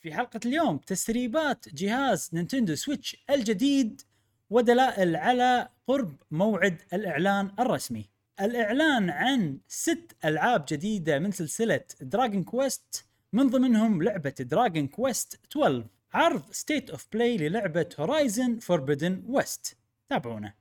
في حلقة اليوم تسريبات جهاز Nintendo Switch الجديد ودلائل على قرب موعد الإعلان الرسمي. الإعلان عن ست ألعاب جديدة من سلسلة Dragon Quest من ضمنهم لعبة Dragon Quest 12 عرض State of Play للعبة Horizon Forbidden West تابعونا.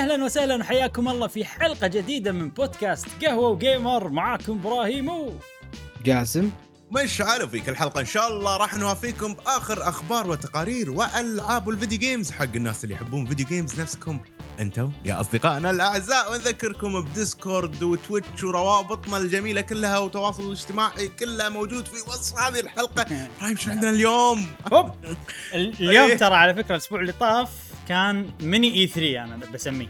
أهلا وسهلا وحياكم الله في حلقة جديدة من بودكاست قهوة و gamer. معاكم إبراهيم. و... جاسم مش عارف فيك الحلقة إن شاء الله راح نوافيكم بآخر أخبار وتقارير وألعاب ال video games حق الناس اللي يحبون video games نفسكم. أنتم يا أصدقائنا الأعزاء ونذكركم ب Discord و Twitch وروابطنا الجميلة كلها وتواصل الاجتماعي كلها موجود في وصف هذه الحلقة. رايم شو عندنا اليوم؟ هوب. اليوم إيه. ترى على فكرة الأسبوع اللي طاف كان mini E3 أنا بسميه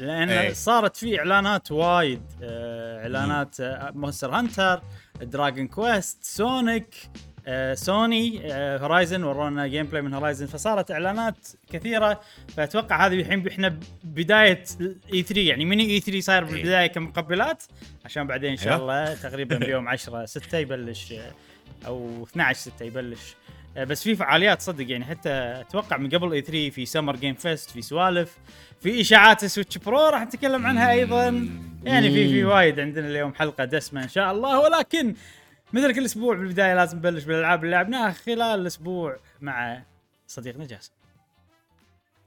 لأن إيه. صارت فيه إعلانات وايد آه، إعلانات Monster Hunter Dragon Quest Sonic آه، سوني آه، Horizon ورونا gameplay من Horizon فصارت إعلانات كثيرة فأتوقع هذه الحين إحنا بداية E3 يعني mini E3 صاير إيه. بالبداية كمقبلات عشان بعدين إن شاء أيوه. الله تقريبا بيوم 10 6 يبلش آه، أو 12 6 يبلش آه، بس في فعاليات صدق يعني. حتى أتوقع من قبل E3 في Summer Game Fest في سوالف في إشاعات Switch Pro راح نتكلم عنها أيضا. يعني في في وايد عندنا اليوم حلقة دسمة إن شاء الله. ولكن مثل كل أسبوع بالبداية لازم نبلش بالألعاب اللي لعبناها خلال الأسبوع مع صديقنا جاسم.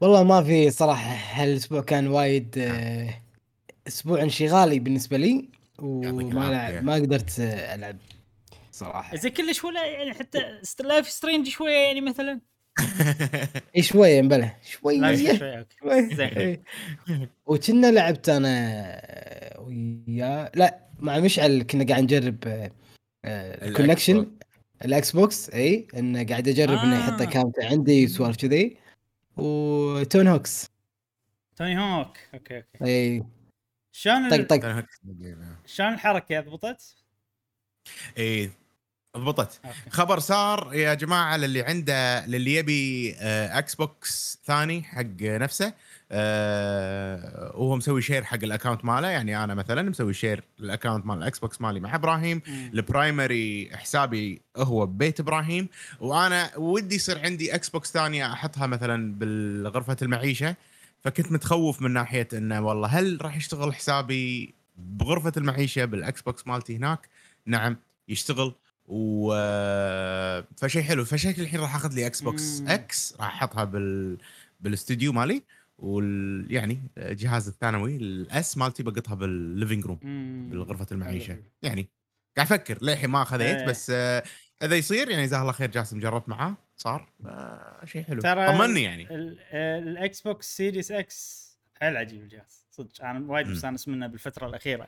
والله ما في صراحة هالأسبوع كان وايد آه، أسبوع انشغالي بالنسبة لي يعطيك وما. لعب ما قدرت آه، ألعب. صراحة. زي كلش ولا يعني حتى Life is Strange شوية يعني مثلا. إي شوية مبلى شوية. إيه. وكنا لعبت أنا آه، ويا لا مع مشعل كنا قاعد نجرب ال connection ال Xbox إي انه قاعد أجرب إنه يحط آه. account عندي وسوالف كذي. و Tony Hawk's توني هوك okay okay. إي. شلون طق طق. شلون الحركة؟ ضبطت؟ إيه ضبطت خبر صار يا جماعة للي عنده للي يبي آه، إكس بوكس ثاني حق نفسه آه، وهو مسوي share حق ال account ماله. يعني أنا مثلا مسوي share ال account مال الاكس بوكس مالي مع إبراهيم. مم. ال primary حسابي هو ببيت إبراهيم. وأنا ودي يصير عندي إكس بوكس ثانية أحطها مثلا بالغرفة المعيشة. فكنت متخوف من ناحية إنه والله هل راح يشتغل حسابي بغرفة المعيشة بالاكس بوكس مالتي هناك؟ نعم يشتغل. و فشيء حلو فشكل الحين راح أخذ لي إكس بوكس مم. إكس راح أحطها بال بالاستوديو مالي وال يعني الجهاز الثانوي الاس مالتي بقطها بال living room. بالغرفة المعيشة. يعني قاعد أفكر للحين ما خذيت إيه. بس آه، إذا يصير يعني جزاه الله خير جاسم جربت معاه صار آه، شيء حلو طمني يعني ال- آه، الاكس بوكس Series X حيل عجيب الجهاز صدق أنا وايد. مستانس منه بالفترة الأخيرة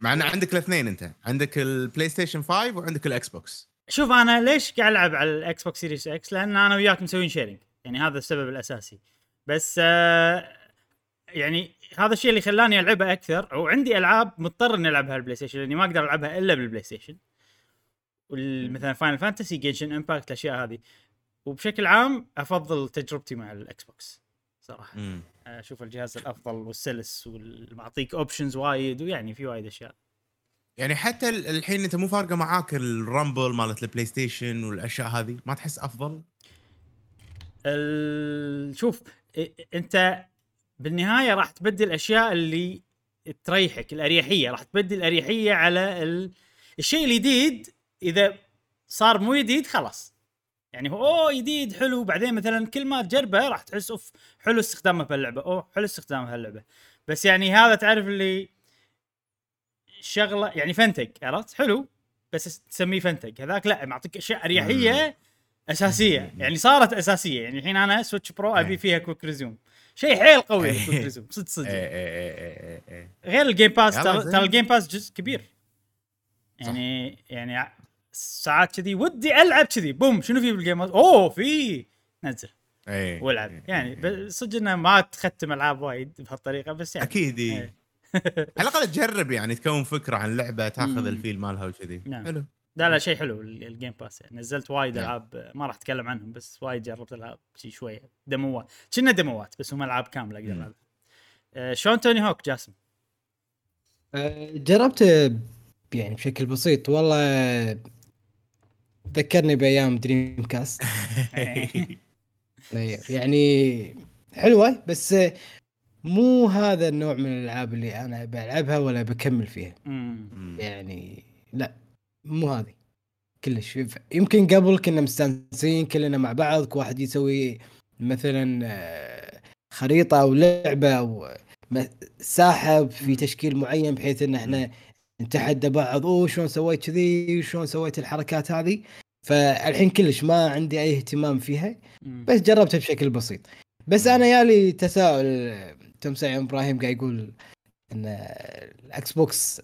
مع إن عندك الاثنين أنت. عندك البلاي ستيشن 5 وعندك الاكس بوكس شوف أنا ليش قاعد ألعب على الاكس بوكس Series X لأن أنا وياك مسوين sharing يعني هذا السبب الأساسي. بس آه يعني هذا الشيء اللي خلاني ألعبها أكثر وعندي ألعاب مضطر إني ألعبها على البلاي ستيشن لأني ما أقدر ألعبها إلا بالبلاي ستيشن مثلا فاينل فانتسي Genshin Impact الأشياء هذه. وبشكل عام أفضل تجربتي مع الاكس بوكس صراحة. مم. أشوف الجهاز الأفضل والسلس والمعطيك options وايد ويعني في وايد أشياء. يعني حتى ال- الحين أنت مو فارقة معاك ال rumble مالت البلاي ستيشن والأشياء هذه؟ ما تحس أفضل؟ شوف أنت بالنهاية راح تبدل الاشياء اللي تريحك الأريحية. راح تبدل الاريحيه على ال... الشيء الجديد إذا صار مو جديد خلاص. يعني هو أوه جديد حلو. بعدين مثلا كل ما تجربه راح تحس أوف حلو استخدامه في اللعبة. أوه حلو استخدامه في اللعبة. بس يعني هذا تعرف اللي شغلة يعني فنتك عرفت؟ حلو. بس تسميه فنتك. هذاك لا معطيك أشياء أريحية أساسية. يعني صارت أساسية. يعني الحين أنا سويتش برو أبي إيه. فيها quick resume شيء حيل قوي إيه. ال quick resume صدق صدق. إيه غير ال Game Pass ترى ال Game Pass جزء كبير. يعني يعني ساعات كذي ودي ألعب كذي boom شنو في بال Game أوه في نزل إيه والعب إيه. يعني ب- صدق إنه ما تختم ألعاب وايد بهالطريقة بس يعني أكيد إيه. إيه. على الأقل تجرب يعني تكون فكرة عن لعبة تاخذ. ال feel مالها وكذي نعم. حلو لا لا شيء حلو ال- ال Game Pass يعني نزلت وايد نعم. ألعاب ما راح أتكلم عنهم بس وايد جربت ألعاب شي شوية ديموات كنا ديموات بس هم ألعاب كاملة أقدر. العبها آه، شلون توني هوك جاسم؟ آه، جربت يعني بشكل بسيط والله ذكرني بأيام دريم كاست يعني حلوة بس مو هذا النوع من الألعاب اللي أنا بلعبها ولا بكمل فيها. يعني لا مو هذه. كلش. يمكن قبل كنا مستانسين كلنا مع بعض كل واحد يسوي مثلا آه، خريطة أو لعبة أو ساحة في تشكيل معين بحيث إن إحنا نتحدى بعض أوه شلون سويت كذي؟ شلون سويت الحركات هذه؟ فالحين كلش ما عندي أي اهتمام فيها. بس جربتها بشكل بسيط. بس أنا يالي تساؤل تمساح إبراهيم قاعد يقول إن الإكس بوكس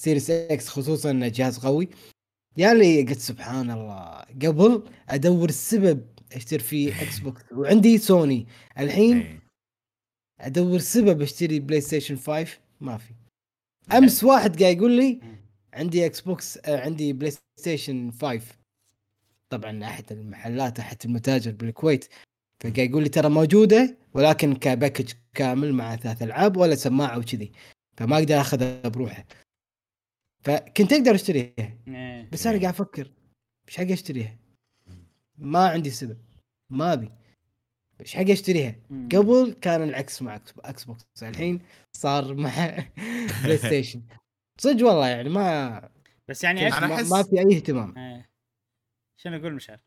Series X خصوصا إنه جهاز قوي. يالي قلت سبحان الله قبل أدور السبب أشتري فيه إكس بوكس وعندي سوني. الحين إيه. أدور سبب أشتري بلاي ستيشن 5 ما في. أمس واحد قاعد يقول لي. عندي إكس بوكس آه، عندي بلاي ستيشن 5 طبعا أحد المحلات أحد المتاجر بالكويت. فقاعد يقول لي ترى موجودة ولكن ك package كامل مع ثلاث ألعاب ولا سماعة وكذي. فما أقدر أخذها بروحه فكنت أقدر أشتريها. إيه. بس أنا قاعد أفكر إيش حق أشتريها؟ ما عندي سبب. ما أبي. إيش حق اشتريها مم. قبل كان العكس مع أكس- إكس بوكس الحين صار مع بلاي ستيشن صدق والله يعني ما بس يعني أنا ما, أحس- ما في أي اهتمام إيه. شنو أقول مشعل؟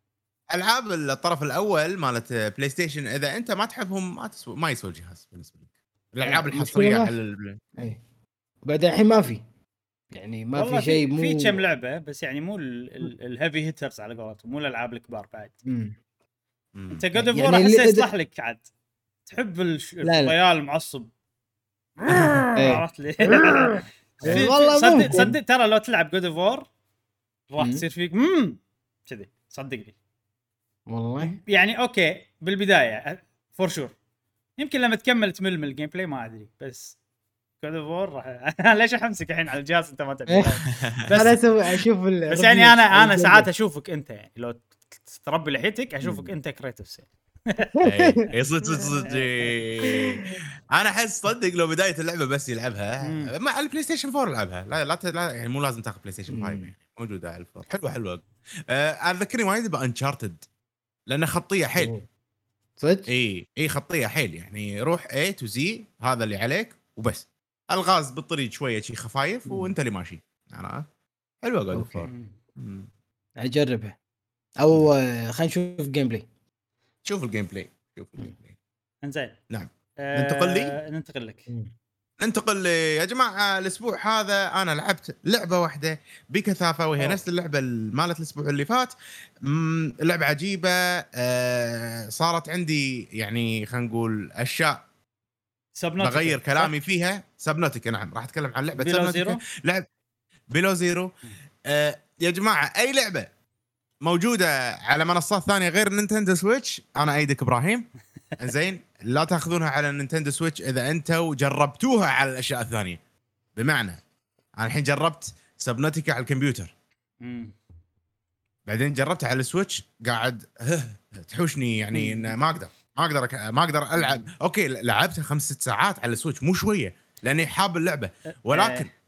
ألعاب الطرف الأول مالت بلاي ستيشن إذا أنت ما تحبهم ما تسوي ما يسوي الجهاز بالنسبة لك الألعاب الحصرية على. ال- اي بعدين الحين ما في يعني ما في شيء مو في كم لعبة بس يعني مو ال heavy hitters على قولتهم مو الألعاب الكبار بعد مم. انت God of War أحسه يصلح لك عاد. تحب. الخيال المعصب. إيه. عرفت لي؟ إيه، والله صدق. صدق ترى لو تلعب God of War راح. تصير فيك امم كذي. صدقني والله. يعني okay بالبداية for sure يمكن لما تكمل تمل من ال gameplay ما أدري بس God of War راح ليش أحمسك الحين على الجهاز أنت ما تدري أنا بس أسوي أشوف بس يعني أنا أنا ساعات. أشوفك أنت يعني لو تربي لحيتك أشوفك. أنت كريتوس يعني. إيه، صدق صدق صدق. أنا أحس صدق لو بداية اللعبة بس يلعبها مم. مع البلاي ستيشن 4 العبها لا لا, يعني مو لازم تاخذ بلاي ستيشن 5 مم. يعني موجودة على ال four حلوة حلوة آه أنا ذكرني وايد ب Uncharted لأنه خطية حيل صدق؟ إي إي خطية حيل يعني روح A to Z هذا اللي عليك وبس الغاز بالطريق شوية شي خفايف. وأنت اللي ماشي عرفت حلوة good. اوف أجربها أو آه، خلينا نشوف جيم بلاي شوف ال gameplay شوف ال gameplay إنزين. نعم. آه، ننتقل لي؟ ننتقل لك. ننتقل ل- يا جماعة الأسبوع هذا أنا لعبت لعبة واحدة بكثافة وهي أوه. نفس اللعبة مالت الأسبوع اللي فات. لعبة عجيبة آه، صارت عندي يعني خلينا نقول أشياء Subnautica بغير صح؟ كلامي فيها. Subnautica نعم راح أتكلم عن لعبة Below Zero لعب Below Zero آه يا جماعة أي لعبة موجودة على منصات ثانية غير Nintendo Switch. أنا أأيدك إبراهيم. زين لا تأخذونها على ال Nintendo Switch إذا أنتم جربتوها على الأشياء الثانية. بمعنى أنا الحين جربت Subnautica على الكمبيوتر. مم. بعدين جربتها على ال Switch قاعد تحوشني يعني إن ما أقدر. ما أقدر. ما أقدر ألعب. أوكي لعبتها خمس ست ساعات على ال Switch مو شوية لأني حاب اللعبة. ولكن آه.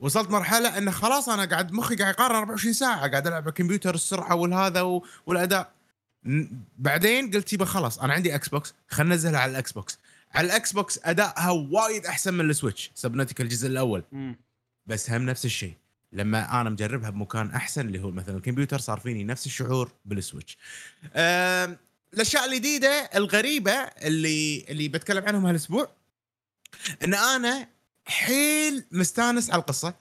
وصلت مرحلة انه خلاص أنا قاعد مخي قاعد يقارن 24 ساعة قاعد ألعب على الكمبيوتر السرعة والهذا. والأداء بعدين قلت يبا خلاص أنا عندي Xbox خلينا ننزلها على ال Xbox على ال Xbox أدائها وايد أحسن من ال Switch Subnautica الجزء الأول مم. بس هم نفس الشيء لما أنا مجربها بمكان أحسن اللي هو مثلا الكمبيوتر صار فيني نفس الشعور بال Switch الأشياء الجديدة الغريبة اللي اللي بتكلم عنهم هالأسبوع إن أنا حيل مستانس على القصة.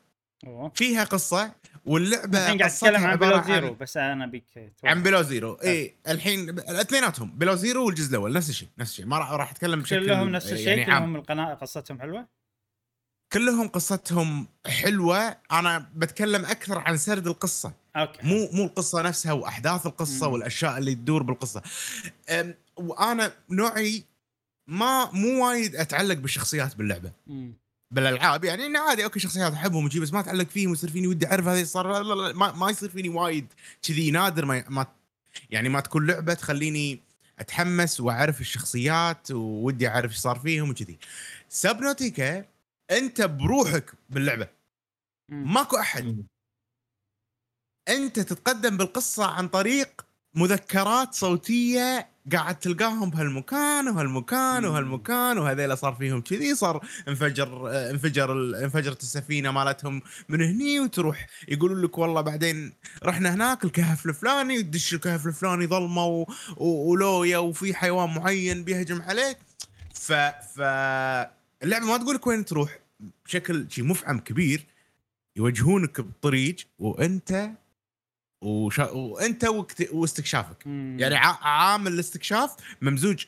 أوه. فيها قصة واللعبة الحين قاعد قصتها تتكلم عن Below Zero بس أنا توضح. عن Below Zero اي الحين الاثنيناتهم Below Zero والجزء الأول نفس الشيء نفس الشيء. ما راح راح أتكلم بشكل كلهم نفس الشيء؟ يعني. كلهم القناه قصتهم حلوة؟ كلهم قصتهم حلوة. أنا بتكلم أكثر عن سرد القصة. أوكي. مو مو القصة نفسها وأحداث القصة مم. والأشياء اللي تدور بالقصة. وأنا نوعي ما مو وايد أتعلق بالشخصيات باللعبة. مم. بالألعاب يعني إنه عادي أوكي شخصيات أحبهم وشي بس ما أتعلق فيهم ويصير فيني ودي أعرف هذا صار لا لا لا ما, ما يصير فيني وايد كذي نادر ما, ما يعني ما تكون لعبة تخليني أتحمس وأعرف الشخصيات وودي أعرف إيش صار فيهم وكذي. سبنوتيكا أنت بروحك باللعبة. ماكو أحد. أنت تتقدم بالقصة عن طريق مذكرات صوتية قاعد تلقاهم بهالمكان وهالمكان. وهالمكان وهذيلا صار فيهم كذي صار انفجر آه، انفجر انفجرت السفينة مالتهم من هني وتروح يقولوا لك والله بعدين رحنا هناك الكهف الفلاني تدش الكهف الفلاني ظلمه و... و... ولويا وفي حيوان معين بيهجم عليك ف ف اللعبة ما تقول لك وين تروح بشكل شي مفعم كبير يوجهونك بالطريق وانت وش... وانت واكت... واستكشافك. مم. يعني ع... عامل الاستكشاف ممزوج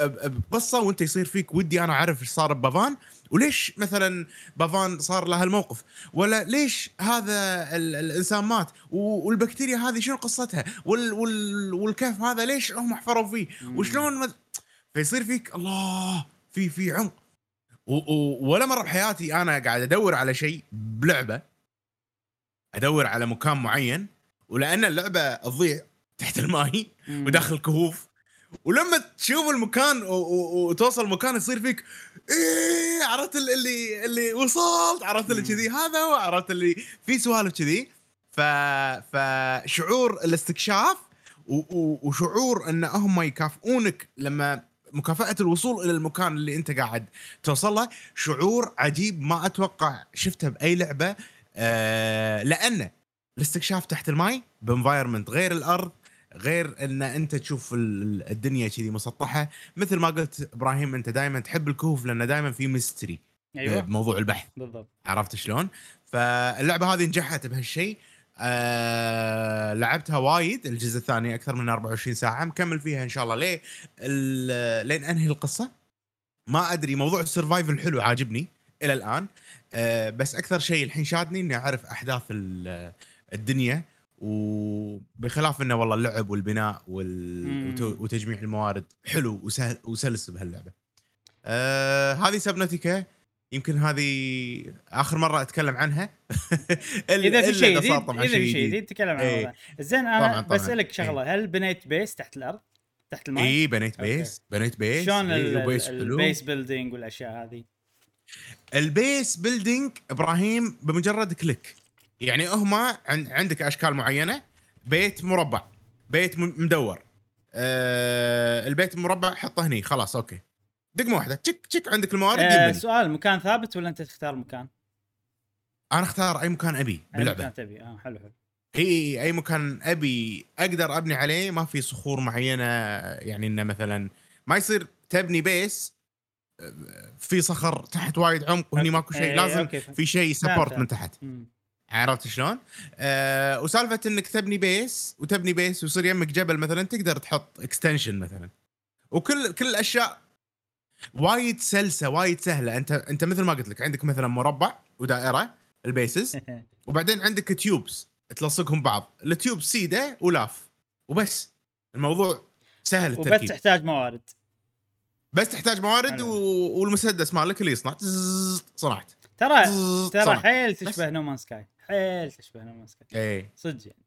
بقصة وانت يصير فيك ودي أنا أعرف إيش صار ببافان وليش مثلا بافان صار له هالموقف؟ ولا ليش هذا ال... الإنسان مات؟ و... والبكتيريا هذه شنو قصتها؟ وال... وال... والكهف هذا ليش هم حفروا فيه؟ مم. وشلون مد... فيصير فيك الله في في عمق. و... و... ولا مرة بحياتي أنا قاعد أدور على شيء بلعبة أدور على مكان معين ولأن اللعبة تضيع تحت الماي. وداخل كهوف ولما تشوف المكان وتوصل مكان يصير فيك إيه عرفت ال- اللي اللي وصلت عرفت اللي. كذي هذا هو عرفت اللي في سوالف كذي ف فشعور الاستكشاف وشعور إن هم يكافئونك لما مكافأة الوصول إلى المكان اللي أنت قاعد توصل له شعور عجيب ما أتوقع شفته بأي لعبة آه لأن الاستكشاف تحت الماي ب environment غير الأرض غير إن أنت تشوف ال- الدنيا كذي مسطحة. مثل ما قلت إبراهيم أنت دائما تحب الكهوف لأن دائما في mystery أيوه. بموضوع البحث. بالضبط. عرفت شلون؟ فاللعبة هذه نجحت بهالشيء. آه لعبتها وايد الجزء الثاني أكثر من 24 ساعة. مكمل فيها إن شاء الله. ليه؟ لين أنهي القصة؟ ما أدري. موضوع ال survival حلو عاجبني إلى الآن. آه بس أكثر شيء الحين شادني إني أعرف أحداث الدنيا وبخلاف إنه والله اللعب والبناء وال... وتجميع الموارد حلو وسهل وسلس بهاللعبة. آه هذه Subnautica يمكن هذه آخر مرة أتكلم عنها. إذا في شيء جديد طبعاً إذا في شيء جديد. تكلم إيه. عنه زين طبعاً، أنا طبعاً. بسألك شغلة. هل بنيت base تحت الأرض؟ تحت الماء؟ اي بنيت أوكي. base. بنيت base. شلون إيه، ال- و base ال- حلو. ال base building والأشياء هذه؟ ال base building إبراهيم بمجرد click. يعني هم عن- عندك أشكال معينة بيت مربع بيت مدور آه البيت المربع حطه هني خلاص أوكي دقمة واحدة تشك تشك عندك الموارد يمني. سؤال مكان ثابت ولا أنت تختار مكان؟ أنا أختار أي مكان أبي باللعبه مكان تبي آه حلو حلو إي إي مكان أبي أقدر أبني عليه ما في صخور معينة يعني إنه مثلا ما يصير تبني base آه، في صخر تحت وايد عمق وهني ماكو شيء لازم أوكي،. في شيء support. من تحت مم. عرفت شلون؟ آه وسالفة إنك تبني base وتبني base ويصير يمك جبل مثلا تقدر تحط extension مثلا. وكل كل الأشياء وايد سلسة وايد سهلة. أنت أنت مثل ما قلت لك عندك مثلا مربع ودائرة ال bases وبعدين عندك tubes تلصقهم بعض. ال tube سيدة ولاف. وبس. الموضوع سهل وبس التركيب. تحتاج موارد. بس تحتاج موارد. و... والمسدس مالك اللي يصنع. صنعت. ترى ترى. حيل تشبه No Man's Sky حيل تشبه نومان سكاي إيه. صدق يعني.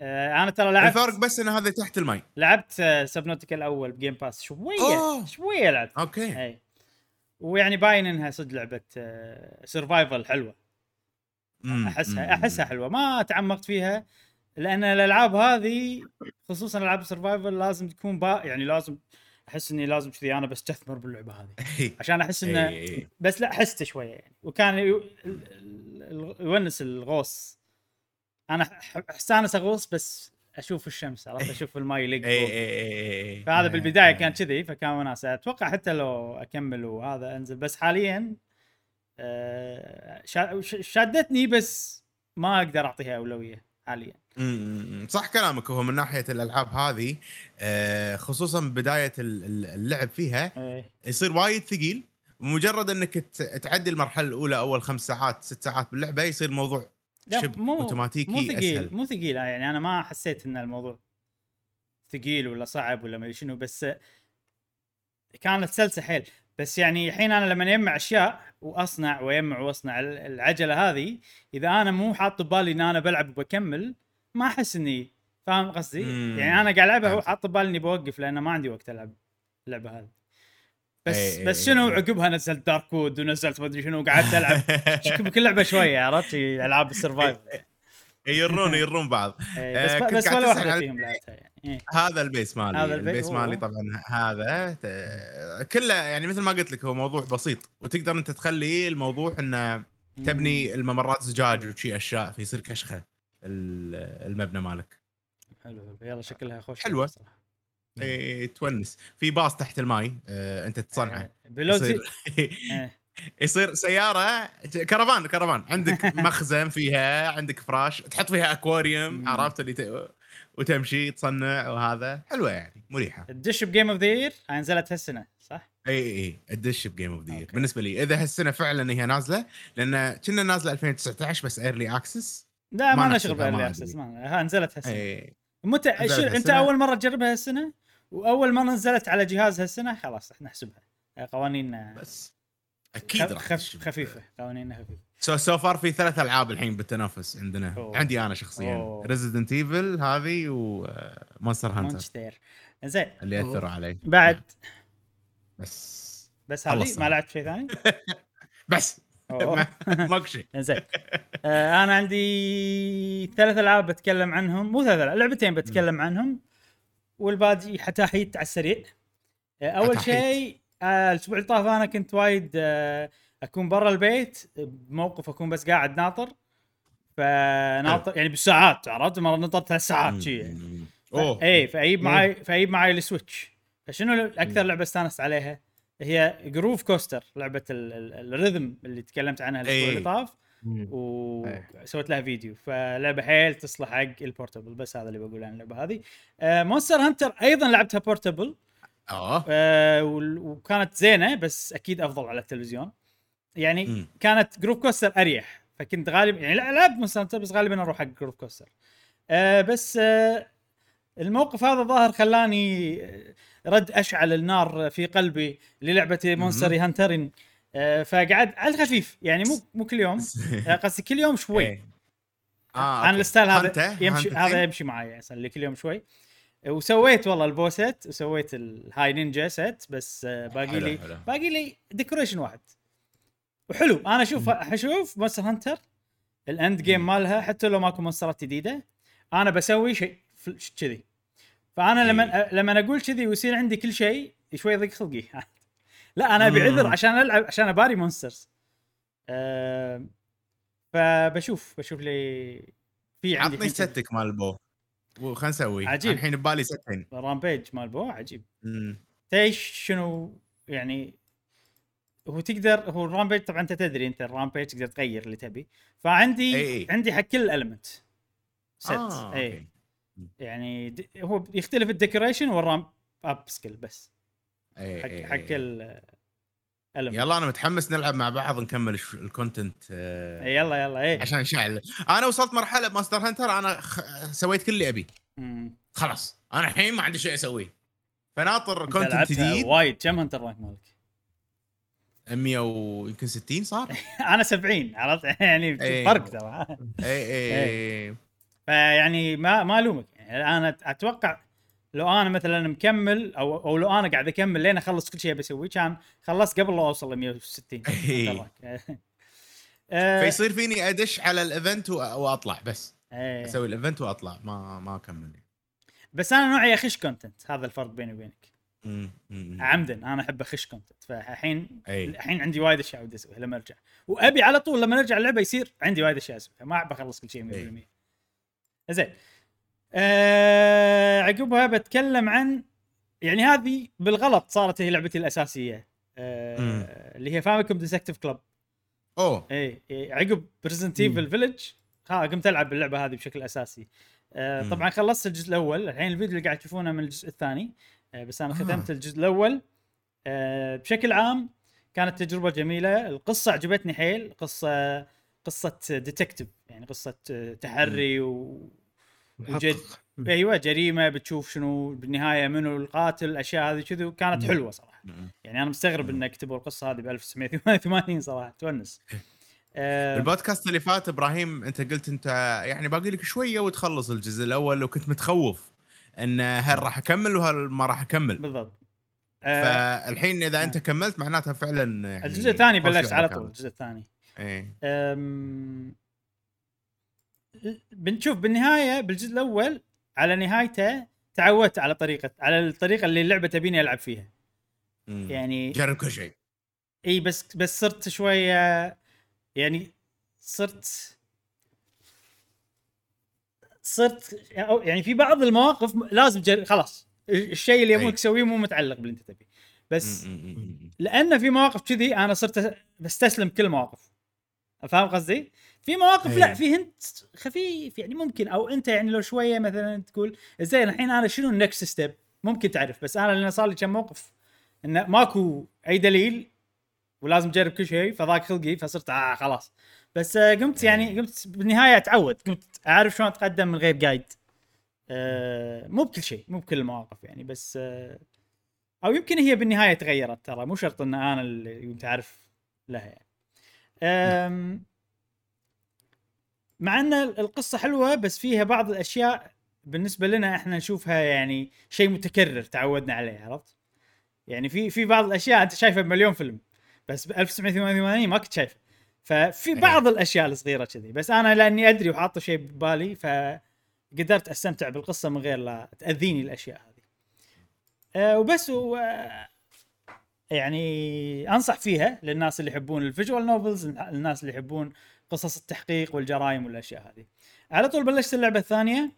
آه أنا ترى لعبت الفرق بس إن هذا تحت الماي لعبت آه Subnautica الأول ب Game Pass شوية أوه. شوية لعبت. أوكي. إي. ويعني باين إنها صدق لعبه survival حلوة. احسها أحسها. حلوة. ما تعمقت فيها لأن الألعاب هذه خصوصا ألعاب ال survival لازم تكون با يعني لازم أحس إني لازم كذي أنا بستثمر باللعبة هذه. عشان أحس انه. بس لا حسته شوية يعني. وكان يونس الغوص. أنا استانس أغوص بس أشوف الشمس عرفت؟ أشوف الماي يلق اي. اي فهذا إيه. بالبداية كان كذي فكان وناسه أتوقع حتى لو أكمل وهذا أنزل. بس حاليا آه، شادتني بس ما أقدر أعطيها أولوية حاليا. صح كلامك هو من ناحية الألعاب هذه آه، خصوصا بداية ال- ال- اللعب فيها إيه. يصير وايد ثقيل. ومجرد انك تعدي المرحلة الأولى أول خمس ساعات ست ساعات باللعبة يصير الموضوع شبه مو أوتوماتيكي مو ثقيل أسهل مو ثقيل يعني أنا ما حسيت إن الموضوع ثقيل ولا صعب ولا ما شنو بس كانت سلسة حيل بس يعني الحين أنا لما يجمع أشياء وأصنع ويجمع وأصنع ال- العجلة هذه إذا أنا مو حاط ببالي إن أنا بلعب وبكمل ما أحس إني فاهم قصدي؟ يعني أنا قاعد ألعبها. وحاط ببالي إني بوقف لأن ما عندي وقت ألعب اللعبة هذه بس إيه، بس إيه، شنو إيه. عقبها نزلت Darkwood ونزلت ما أدري شنو وقعدت ألعب. بكل لعبه شوية عرفت؟ ألعاب ال survive يرون يرون بعض. إيه، بس آه، بس قاعد ولا واحدة فيهم لعبتها يعني. إيه. هذا ال base مالي. هذا ال base، ال base. مالي طبعا هذا ت- كله يعني مثل ما قلت لك هو موضوع بسيط وتقدر أنت تخلي الموضوع إنه تبني الممرات زجاج وشي أشياء فيصير كشخة ال- المبنى مالك. حلو يلا شكلها خوش. حلوة. إيه، تونس. في باص تحت الماي آه، أنت تصنعه. إيه، يصير إيه. يصير سيارة كرفان كرفان عندك مخزن فيها عندك فراش تحط فيها أكواريوم. عرفت اللي ت... وتمشي تصنع وهذا. حلوة يعني مريحة. الدش ب game of the year نزلت هالسنة صح؟ إي إي إي. الدش ب game of the أوكي. بالنسبة لي إذا هالسنة فعلا هي نازلة لأن كنا نازلة 2019 بس early access لا ما ما بال early أدري. access ما ها نزلت هالسنة. متى أنت. أول مرة تجربها هالسنة؟ وأول ما نزلت على جهاز هالسنة خلاص إحنا نحسبها. قوانين بس أكيد راح خف. خفيفة قوانين خفيفة. So so far في ثلاث ألعاب الحين بالتنافس عندنا. أوه. عندي أنا شخصيا. أوه. ريزيدنت ايفل هذه ومونستر هانتر مونستير زين. اللي اثروا علي. بعد. بس. بس هذه. ما لعبت شيء ثاني؟ بس. ماكو شيء. زين. آه أنا عندي ثلاث ألعاب بتكلم عنهم. مو ثلاث لعبتين بتكلم عنهم. والباقي حتاحيت على السريع آه أول. شيء آه الأسبوع اللي طاف أنا كنت وايد آه أكون برا البيت بموقف أكون بس قاعد ناطر فناطر يعني بالساعات عرفت مرة نطرت ثلاث ساعات شي يعني. مم. أوه اي فاجيب معاي فاجيب معاي السويتش فشنو أكثر لعبة استانست عليها؟ هي Groove Coaster لعبة ال- ال- ال rhythm اللي تكلمت عنها الأسبوع. اللي طاف. إيه. وسويت لها فيديو فلعبة حيل تصلح حق ال portable بس هذا اللي بقول عن اللعبة هذه. آه مونستر هانتر أيضا لعبتها portable آه. آه وكانت زينة بس أكيد أفضل على التلفزيون. يعني مم. كانت Groove Coaster أريح فكنت غالب يعني لا- لعبت مونستر هانتر بس غالبا أروح حق Groove Coaster آه بس آه الموقف هذا ظاهر خلاني آه، رد أشعل النار في قلبي للعبة مونستر هانتر آه فقعد على الخفيف. يعني مو مو كل يوم. آه، قصدي كل يوم شوي. إيه. آه أنا. الستايل هذا يمشي هذا؟ يمشي معي اللي كل يوم شوي. وسويت والله ال bossات وسويت ال هاي نينجا set بس آه، باقي لي. باقي لي decoration واحد. وحلو. أنا أشوف أشوف مونستر هانتر ال end game مالها حتى لو ماكو monsterات جديدة أنا بسوي شيء كذي. فأنا لما إيه. لما أقول كذي ويصير عندي كل شيء شوي ضيق خلقي. لا أنا أبي. عذر عشان ألعب عشان أباري monsters أه فبشوف بشوف لي في عندي عطني set مال ال bow وخلنا نسوي عجيب. الحين ببالي set rampage مال bow عجيب. تيش شنو يعني هو تقدر هو ال rampage طبعا أنت تدري أنت ال rampage تقدر تغير اللي تبي فعندي إي. عندي حق كل element set آه، إي أوكي. يعني. هو يختلف ال decoration وال ramp up skill بس إي، حق إي، حق إي. كل element. يلا أنا متحمس نلعب مع بعض نكمل ال content آه، يلا يلا اي عشان نشعل أنا وصلت مرحلة بمونستر هانتر أنا خ... سويت كل اللي ابي. خلاص. أنا الحين ما عندي شيء أسويه. فناطر content جديد. وايد. كم hunter rank مالك؟ 100 ويمكن 60 صار؟ أنا 70 عرفت؟ يعني. فرق ترى. اي اي فيعني ما ما ألومك. يعني أنا أتوقع لو أنا مثلا مكمل أو أو لو أنا قاعد أكمل لين أخلص كل شيء بسويه كان خلصت قبل لا أوصل ل 160 إي. آه، فيصير فيني أدش على ال event وأطلع بس. إيه. أسوي ال event وأطلع ما ما أكمل. بس أنا نوعي أخش content هذا الفرق بيني وبينك. عمدا أنا أحب أخش content فالحين اي الحين عندي وايد أشياء ودي أسويها لما أرجع. وأبي على طول لما نرجع اللعبة يصير عندي وايد أشياء أسويها. ما أحب أخلص كل شيء 100% زين. آه عقبها بتكلم عن يعني هذه بالغلط صارت هي لعبتي الأساسية آه مم. اللي هي فاميكوم ديتكتيف كلب أوه. اي إي، عقب بريزدنت ايفل فيلج ها قمت ألعب اللعبة هذه بشكل أساسي. آه مم. طبعا خلصت الجزء الأول الحين الفيديو اللي قاعد تشوفونه من الجزء الثاني آه بس أنا آه. ختمت الجزء الأول. آه بشكل عام كانت تجربة جميلة. القصة عجبتني حيل قصة قصة ديتكتيف يعني قصة آه، تحري و... وجد. أيوه جريمة بتشوف شنو بالنهاية منو القاتل الاشياء هذه كذي وكانت مم. حلوة صراحة. يعني أنا مستغرب مم. ان كتبوا القصة هذه ب 1988 صراحة تونس آه، البودكاست اللي فات إبراهيم أنت قلت أنت يعني باقي لك شوية وتخلص الجزء الأول وكنت متخوف إن هل راح أكمل وهل ما راح أكمل بالضبط آه، فالحين إذا أنت كملت معناتها فعلا يعني الجزء الثاني بلشت على كانت. طول الجزء الثاني إيه. بنشوف بالنهاية بالجزء الأول على نهايته تعودت على طريقة على الطريقة اللي اللعبة تبيني ألعب فيها مم. يعني جرب كل شيء إي بس بس صرت شوية يعني صرت صرت أو يعني في بعض المواقف لازم جر... خلاص الشيء اللي. يبونك تسويه مو متعلق باللي أنت تبيه بس. لأن في مواقف كذي أنا صرت بستسلم كل المواقف فاهم قصدي؟ في مواقف أي. لا في hint خفيف يعني ممكن أو أنت يعني لو شوية مثلا تقول زين الحين أنا شنو ال next step؟ ممكن تعرف بس أنا لأن صار لي كم موقف انه ماكو أي دليل ولازم اجرب كل شيء فضاق خلقي فصرت آه خلاص بس آه قمت يعني قمت بالنهاية أتعود قمت أعرف شلون أتقدم من غير جايد آه مو بكل شيء مو بكل المواقف يعني بس آه أو يمكن هي بالنهاية تغيرت ترى مو شرط إن أنا اللي كنت اعرف لها يعني مع إن القصة حلوة بس فيها بعض الأشياء بالنسبة لنا إحنا نشوفها يعني شيء متكرر تعودنا عليه عرفت؟ يعني في في بعض الأشياء أنت شايفها بمليون فيلم بس ب 1988 ما كنت شايفه ففي بعض الأشياء الصغيرة كذي بس أنا لأني أدري وحاطه شيء ببالي فقدرت أستمتع بالقصة من غير لا تأذيني الأشياء هذه. أه وبس و يعني أنصح فيها للناس اللي يحبون ال visual novels الناس اللي يحبون قصص التحقيق والجرائم والأشياء هذه. على طول بلشت اللعبة الثانية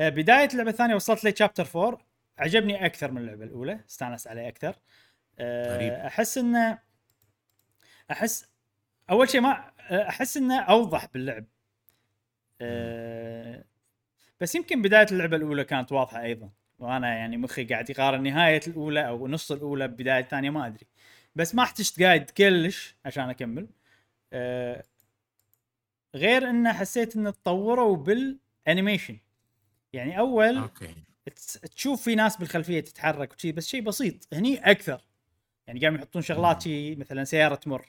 آه، بداية اللعبة الثانية وصلت لي شابتر 4 عجبني أكثر من اللعبة الأولى استانست عليه أكثر. آه، غريب. أحس انه أحس أول شيء ما أحس إنه أوضح باللعب. آه، بس يمكن بداية اللعبة الأولى كانت واضحة أيضا وأنا يعني مخي قاعد يقارن نهاية الأولى أو نص الأولى ببدايه الثانية ما أدري بس ما احتجت guide كلش عشان أكمل أه غير انه حسيت انه تطوروا بال animation. يعني أول أوكي. تس- تشوف في ناس بالخلفية تتحرك وشي بس شيء بسيط هني أكثر. يعني قاموا يحطون شغلات شي مثلا سيارة تمر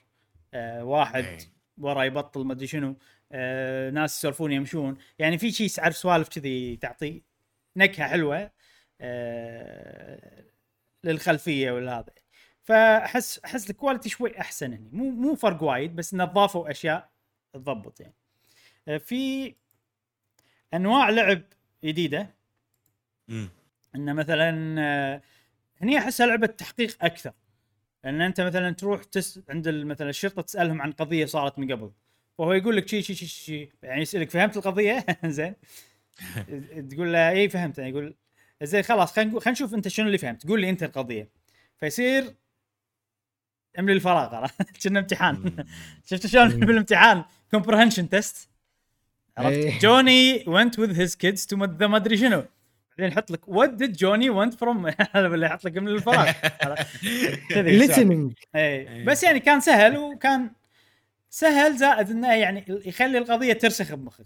آه واحد إيه. ورا يبطل ما أدري شنو آه ناس يسولفون يمشون. يعني في شيء تعرف سوالف كذي تعطي نكهة حلوة آه للخلفية ولا هذا. فأحس أحس ال quality شوي أحسن هني. مو مو فرق وايد بس انه ضافوا أشياء تضبط يعني. آه في أنواع لعب جديدة. انه مثلا آه، هني احسها لعبة تحقيق أكثر. لأن أنت مثلا تروح تس عند مثلا الشرطة تسألهم عن قضية صارت من قبل. وهو يقول لك شي شي شي شي يعني يسألك فهمت القضية؟ زين. تقول له اي فهمت. يعني يقول زين خلاص خلينا خلينا نشوف أنت شنو اللي فهمت. قول لي أنت القضية. فيصير أملي الفراغ؟ كنه امتحان. شفت شلون. بالامتحان؟ comprehension test عرفت؟ إيه. Johnny went with his kids to the ما أدري شنو. بعدين يحط لك what did Johnny want from ولا يحط لك من الفراغ. السؤال. listening. اي بس يعني كان سهل وكان سهل زائد إنه يعني يخلي القضية ترسخ بمخك.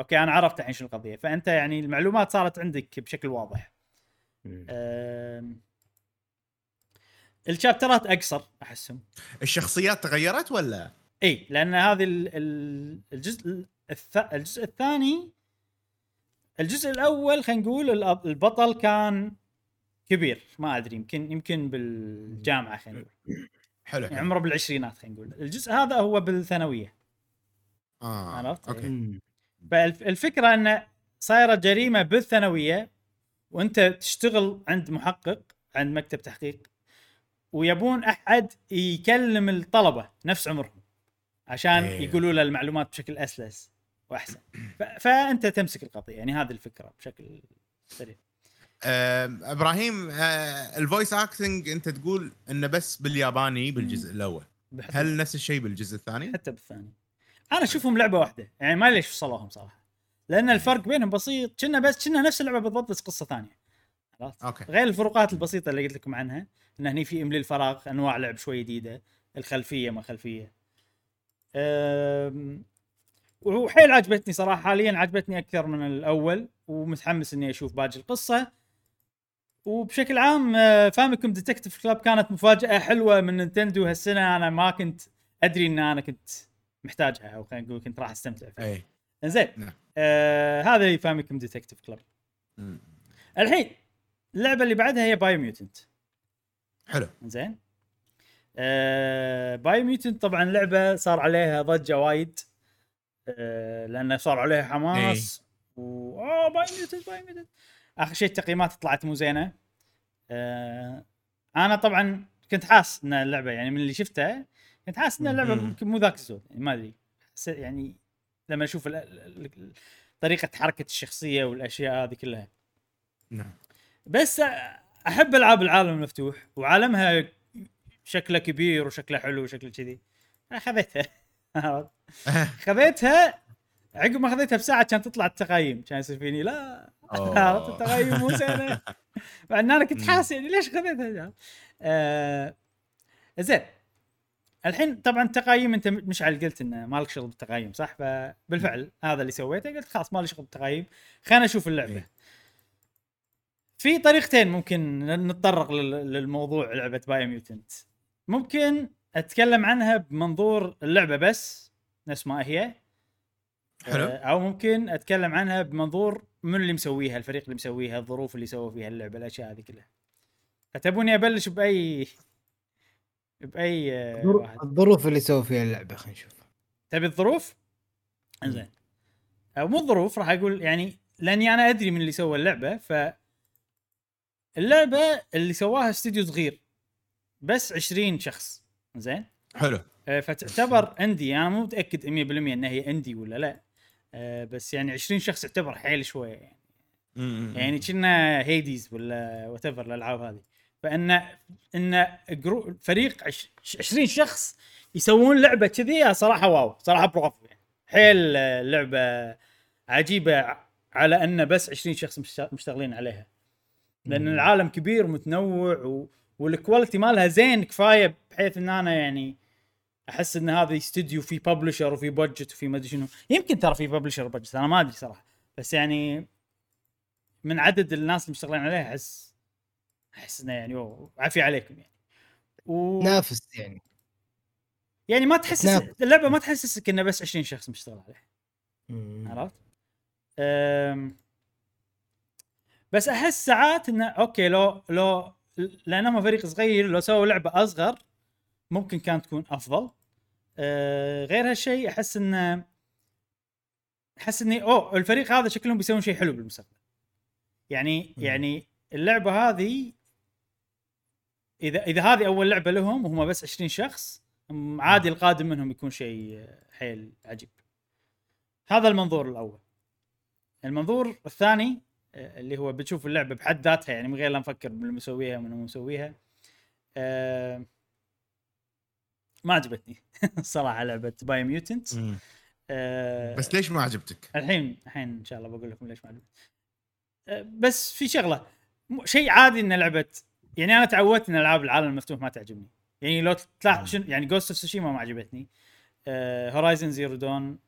أوكي أنا عرفت الحين شنو القضية. فأنت يعني المعلومات صارت عندك بشكل واضح. أم... الشابترات أقصر أحسهم. الشخصيات تغيرت ولا؟ إي لأن هذه ال- ال- الجزء الث... الجزء الثاني الجزء الأول خلينا نقول البطل كان كبير ما أدري يمكن يمكن بالجامعة خلينا نقول. حلو. يعني عمره بالعشرينات خلينا نقول. الجزء هذا هو بالثانوية. آه عرفت؟ أوكي. فالفكرة انه صايرة جريمة بالثانوية وأنت تشتغل عند محقق عند مكتب تحقيق ويبون أحد يكلم الطلبة نفس عمرهم. عشان إيه. يقولوا له المعلومات بشكل أسلس وأحسن. فأنت تمسك القضية يعني هذه الفكرة بشكل سريع. آه إبراهيم آه ال voice acting أنت تقول إنه بس بالياباني بالجزء الأول. هل نفس الشيء بالجزء الثاني؟ حتى بالثاني. أنا أشوفهم لعبة واحدة يعني ما ليش فصلوهم صراحة. لأن الفرق بينهم بسيط كنه بس كنه نفس اللعبة بالضبط بس قصة ثانية. عرفت أوكي. غير الفروقات البسيطة اللي قلت لكم عنها إن هني في املي الفراغ أنواع لعب شوي جديدة الخلفية ما خلفية. وحيل عجبتني صراحة حاليا عجبتني أكثر من الأول ومتحمس إني أشوف باقي القصة. وبشكل عام Famicom Detective Club كانت مفاجأة حلوة من Nintendo. هالسنة أنا ما كنت أدري إن أنا كنت محتاجها أو خلينا نقول كنت راح أستمتع فيها. اي زين نعم. آه هذا Famicom Detective Club. الحين اللعبة اللي بعدها هي Biomutant حلو. زين آه Biomutant طبعا لعبة صار عليها ضجة وايد. آه لأنه صار عليها حماس. و اوه Biomutant Biomutant. آخر شيء التقييمات طلعت مو زينة. آه أنا طبعا كنت حاس إن اللعبة يعني من اللي شفتها كنت حاس إن اللعبة مم. ممكن مو ذاك الزود يعني ما أدري. يعني لما أشوف طريقة حركة الشخصية والأشياء هذه كلها. نعم. بس أحب ألعاب العالم المفتوح وعالمها شكله كبير وشكله حلو وشكله كذي. عرفت؟ خذيتها عقب ما خذيتها بساعة كانت تطلع التقييم كان يصير فيني لا. عرفت؟ التقييم مو زينه مع ان أنا كنت مم. حاس يعني ليش خذيتها؟ آه. زين. الحين طبعا التقييم أنت مشعل قلت إنه مالك شغل بالتقييم صح؟ فبالفعل هذا اللي سويته. قلت خلاص مالي شغل بالتقييم خلينا نشوف اللعبة. إيه. في طريقتين ممكن نتطرق لل- للموضوع لعبة Biomutant ممكن أتكلم عنها بمنظور اللعبة بس نفس ما هي. حلو. آه، أو ممكن أتكلم عنها بمنظور من اللي مسويها الفريق اللي مسويها الظروف اللي سووا فيها اللعبة الأشياء هذه كلها. فتبوني أبلش بأي بأي آه، واحد. الظروف اللي سووا فيها اللعبة خلينا نشوف. تبي الظروف؟ زين أو مو الظروف راح أقول يعني لأني أنا أدري من اللي سوى اللعبة ف اللعبة اللي سواها استوديو صغير. بس 20 شخص. زين؟ حلو. آه، فتعتبر indie أنا مو متأكد 100% إنها هي indie ولا لا. آه، بس يعني 20 شخص يعتبر حيل شوية يعني. يعني كنه Hades ولا whatever الألعاب هذه. فإن إن جرو- فريق عش- 20 شخص يسوون لعبة كذي صراحة wow صراحة برافو يعني. حيل آه، لعبة عجيبة على إن بس 20 شخص مشت- مشتغلين عليها. لأن. العالم كبير ومتنوع و... وال quality مالها زين كفاية بحيث إن أنا يعني أحس إن هذا استوديو في publisher وفي budget وفي ما أدري شنو يمكن ترى في publisher budget أنا ما أدري صراحة بس يعني من عدد الناس اللي مشتغلين عليها أحس أحس إنه يعني أوه، عافية عليكم يعني و... نافس يعني يعني ما تحسس نعم. اللعبة ما تحسسك إنه بس 20 شخص مشتغل عليها. عرفت؟ أم... بس أحس ساعات إنه أوكي لو لو لانهم فريق صغير لو سووا لعبة أصغر ممكن كانت تكون أفضل. أه غير هالشيء أحس انه أحس إني أوه الفريق هذا شكلهم بيسوون شيء حلو بالمستقبل. يعني. يعني اللعبة هذه إذا إذا هذه أول لعبة لهم وهم بس 20 شخص عادي القادم منهم يكون شيء حيل عجيب. هذا المنظور الأول. المنظور الثاني اللي هو بتشوف اللعبة بحد ذاتها يعني من غير لا نفكر باللي مسويها ومن مسويها. آه، ما عجبتني الصراحه لعبة Biomutant. آه، بس ليش ما عجبتك؟ الحين الحين إن شاء الله بقول لكم ليش ما عجبتني. أه، بس في شغلة شيء عادي إن لعبة يعني أنا تعودت إن ألعاب العالم المفتوح ما تعجبني. يعني لو تلاحظ شنو يعني Ghost of Tsushima ما عجبتني. Horizon Zero Dawn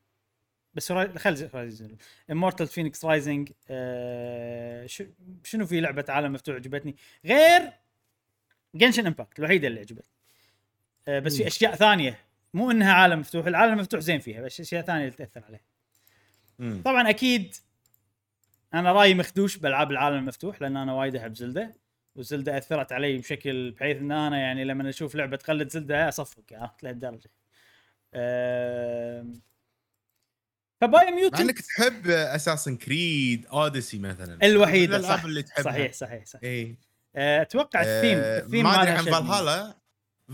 بس خل Immortals Fenyx Rising شنو في لعبة عالم مفتوح عجبتني غير Genshin Impact الوحيدة اللي عجبتني أه، بس في. أشياء ثانية مو إنها عالم مفتوح العالم المفتوح زين فيها بس أشياء ثانية اللي تأثر عليه مم. طبعا أكيد أنا رأيي مخدوش بألعاب العالم المفتوح لأن أنا وايد أحب Zelda و Zelda أثرت علي بشكل بحيث إن أنا يعني لما أشوف لعبة تقلد Zelda أصفق عرفت لهالدرجة. أم، ف Biomutant إنك تحب Assassin's Creed Odyssey مثلا. الوحيده صح. اللي تحبها. صحيح صحيح صحيح. اي أه، أتوقع الثيم آه، الثيم ما أدري عن. Valhalla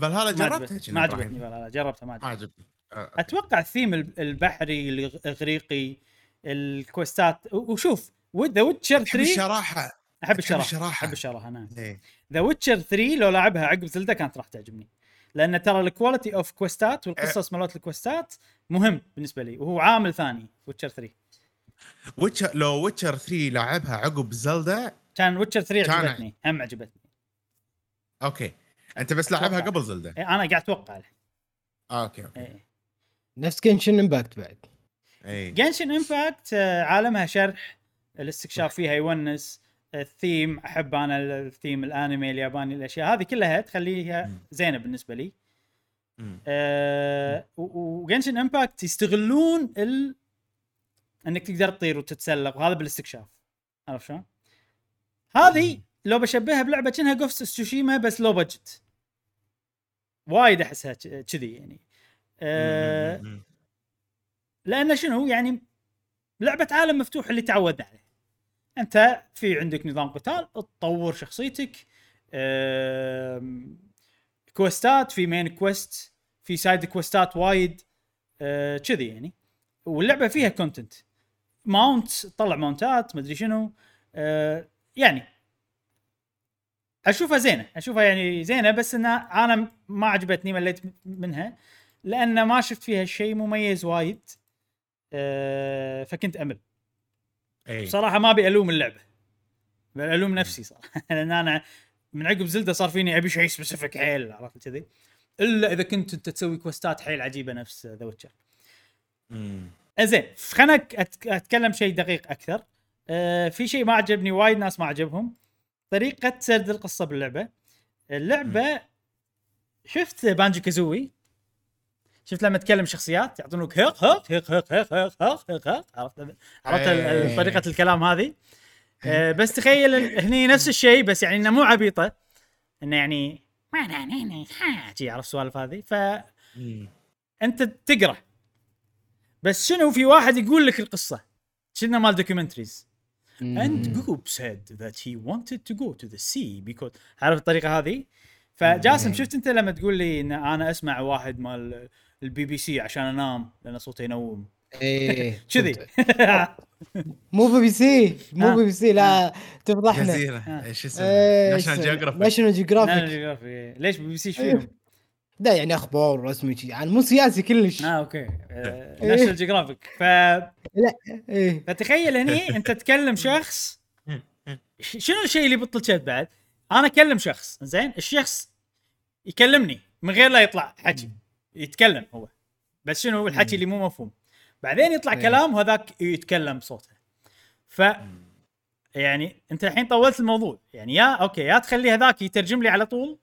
Valhalla جربتها ما. عجبتني لا لا جربتها ما عجبتني. آه، أتوقع الثيم الب- البحري الإغريقي ال quest ات وشوف The Witcher تحب 3 الصراحة. أحب الصراحة الصراحة. أحب الصراحة نعم. إيه. The Witcher 3 لو لعبها عقب Zelda كانت راح تعجبني. لأن ترى ال quality of quest ات والقصص مالت ال quest ات مهم بالنسبة لي وهو عامل ثاني Witcher 3 Witcher لو Witcher 3 لعبها عقب Zelda كان Witcher 3 كان- عجبتني هم عجبتني. okay. أنت بس لعبها أتوقع. قبل Zelda إيه، أنا قاعد أتوقع. الحين آه، okay okay. إيه. نفس Genshin Impact بعد. إي. جنشن امباكت عالمها شرح الاستكشاف فيها يونس الثيم أحب أنا الثيم الأنمي الياباني الأشياء هذه كلها تخليها. زينة بالنسبة لي. آه وجنشن امباكت يستغلون ال إنك تقدر تطير وتتسلق وهذا بالاستكشاف. عرفت شلون؟ هذه لو بشبهها بلعبة كأنها Ghost of Tsushima بس لو budget وايد أحسها كذي يعني. آه. لأن شنو؟ يعني لعبة عالم مفتوح اللي تعودنا عليه. أنت في عندك نظام قتال تطور شخصيتك آم، quest ات في main quest في side quest ات وايد آه، كذي يعني. واللعبة فيها content mount تطلع mount ات مدري شنو آه، يعني. أشوفها زينة أشوفها يعني زينة بس انها أنا ما عجبتني مليت منها لأن ما شفت فيها شيء مميز وايد آه، فكنت أمل. اي بصراحة ما أبي ألوم اللعبة. بل ألوم نفسي صراحة. لأن أنا من عقب Zelda صار فيني أبي شيء specific حيل عرفت كذي؟ إلا إذا كنت أنت تسوي quest ات حيل عجيبة نفس The Witcher مم. زين خلينا أت- أتكلم شيء دقيق أكثر. آه في شيء ما عجبني وايد ناس ما عجبهم. طريقة سرد القصة باللعبة. اللعبة شفت Banjo-Kazooie؟ شفت لما تكلم شخصيات يعطونك هيق هيق هيق هيق هيق هيق هيق عرفت؟ عرفت إيه. طريقة الكلام هذه؟ آه بس تخيل هني نفس الشيء بس يعني إنه مو عبيطة. إنه يعني جي عرفت السوالف هذه؟ فانت مم. تقرأ. بس شنو في واحد يقول لك القصة؟ شنو مال دوكيومنتريز and Goop said that he wanted to go to the sea because عارف الطريقة هذه؟ فجاسم. شفت أنت لما تقول لي إن أنا أسمع واحد مال البي بي سي عشان أنام لأن صوته ينوم؟ إيه كذي. مو بي بي سي مو آه. بي بي سي لا تفضحنا جزيرة. آه. إيش اسمه؟ إيه، National Geographic National Geographic. ليش بي بي سي؟ إيش فيهم؟ لا يعني أخبار رسمي شي. يعني مو سياسي كلش. آه okay. National Geographic ف إيه. فتخيل هني أنت تكلم شخص شنو الشيء اللي يبطل شات بعد؟ أنا أكلم شخص زين؟ الشخص يكلمني من غير لا يطلع حكي. يتكلم هو. بس شنو الحكي اللي مو مفهوم؟ بعدين يطلع إيه. كلام وهذاك يتكلم بصوته. ف يعني انت الحين طولت الموضوع. يعني يا okay يا تخلي هذاك يترجم لي على طول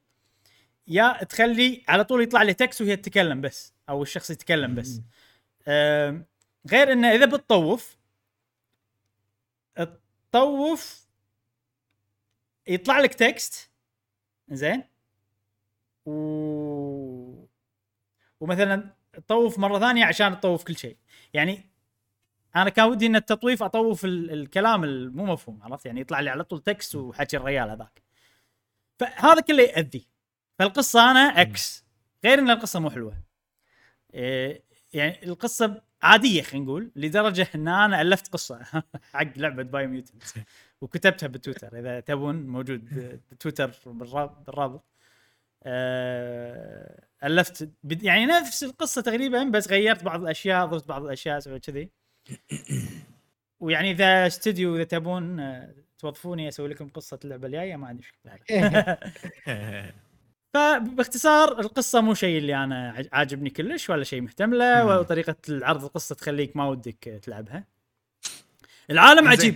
يا تخلي على طول يطلع لي text وهي تتكلم بس أو الشخص يتكلم بس. غير إنه إذا بتطوف تطوف يطلع لك text زين و ومثلا تطوف مرة ثانية عشان تطوف كل شيء. يعني أنا كان ودي إن التطويف أطوف ال- الكلام المو مفهوم عرفت؟ يعني يطلع لي على طول text وحكي الريال هذاك. فهذا كله ياذي فالقصة أنا إكس غير إن القصة مو حلوة. إيه يعني القصة عادية خلينا نقول لدرجة إن أنا ألفت قصة حق لعبة Biomutant. وكتبتها بتويتر إذا تبون موجود بتويتر بالراب- بالرابط. آه، ألفت. يعني نفس القصة تقريبا بس غيرت بعض الأشياء ضفت بعض الأشياء سويت كذي. ويعني إذا استوديو إذا تبون آه، توظفوني أسوي لكم قصة اللعبة الجاية ما عندي مشكلة. فباختصار القصة مو شيء اللي أنا عاجبني كلش ولا شيء مهتم له. وطريقة العرض القصة تخليك ما ودك تلعبها. العالم. عجيب.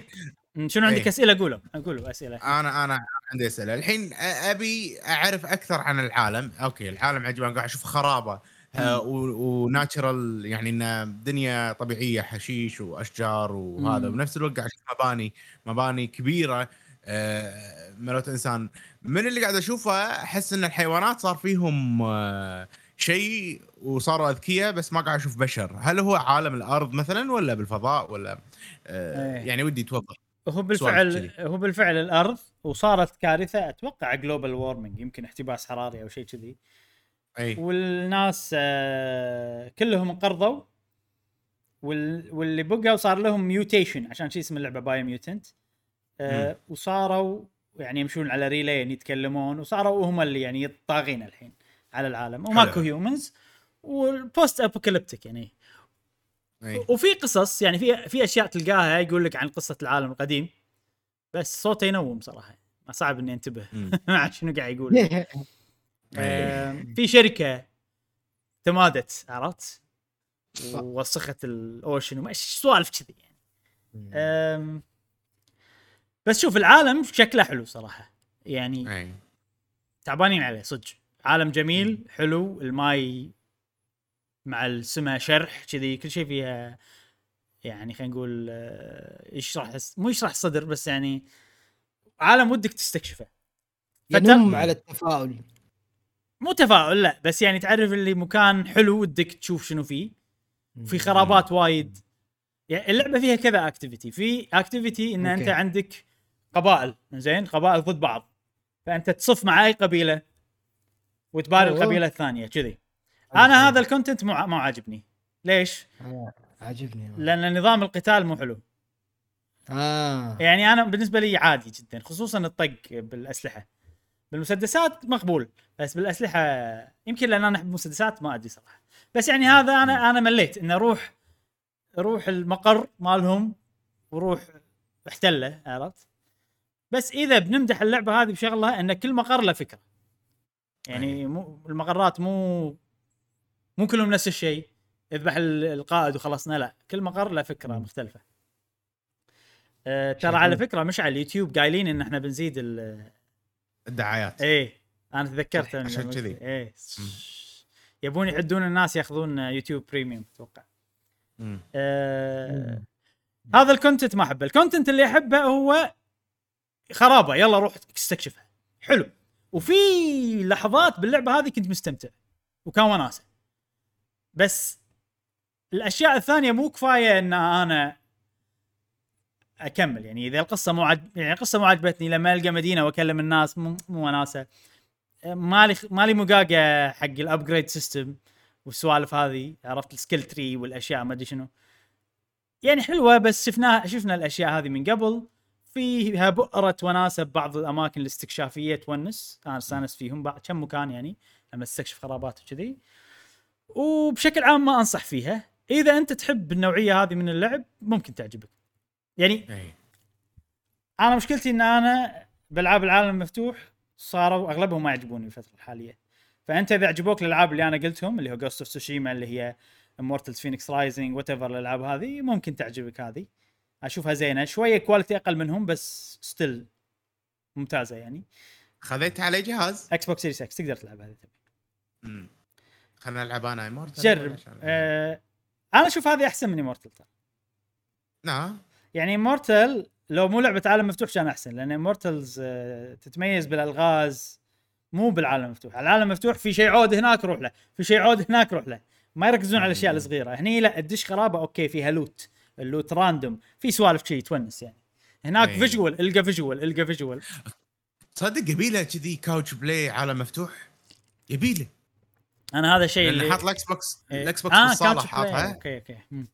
شنو عندك إيه. أسئلة؟ قولوا. قولوا أسئلة. أنا أنا عندي أسئلة. الحين أبي أعرف أكثر عن العالم. أوكي العالم عجيب أنا قاعد أشوف خرابة. آه، وناتشرال يعني انه دنيا طبيعية حشيش وأشجار وهذا. وبنفس الوقت قاعد أشوف مباني مباني كبيرة. آه، ملوت إنسان من اللي قاعد أشوفه أحس إن الحيوانات صار فيهم آه، شيء وصاروا أذكياء بس ما قاعد أشوف بشر. هل هو عالم الأرض مثلا ولا بالفضاء ولا؟ إيه. يعني ودي توضح. هو بالفعل. هو بالفعل الأرض وصارت كارثة أتوقع global warming يمكن احتباس حراري أو شيء كذي. أي. والناس آه، كلهم انقرضوا وال... واللي بقوا صار لهم mutation عشان شي اسم اللعبة Biomutant آه وصاروا يعني يمشون على ريلين يتكلمون وصاروا هم اللي يعني الطاغين الحين على العالم. وماكو. humans وال post-apocalyptic يعني اي وفي قصص يعني في في أشياء تلقاها يقول لك عن قصة العالم القديم بس صوته ينوم صراحة. ما صعب إني أنتبه. شنو قاعد يقول. آم، في شركة تمادت عرفت؟ ووسخه الأوشن وما سوالف كذي يعني. بس شوف العالم شكله حلو صراحة. يعني اي تعبانين عليه صدق. عالم جميل حلو الماي مع السما شرح كذي كل شيء فيها يعني خلينا نقول آه، يشرح مو يشرح الصدر بس يعني عالم ودك تستكشفه. ينم على التفاؤل. مو تفاؤل لا بس يعني تعرف اللي مكان حلو ودك تشوف شنو فيه. في خرابات وايد. يعني اللعبة فيها كذا activity في activity إن أنت okay. عندك قبائل زين؟ قبائل ضد بعض. فأنت تصف مع أي قبيلة وتباري. القبيلة الثانية كذي. أنا هذا الكونتنت مو مو عاجبني. ليش؟ عاجبني. لأن نظام القتال مو حلو. آه. يعني أنا بالنسبة لي عادي جدا خصوصا الطق بالأسلحة. بالمسدسات مقبول بس بالأسلحة يمكن لأن أنا أحب المسدسات ما أدري صراحة. بس يعني هذا أنا أنا مليت ان أروح أروح المقر مالهم وروح احتله عرفت؟ بس إذا بنمدح اللعبة هذه بشغله إن كل مقر له فكرة. يعني مو المقرات مو مو كلهم نفس الشيء. اذبح ال- القائد وخلصنا لا كل مقر له فكرة. مختلفة. أه ترى على. فكرة مش على اليوتيوب قايلين إن إحنا بنزيد ال الدعايات. إيه أنا تذكرت عشان كذي. إيه. يبون يعدون الناس ياخذون YouTube Premium أتوقع. آه هذا ال content ما أحبه. ال content اللي أحبه هو خرابة. يلا روح استكشفها. حلو. وفي لحظات باللعبة هذه كنت مستمتع. وكان وناسة. بس الأشياء الثانية مو كفاية إن أنا أكمل. يعني إذا القصة مو عجبت يعني القصة مو عجبتني لما ألقى مدينة وأكلم الناس مو مو وناسة. مالي مالي خلاقة حق ال upgrade system والسوالف هذه عرفت؟ ال skill tree والأشياء ما أدري شنو. يعني حلوة بس شفناها شفنا الأشياء هذه من قبل. فيها بؤرة وناسة ببعض الأماكن الاستكشافية تونس. أنا أستأنس فيهم بعد كم مكان يعني لما أستكشف خرابات وكذي. وبشكل عام ما أنصح فيها. إذا أنت تحب النوعية هذه من اللعب ممكن تعجبك. يعني أنا مشكلتي إن أنا بألعاب العالم المفتوح صاروا أغلبهم ما يعجبوني الفترة الحالية. فأنت إذا عجبوك الألعاب اللي أنا قلتهم اللي هو Ghost of Tsushima اللي هي Immortals Fenyx Rising whatever الألعاب هذه ممكن تعجبك هذه. أشوفها زينة. شوية quality أقل منهم بس still ممتازة يعني. خذيت على جهاز؟ إكس بوكس سيريس إكس تقدر تلعب هذه تبي. خلنا نلعب أنا Immortal جرب. آه أنا أشوف هذه أحسن من Immortal نعم. يعني Immortal لو مو لعبة عالم مفتوح كان أحسن لأن Immortals تتميز بالألغاز مو بالعالم المفتوح، العالم المفتوح في شيء عود هناك روح له، في شيء عود هناك روح له، ما يركزون على الأشياء الصغيرة، هني لا تدش خرابة أوكي فيها لوت، اللوت راندوم، في سوالف شيء تونس يعني. هناك أي. فيجوال إلقى فيجوال إلقى فيجوال تصدق يبيله كذي كاوتش بلاي عالم مفتوح؟ يبيله أنا هذا الشيء اللي حاط الإكس بوكس إيه. الإكس بوكس آه، بالصاله. حاطها أوكي أوكي مم.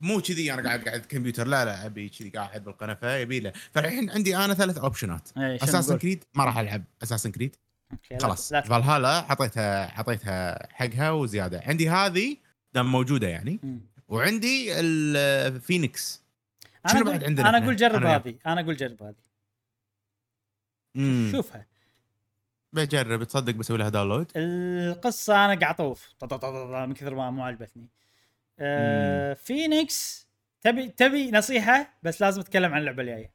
مو كذي أنا قاعد قاعد كمبيوتر لا لا أبي كذي قاعد بالقنفة يبيله فالحين عندي أنا ثلاث اوبشنات نقول؟ كريد ما راح ألعب اساسن كريد خلاص. فالهالا حطيتها حطيتها حقها وزيادة عندي هذه دام موجودة يعني مم. وعندي الفينيكس أنا شنو بعد عندنا أنا؟ أقول جرب. هذه أنا أقول جرب هذه شوفها بجرب تصدق بسوي لها download؟ القصة أنا قاعد أطوف. من كثر ما مو عجبتني. آه فينيكس تبي تبي نصيحة؟ بس لازم أتكلم عن اللعبة الجاية.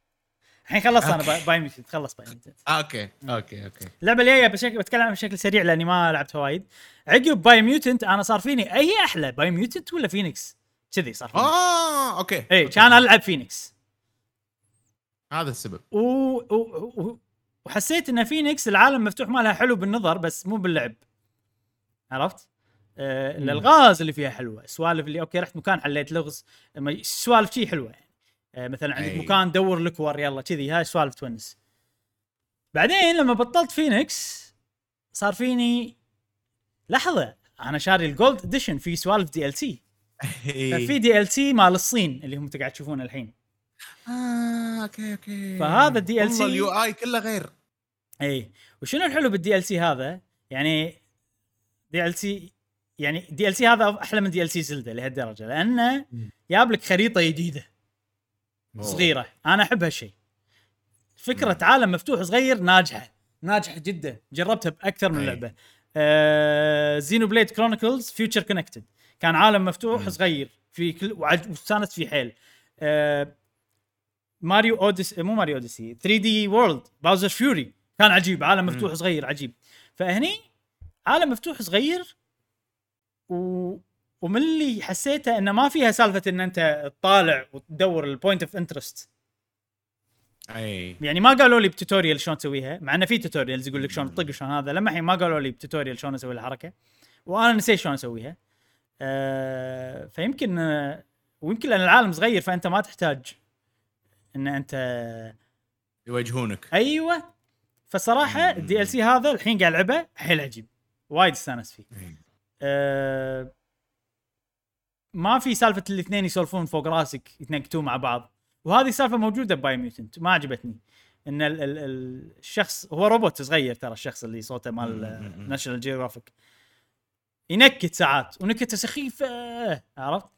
الحين خلصت أنا Bio- Mutant خلص Biomutant أوكي أوكي أوكي. اللعبة الجاية بشكل بتكلم عنها بشكل سريع لأني ما لعبتها وايد. عقب Biomutant أنا صار فيني أي أحلى Biomutant ولا Fenyx؟ كذي صار فيني. آه أوكي اي. كان ألعب فينيكس. هذا السبب. و... و... و... وحسيت إن فينيكس العالم مفتوح مالها حلو بالنظر بس مو باللعب عرفت؟ آه الالغاز اللي فيها حلوة السوالف اللي أوكي رحت مكان حليت لغز أما السوالف شي حلوة يعني آه مثلا عندك أي. مكان دور لكور يلا كذي هاي سوالف تونس بعدين لما بطلت فينيكس صار فيني لحظة أنا شاري الجولد اديشن في سوالف دي ال سي. ففي دي ال سي مال الصين اللي هم قاعد تشوفونه الحين آه أوكي أوكي. فهذا DLC والله اليو آي كله غير. إي. وشنو الحلو بالدي ال سي هذا؟ يعني دي ال سي يعني دي ال سي هذا أحلى من دي ال سي زلدة لهالدرجة لأنه. جاب لك خريطة جديدة. أوه. صغيرة. أنا أحب هالشيء. فكرة عالم مفتوح صغير ناجحة. ناجحة جدا. جربتها بأكثر من. لعبة. آه Xenoblade Chronicles Future Connected كان عالم مفتوح مم. صغير. في كل وعج- واستانست فيه حيل. آه Mario Odyssey مو Mario Odyssey 3D World Bowser's Fury. كان عجيب عالم. مفتوح صغير عجيب. فهني عالم مفتوح صغير و ومن اللي حسيته إنه ما فيها سالفة إن أنت تطالع وتدور ال point of interest أي. يعني ما قالوا لي ب tutorial شلون تسويها مع إنه في tutorials يقول لك شلون تطق وشلون هذا. لما الحين ما قالوا لي ب tutorial شلون أسوي الحركة. وأنا نسيت شلون أسويها. أه فيمكن آه، ويمكن لأن العالم صغير فأنت ما تحتاج إن أنت يوجهونك. أيوه. فصراحة. ال DLC هذا الحين قاعد العبه حيل عجيب. وايد استانس فيه. أه ما في سالفة الاثنين يسولفون فوق راسك يتنكتون مع بعض. وهذه سالفة موجودة ب Biomutant ما عجبتني. إن ال ال ال الشخص هو روبوت صغير ترى الشخص اللي صوته مال. National Geographic ينكت ساعات ونكته سخيفة عرفت؟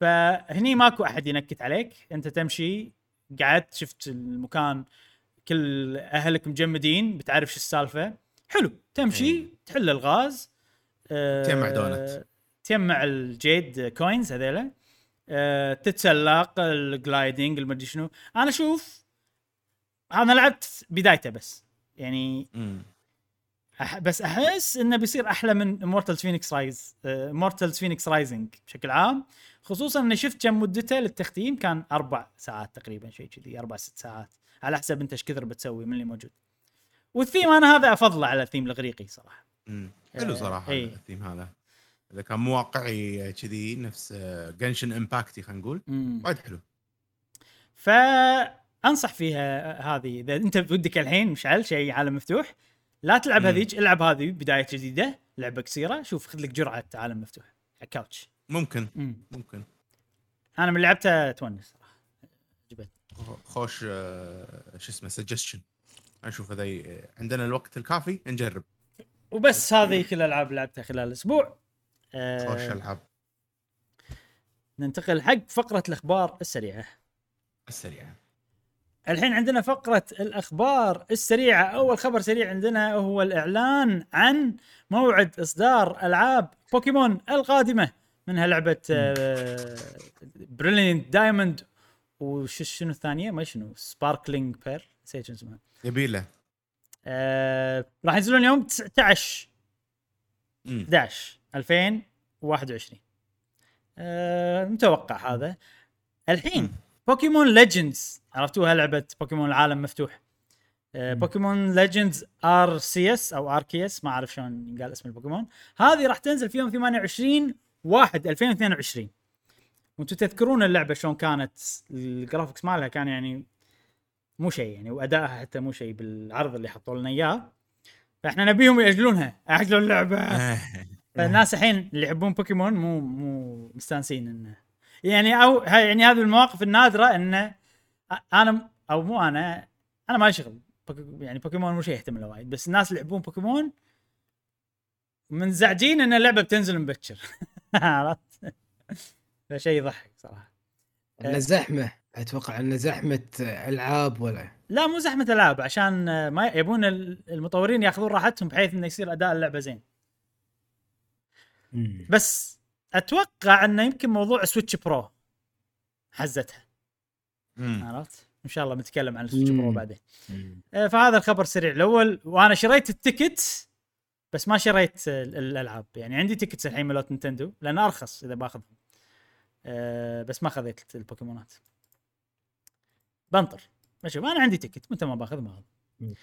فهني ماكو أحد ينكت عليك أنت تمشي قعدت شفت المكان كل أهلك مجمدين بتعرف شو السالفة حلو تمشي إيه. تحل الغاز آه، تجمع دونت. تجمع الجيد كوينز هذيلا آه، تتسلق الجلايدنج المدري شنو أنا أشوف أنا لعبت بدايته بس يعني مم. أح بس أحس إنه بيصير أحلى من مورتال فينيكس رايز مورتال فينيكس رايزنج بشكل عام خصوصا إني شفت كم مدته للتختيم كان أربع ساعات تقريبا شيء كذي أربع ست ساعات على حسب أنت إيش كثر بتسوي من اللي موجود والثيم أنا هذا افضله على الثيم الإغريقي صراحة مم. حلو آه، صراحة إي. الثيم هذا إذا كان مو واقعي كذي نفس Genshin Impact خلينا نقول. وايد حلو فانصح فيها هذه إذا أنت ودك الحين مشعل شيء عالم مفتوح لا تلعب. هذيك العب هذه بداية جديدة لعبة قصيرة شوف خذ لك جرعة عالم مفتوح على ال couch ممكن مم. ممكن. أنا من لعبتها تونس صراحة. عجبتني. خوش آه، شو اسمه سجستشن نشوف اذا ي- عندنا الوقت الكافي نجرب. وبس هذه كل الالعاب اللي لعبتها خلال الأسبوع. خوش آه ألعاب. ننتقل حق فقرة الأخبار السريعة. السريعة. الحين عندنا فقرة الأخبار السريعة. أول خبر سريع عندنا هو الإعلان عن موعد إصدار ألعاب بوكيمون القادمة. منها لعبة Brilliant Diamond وش شنو الثانية؟ ما شنو Sparkling Pearl نسيت شنو اسمها. يبي له. آه راح ينزلون يوم 19 مم. 11 2021 آه متوقع هذا. الحين مم. Pokémon Legends عرفتوها لعبه بوكيمون العالم مفتوح. آه. بوكيمون ليجندز ار سي اس أو ار كي اس ما أعرف شلون ينقال اسم البوكيمون هذه راح تنزل في يوم 28 1 2022 وأنتم تذكرون اللعبة شلون كانت ال graphics مالها كان يعني مو شيء يعني وأدائها حتى مو شيء بالعرض اللي حطوا لنا إياه. فإحنا نبيهم يأجلونها. اجلوا اللعبة. فالناس الحين اللي يحبون بوكيمون مو مو مستانسين إنه. يعني أو يعني هذه المواقف النادرة انه أنا أو مو أنا أنا ما شغل. يعني بوكيمون مو شيء يهتم له وايد. بس الناس اللي يحبون بوكيمون منزعجين إن اللعبة بتنزل مبكر. عرفت؟ فشيء يضحك صراحة انه زحمة أتوقع انه زحمة ألعاب ولا لا مو زحمة ألعاب عشان آه، ما يبون ال- المطورين ياخذون راحتهم بحيث إنه يصير أداء اللعبة زين بس أتوقع إنه يمكن موضوع Switch Pro حزتها. عرفت؟ إن شاء الله بنتكلم عن ال Switch Pro. بعدين. آه، فهذا الخبر السريع الأول وأنا شريت ال ticket بس ما شريت ال- الألعاب يعني عندي tickets الحين مالت نينتندو لأنه أرخص إذا بأخذهم. آه، بس ما خذيت البوكيمونات. بنطر شوف أنا عندي ticket متى ما بأخذ ما أخذ. مم.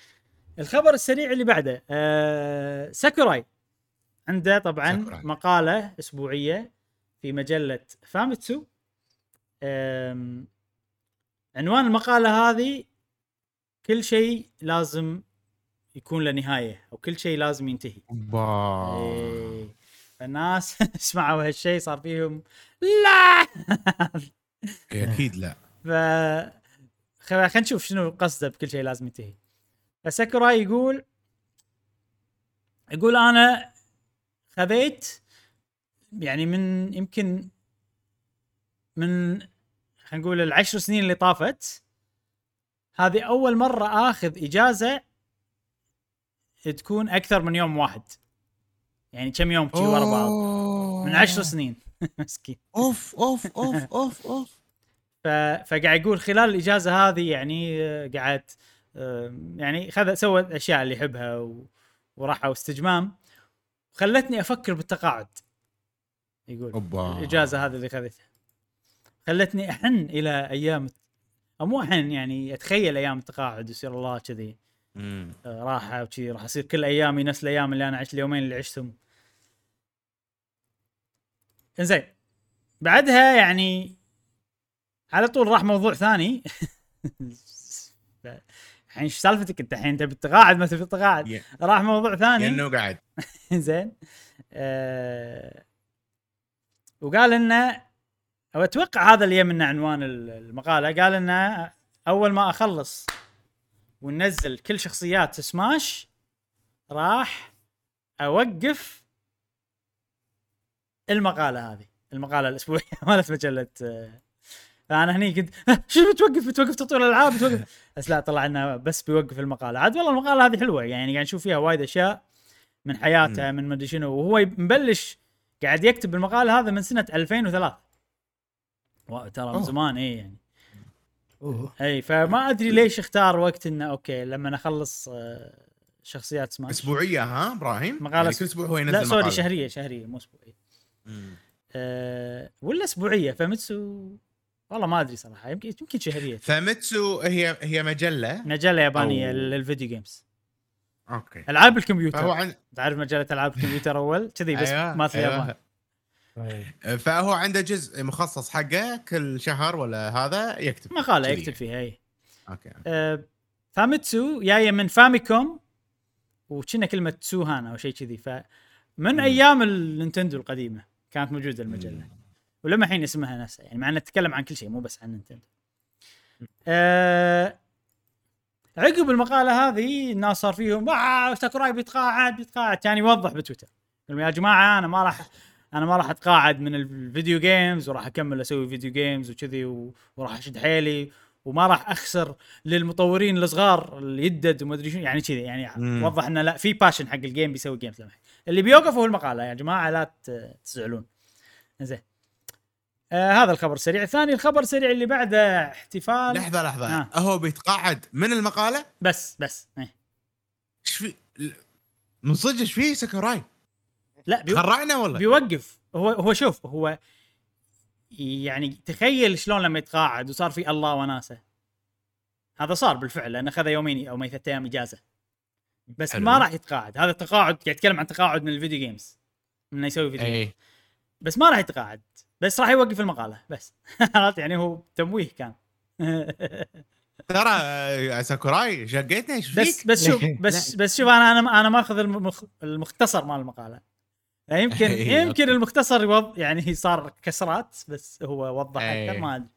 الخبر السريع اللي بعده آه، ساكوراي عنده طبعا ساكوراي. مقالة أسبوعية في مجلة فاميتسو آم، عنوان المقالة هذه كل شيء لازم يكون له نهاية أو كل شيء لازم ينتهي با. إيه. فالناس سمعوا هالشيء صار فيهم لا إيه، أكيد لا ف خلينا نشوف شنو قصده بكل شيء لازم ينتهي فساكوراي يقول يقول أنا خذيت يعني من يمكن من خلينا نقول العشر سنين اللي طافت هذه أول مرة آخذ إجازة تكون أكثر من يوم واحد. يعني كم يوم شي ورا بعض؟ من عشر سنين. مسكين. أوف أوف أوف أوف أوف. ف... فقاعد يقول خلال الإجازة هذه يعني آه، قعد آه، يعني خذ سوى الاشياء اللي يحبها و... وراحوا استجمام خلتني أفكر بالتقاعد. يقول أوبا. الإجازة هذه اللي خذتها خلتني أحن إلى أيام أو مو أحن يعني أتخيل أيام التقاعد يصير الله كذي. راحه وكذي راح اصير كل أيامي نفس الأيام اللي أنا عشت اليومين اللي عشتهم. إنزين بعدها يعني على طول راح موضوع ثاني. الحين إيش سالفتك أنت؟ الحين تبي تتقاعد ما تبي تتقاعد ي- راح موضوع ثاني. لأنه قاعد. زين آه وقال إنه أو أتوقع هذا اللي يمنا عنوان ال- المقالة قال إنه أول ما أخلص وننزل كل شخصيات سماش راح أوقف المقالة هذه المقالة الأسبوعية مالت مجلة آه، فانا هني كنت "ها، شو بتوقف؟ بتوقف تطوير الألعاب؟ بتوقف؟ بس لا طلع إنه بس بيوقف المقالة. عاد والله المقالة هذه حلوة يعني قاعد نشوف فيها وايد أشياء من حياته من مدري شنو. وهو مبلش قاعد يكتب المقال هذا من سنة 2003 وا- ترى من. زمان اي يعني. أوه. أي فما أدري ليش اختار وقت إنه okay لما اخلص آه، شخصيات سماش أسبوعية ها إبراهيم مقالة يعني كل أسبوع هو ينزل لا sorry. شهرية شهرية مو أسبوعية. أه ولا أسبوعية فمتسو والله ما أدري صراحة يمكن يمكن شهرية فميتسو هي هي مجلة مجلة يابانية أو- لل video games okay ألعاب الكمبيوتر عن... تعرف مجلة ألعاب الكمبيوتر أول كذي بس أيوة، مالت أيوة. اليابان. فهو عنده جزء مخصص حقه كل شهر ولا هذا يكتب مقاله. يكتب فيها إي. أوكي أه فاميتسو جاية من فاميكوم وكنا كلمة تسوشين أو شيء كذي فمن مم. أيام النينتندو القديمة كانت موجودة المجلة ولما الحين اسمها نفسها يعني مع إنها تتكلم عن كل شيء مو بس عن نينتندو. أه عقب المقالة هذه الناس صار فيهم آه ساكوراي بيتقاعد بيتقاعد. كان يوضح بتويتر يقول يا جماعة أنا ما راح أنا ما راح أتقاعد من ال video games وراح أكمل أسوي video games وكذي وراح أشد حيلي وما راح أخسر للمطورين الصغار اللي يدد وما أدري شنو يعني كذي يعني. وضح إنه لا في passion حق ال game بيسوي games لما اللي بيوقف هو المقالة يا جماعة لا تزعلون. زين آه هذا الخبر السريع. الثاني الخبر السريع اللي بعده احتفال. لحظة لحظة. آه. هو بيتقاعد من المقالة؟ بس بس. إيه. إيش في؟ من صدق إيش في؟ ساكوراي لا بيو... خرعنا ولا؟ بيوقف. هو هو شوف هو يعني تخيل شلون لما يتقاعد وصار في الله وناسه. هذا صار بالفعل لأنه اخذ يومين أو ثلاث أيام إجازة. بس حلو. ما راح يتقاعد. هذا تقاعد قاعد يتكلم عن تقاعد من ال video games إنه يسوي video games. اي بس ما راح يتقاعد. بس راح يوقف المقالة. بس. عرفت؟ يعني هو تمويه كان. ترى آه، ساكوراي شقيتنا إيش بس؟ بس شوف. بس بس شوف أنا أنا أنا ماخذ المخ... المختصر مال المقالة. يعني يمكن إيه، يمكن. المختصر يوض... يعني صار كسرات بس هو وضح إيه. أكثر ما أدري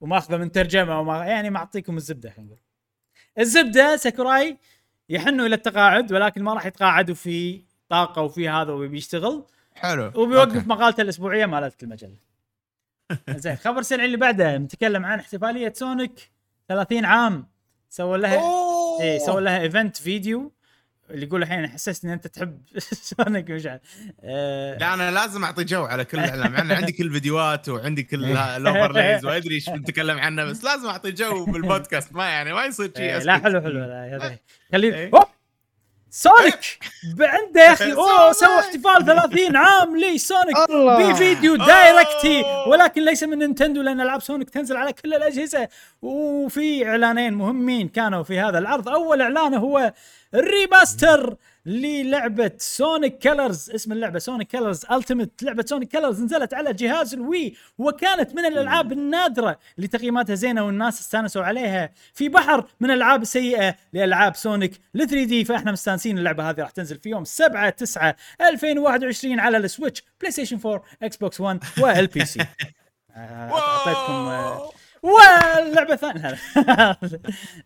وماخذه من ترجمة وما يعني معطيكم الزبدة خلينا نقول الزبدة ساكوراي يحنوا إلى التقاعد ولكن ما راح يتقاعد وفي طاقة وفي هذا وبيشتغل حلو وبيوقف okay. مقالته الأسبوعية مالت المجلة زين خبر سريع اللي بعده نتكلم عن احتفالية سونيك 30 عام سووا لها. إيه سووا لها event فيديو اللي يقول الحين حسست إن أنت تحب سونيك مش عارف. آه، لا أنا لازم أعطي جو على كل الإعلام مع إن عندي كل الفيديوهات وعندي كل ال overlays وأدري إيش بنتكلم عنه بس لازم أعطي جو بالبودكاست. ما يعني ما يصير شيء إيه،. لا حلو حلو لا خليه إيه. سونيك! عنده يا أخي. أوه سونيك! سوى احتفال 30 عام لي سونيك. بفيديو direct ي ولكن ليس من نينتندو لأن ألعاب سونيك تنزل على كل الأجهزة. وفي إعلانين مهمين كانوا في هذا العرض. أول إعلان هو ال remaster للعبة Sonic Colors اسم اللعبة Sonic Colors Ultimate لعبة Sonic Colors نزلت على جهاز ال Wii وكانت من الألعاب النادرة اللي تقييماتها زينة والناس استانسوا عليها. في بحر من الألعاب السيئة لألعاب سونيك ل 3 D فإحنا مستانسين اللعبة هذه راح تنزل في يوم 7 9 2021 على ال Switch بلاي ستيشن 4 إكس بوكس 1 وال PC أعطيتكم آه، واللعبة الثانية.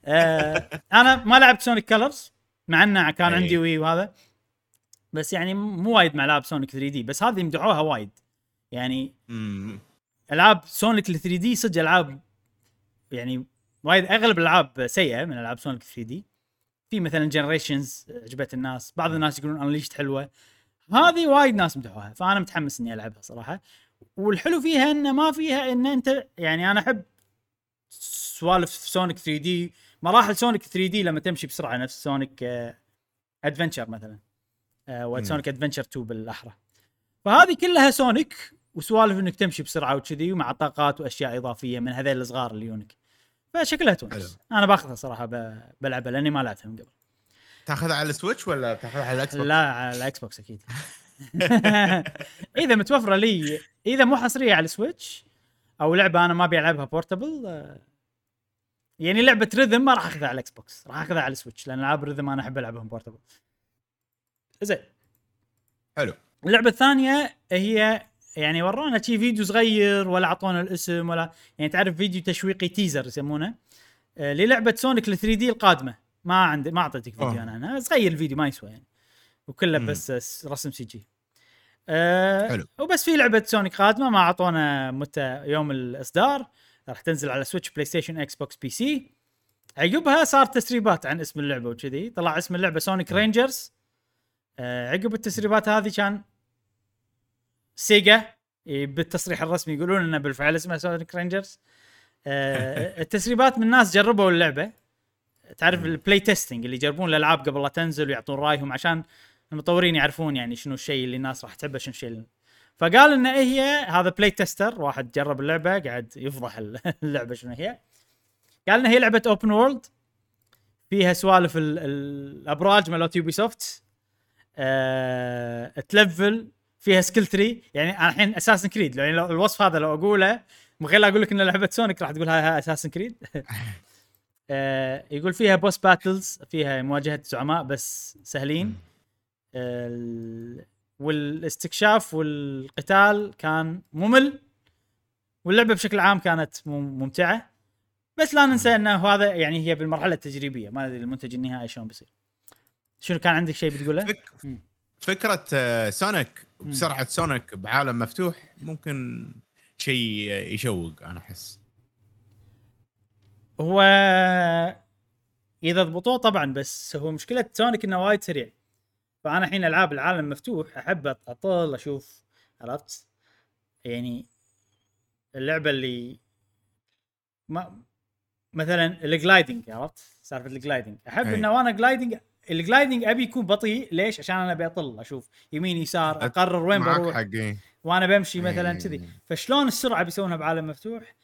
آه، أنا ما لعبت Sonic Colors مع إنه كان أي. عندي Wii وهذا. بس يعني مو وايد مع العاب سونيك 3 D بس هذه مدحوها وايد. يعني. ألعاب سونيك ال 3 D صدق ألعاب يعني وايد أغلب الألعاب سيئة من ألعاب سونيك 3 D في مثلا Generations عجبت الناس بعض الناس يقولون Unleashed حلوة. هذه وايد ناس مدحوها فأنا متحمس إني ألعبها صراحة. والحلو فيها ان ما فيها إن أنت يعني أنا أحب سوالف سونيك 3 D مراحل سونيك 3 D لما تمشي بسرعة نفس Sonic Adventure مثلا آه، مم. و Sonic Adventure 2 بالأحرى فهذه كلها سونيك وسوالف إنك تمشي بسرعة وكذي ومع طاقات وأشياء إضافية من هذيل الصغار اللي يونك فشكلها حلو. تونس أنا باخذها صراحة بلعبها لأني ما لعبتها من قبل تاخذها على ال Switch ولا تاخذها على ال Xbox؟ لا على ال Xbox أكيد إذا متوفرة لي إذا مو حصرية على ال Switch أو لعبة أنا ما أبي ألعبها portable يعني لعبة rhythm ما راح أخذها على ال Xbox راح أخذها على ال Switch لأن ألعاب rhythm أنا أحب ألعبهم portable. زين. حلو. اللعبة الثانية هي يعني ورونا شي فيديو صغير ولا أعطونا الاسم ولا يعني تعرف فيديو تشويقي teaser يسمونه؟ آه، للعبة Sonic ال 3D القادمة. ما عندي ما أعطيتك فيديو أوه. أنا عنها صغير الفيديو ما يسوى يعني. وكله. بس رسم CG أه حلو. وبس في لعبة Sonic قادمة ما أعطونا متى يوم الإصدار. راح تنزل على Switch PlayStation Xbox PC عقبها صار تسريبات عن اسم اللعبة وكذي. طلع اسم اللعبة Sonic Rangers أه عقب التسريبات هذه كان Sega إيه، بالتصريح الرسمي يقولون إنه بالفعل اسمها Sonic Rangers آه التسريبات من ناس جربوا اللعبة. تعرف ال play testing اللي يجربون الألعاب قبل لا تنزل ويعطون رأيهم عشان المطورين يعرفون يعني شنو الشيء اللي الناس راح تحبه شنو الشيء اللي... فقال إن هي؟ هذا play tester واحد جرب اللعبة قاعد يفضح اللعبة شنو هي. قال إن هي لعبة open world فيها سوالف ال- ال- الأبراج مالت Ubisoft أه... تلفل فيها skill tree يعني أنا الحين Assassin's Creed يعني لو الوصف هذا لو أقوله من غير لا أقول لك إن لعبة Sonic راح تقول هاي Assassin's Creed آه يقول فيها boss battles فيها مواجهة زعماء بس سهلين. آه والاستكشاف والقتال كان ممل واللعبة بشكل عام كانت مم- ممتعة. بس لا ننسى إنه هذا يعني هي بالمرحلة التجريبية. ما أدري المنتج النهائي شلون بيصير. شنو كان عندك شيء بتقوله؟ فك... فكرة آه، Sonic. بسرعة Sonic بعالم مفتوح ممكن شيء يشوق أنا أحس. هو إذا ضبطوه طبعا بس هو مشكلة Sonic إنه وايد سريع. فانا الحين العاب العالم مفتوح احب اطل أشوف عرفت؟ يعني اللعبة اللي ما مثلا ال gliding عرفت؟ سالفة ال gliding احب أي. إنه وأنا gliding ال gliding ابي يكون بطيء. ليش؟ عشان أنا ابي اطل أشوف يمين يسار اقرر وين بروح إيه. وأنا بمشي مثلا إيه. كذي. فشلون السرعة بيسوونها بعالم مفتوح؟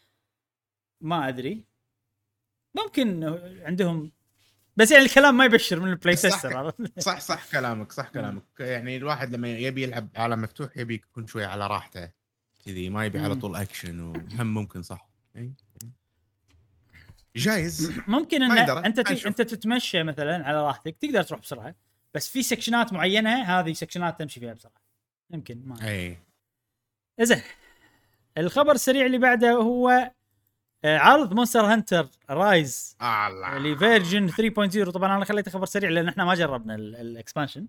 ما أدري. ممكن عندهم بس يعني الكلام ما يبشر من ال play عرفت؟ صح صح كلامك صح كلامك. يعني الواحد لما يبي يلعب عالم مفتوح يبي يكون شوي على راحته كذي ما يبي على. طول اكشن وهم ممكن صح. إي. جايز. ممكن إن أنت ت... أنت تتمشى مثلا على راحتك تقدر تروح بسرعة بس في section ات معينة هذه section ات تمشي فيها بسرعة. يمكن ما اي زين الخبر السريع اللي بعده هو عرض Monster Hunter Rise الله. ل version 3.0 طبعا أنا خليته خبر سريع لأن إحنا ما جربنا ال- ال expansion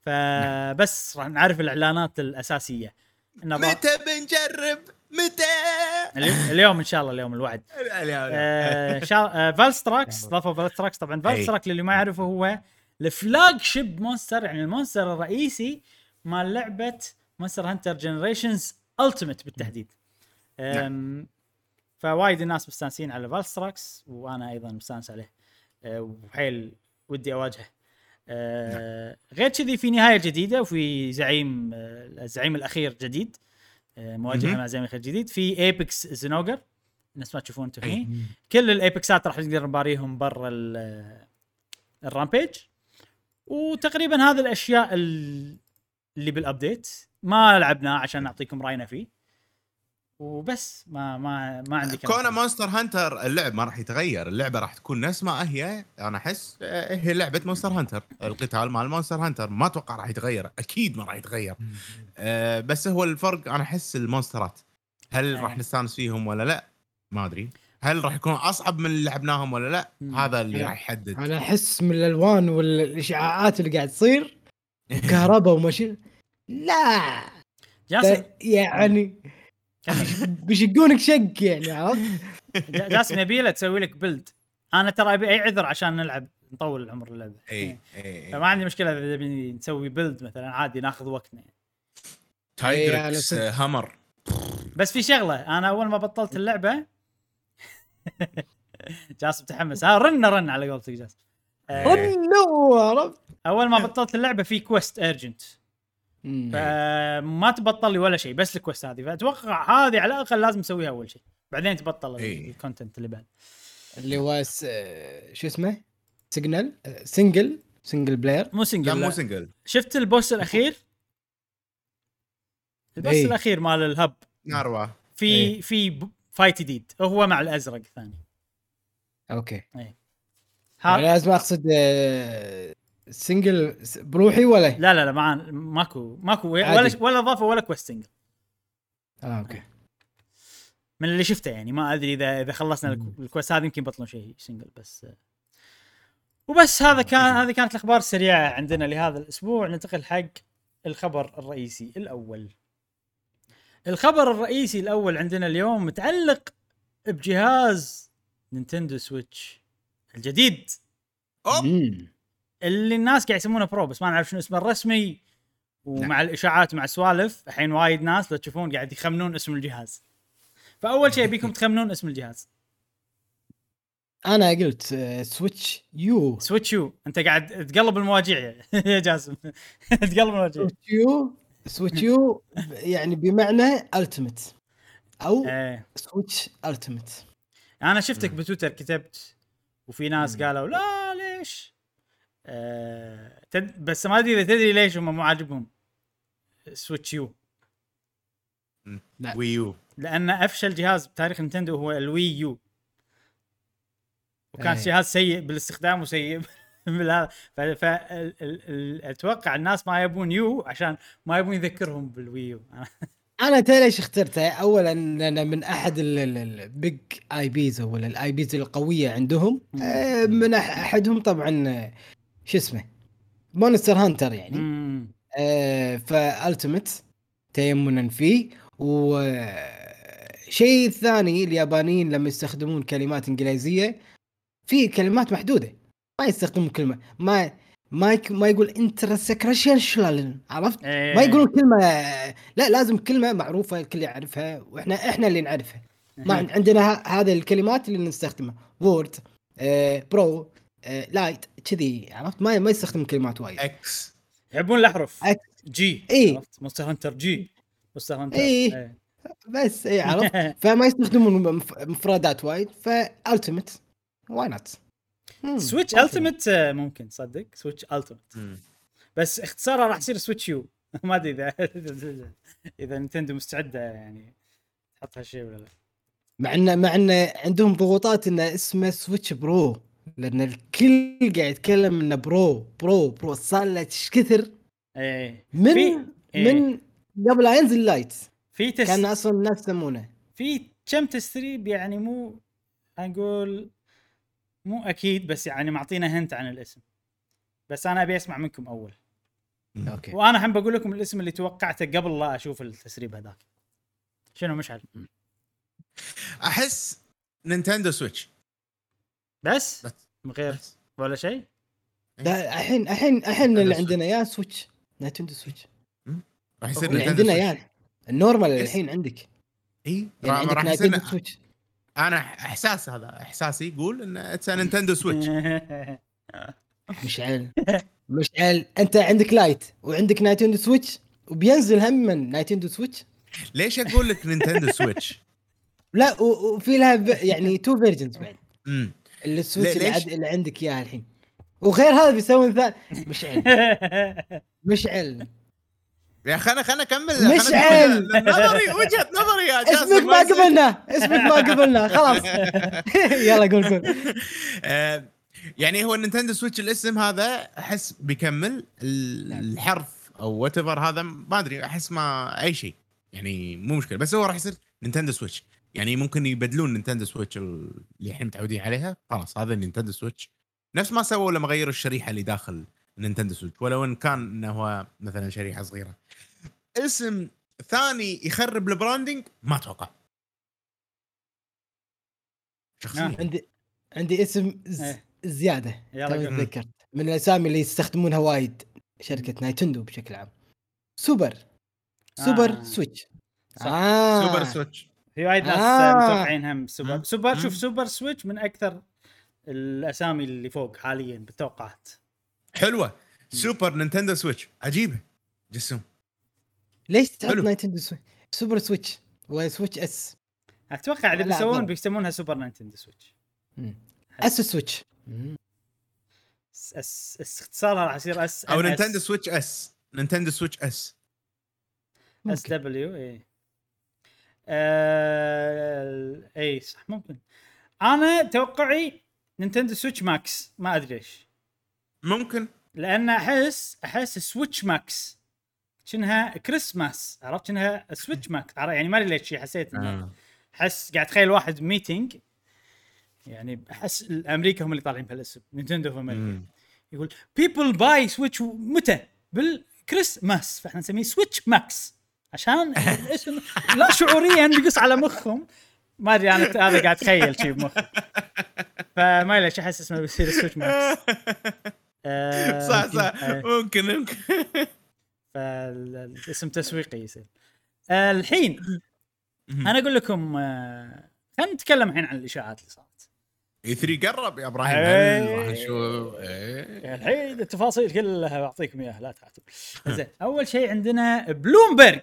فبس راح نعرف الإعلانات الأساسية. متى بنجرب؟ متى؟ اليوم- إن شاء الله اليوم الوعد. آه، شا... آه، Valstrax ضافوا Valstrax طبعا Valstrax للي ما يعرفه هو ال flagship monster يعني المونستر الرئيسي مال لعبة Monster Hunter Generations Ultimate بالتحديد. أم، فوايد الناس مستانسين على Valstrax وأنا أيضا مستانس عليه. أه، وحيل ودي أواجهه. أه، غير كذي في نهاية جديدة وفي زعيم أه، الزعيم الأخير جديد. أه، مواجهة. مع الزعيم الأخير جديد. في Apex Zinogre الناس ما تشوفون أنتم. الحين كل ال Apex ات راح نقدر نباريهم برا ال- ال rampage. وتقريبا هذه الأشياء ال- اللي بال update ما لعبناه عشان نعطيكم رأينا فيه. وبس ما ما ما عندي كلام. كونه Monster Hunter اللعب ما راح يتغير اللعبة راح تكون نفس ما هي أنا أحس آه، هي لعبة Monster Hunter. القتال مال Monster Hunter ما أتوقع راح يتغير أكيد ما راح يتغير. آه، بس هو الفرق أنا أحس ال monster ات. هل راح أي. نستانس فيهم ولا لا؟ ما أدري. هل راح يكون أصعب من اللي لعبناهم ولا لا. هذا اللي. راح يحدد. أنا أحس من الألوان والإشعاعات اللي قاعد تصير كهرباء ومشي لا! جاسم يعني بيشقونك شق يعني عرفت؟ جاسم يبي له تسوي لك بيلد أنا ترى أبي أي عذر عشان نلعب نطول عمر اللعبة. اي اي فما عندي مشكلة إذا نبي نسوي بيلد مثلا عادي ناخذ وقتنا. يعني. Tigrex إيه، hammer بس في شغلة أنا أول ما بطلت اللعبة جاسم تحمس. ها رن رن على قولتك جاسم. آه، no عرفت؟ أول ما بطلت اللعبة في quest urgent. فما تبطل لي ولا شيء بس ال quest هذه. فأتوقع هذه على الأقل لازم أسويها أول شيء. بعدين تبطل إيه. ال content اللي بعد. اللي هو س... شو اسمه؟ single single single player مو single لا مو single شفت ال boss الأخير؟ ال boss إيه. الأخير مال ال hub. Narwa. في إيه. في ب- fight جديد. هو مع الأزرق الثاني. أوكي. هذا يعني لازم أقصد آه، single بروحي ولا؟ لا لا لا مع ماكو ماكو ولا. ولا إضافة ولا quest single آه أوكي. من اللي شفته يعني ما أدري إذا إذا خلصنا ال quest هذا يمكن يبطلون شيء single بس. وبس هذا كان هذه كانت الأخبار السريعة عندنا لهذا الأسبوع. ننتقل حق الخبر الرئيسي الأول. الخبر الرئيسي الأول عندنا اليوم متعلق بجهاز Nintendo Switch الجديد. أوب. مم. اللي الناس قاعد يسمونه Pro بس ما نعرف شنو اسمه الرسمي ومع الإشاعات مع السوالف الحين وايد ناس لو تشوفون قاعد يخمنون اسم الجهاز. فأول شيء ابيكم تخمنون اسم الجهاز. أنا قلت Switch U Switch U أنت قاعد تقلب المواجيع يا جاسم. تقلب المواجيع. Switch U Switch U يعني بمعنى Ultimate أو إيه. Switch Ultimate أنا شفتك بتويتر كتبت وفي ناس مم. قالوا لا ليش؟ آه تد... بس ما أدري إذا تدري ليش هم مو عاجبهم. Switch U لا. و U لأن أفشل جهاز بتاريخ نينتندو هو ال Wii U وكان أي. جهاز سيء بالاستخدام وسيء بالهذا. ف... ف... ال... ال... ال... أتوقع الناس ما يبون U عشان ما يبون يذكرهم بال Wii U أنا ترى ليش اخترته؟ اولا لأن من أحد ال big IPs أو ال IPs القوية عندهم. آه، من أحدهم طبعا شو اسمه Monster Hunter يعني مم. آه، ف Ultimate تيمنا فيه وشيء ثاني اليابانيين لما يستخدمون كلمات إنجليزية في كلمات محدودة ما يستخدمون كلمة ما ما ما يقول intersection عرفت؟ إيه. ما يقولون كلمة لا لازم كلمة معروفة الكل يعرفها وإحنا إحنا اللي نعرفها ما عن- عندنا هذه الكلمات اللي نستخدمها World آه، Pro آه، Lite كذي عرفت؟ ما ما يستخدم كلمات وايد. X يحبون الأحرف. أك- G إيه. عرفت؟ Monster Hunter G Monster Hunter إيه. بس إي عرفت؟ فما يستخدمون مف- مفردات وايد ف Ultimate Why not Switch Ultimate ممكن تصدق Switch Ultimate مم. بس اختصارها راح يصير Switch U ما أدري اذا إذا نينتندو مستعدة يعني تحط هالشيء ولا لا. مع ان مع ان عندهم ضغوطات ان اسمه Switch Pro لأن الكل قاعد يتكلم انه Pro Pro Pro صار له إيش كثر إيه. من في- إيه. من قبل لا ينزل Lite في تس كان أصلا الناس يسمونه. في كم تسريب يعني مو نقول مو أكيد بس يعني معطينا hint عن الاسم. بس أنا أبي أسمع منكم أول. أوكي. وأنا هم بقول لكم الاسم اللي توقعته قبل لا أشوف التسريب هذاك. شنو مشعل؟ أحس Nintendo Switch. بس؟ بس. من غير بس. ولا شيء؟ لا الحين الحين الحين اللي Switch. عندنا يا Switch Nintendo Switch راح يصير اللي عندنا يا ال normal yes. الحين عندك. إي يعني عندك راح يصير Nintendo Switch أنا إحساس هذا إحساسي يقول إن it's Nintendo Switch مشعل. مشعل. أنت عندك Lite وعندك Nintendo Switch وبينزل هم من Nintendo Switch ليش أقول لك Nintendo Switch؟ لا وفي لها ب... يعني two versions بعد. امم ال Switch اللي؟ عد... اللي عندك اياها الحين. وغير هذا بيسوون ثاني مشعل مشعل يا أخي أنا خليني اكمل مشعل. نظري وجهة نظري يا جاسم اسمك ما. قبلنا. اسمك ما قبلنا. خلاص. يلا قول قول. آه، يعني هو ال Nintendo Switch الاسم هذا أحس بيكمل. نعم. الحرف أو what هذا ما أدري أحس ما أي شيء. يعني مو مشكلة. بس هو راح يصير Nintendo Switch. يعني ممكن يبدلون Nintendo Switch ال- اللي إحنا متعودين عليها. خلاص هذا Nintendo Switch. نفس ما سووا لما غيروا الشريحة اللي داخل Nintendo Switch ولو إن كان إنه هو مثلا شريحة صغيرة. اسم ثاني يخرب ال branding ما أتوقع. شخصيا. عندي عندي اسم ز... إيه. زيادة. يلا. تذكرت. من الأسامي اللي يستخدمونها وايد شركة Nintendo بشكل عام. Super. Super آه. Switch. صح. آه. Super Switch. وايد ناس آه. متوقعين هم Super. Super. شوف Super Switch من أكثر الأسامي اللي فوق حاليا بالتوقعات. حلوة. Super Nintendo Switch. عجيبة. جسوم. ليش تحط حلو. Nintendo Switch Super Switch؟ و Switch S أتوقع اذا لا، بيسوون. بيسمونها Super Nintendo Switch. S Switch. S S, اختصارها راح يصير S أو Nintendo Switch S Nintendo Switch S اس. دبليو اي آه، إي صح ممكن أنا توقعي نينتندو Switch Max ما أدري ليش ممكن لأن أحس أحس Switch Max شنها كريسماس عرفت شنها Switch Max؟ يعني ما أدري ليش حسيت انه آه. أحس قاعد اتخيل واحد meeting يعني أحس الأمريكا هم اللي طالعين بهالاسم نينتندو في أمريكا. يقول people buy Switch متى؟ بالكريسماس فإحنا نسميه Switch Max عشان الاسم لا شعوريا يقص على مخهم. ما أدري أنا هذا قاعد أتخيل شيء بمخي. فما ليش أحس اسمه بيصير Switch Max آه، صح صح. آه، ممكن ممكن. فالاسم تسويقي يصير. آه، الحين أنا أقول لكم آه، خلينا نتكلم الحين عن الإشاعات اللي صارت. E3 قرب يا إبراهيم إيه. راح نشوف؟ إيه. الحين التفاصيل كلها بعطيكم إياها لا تعتب. زين أول شيء عندنا بلومبرج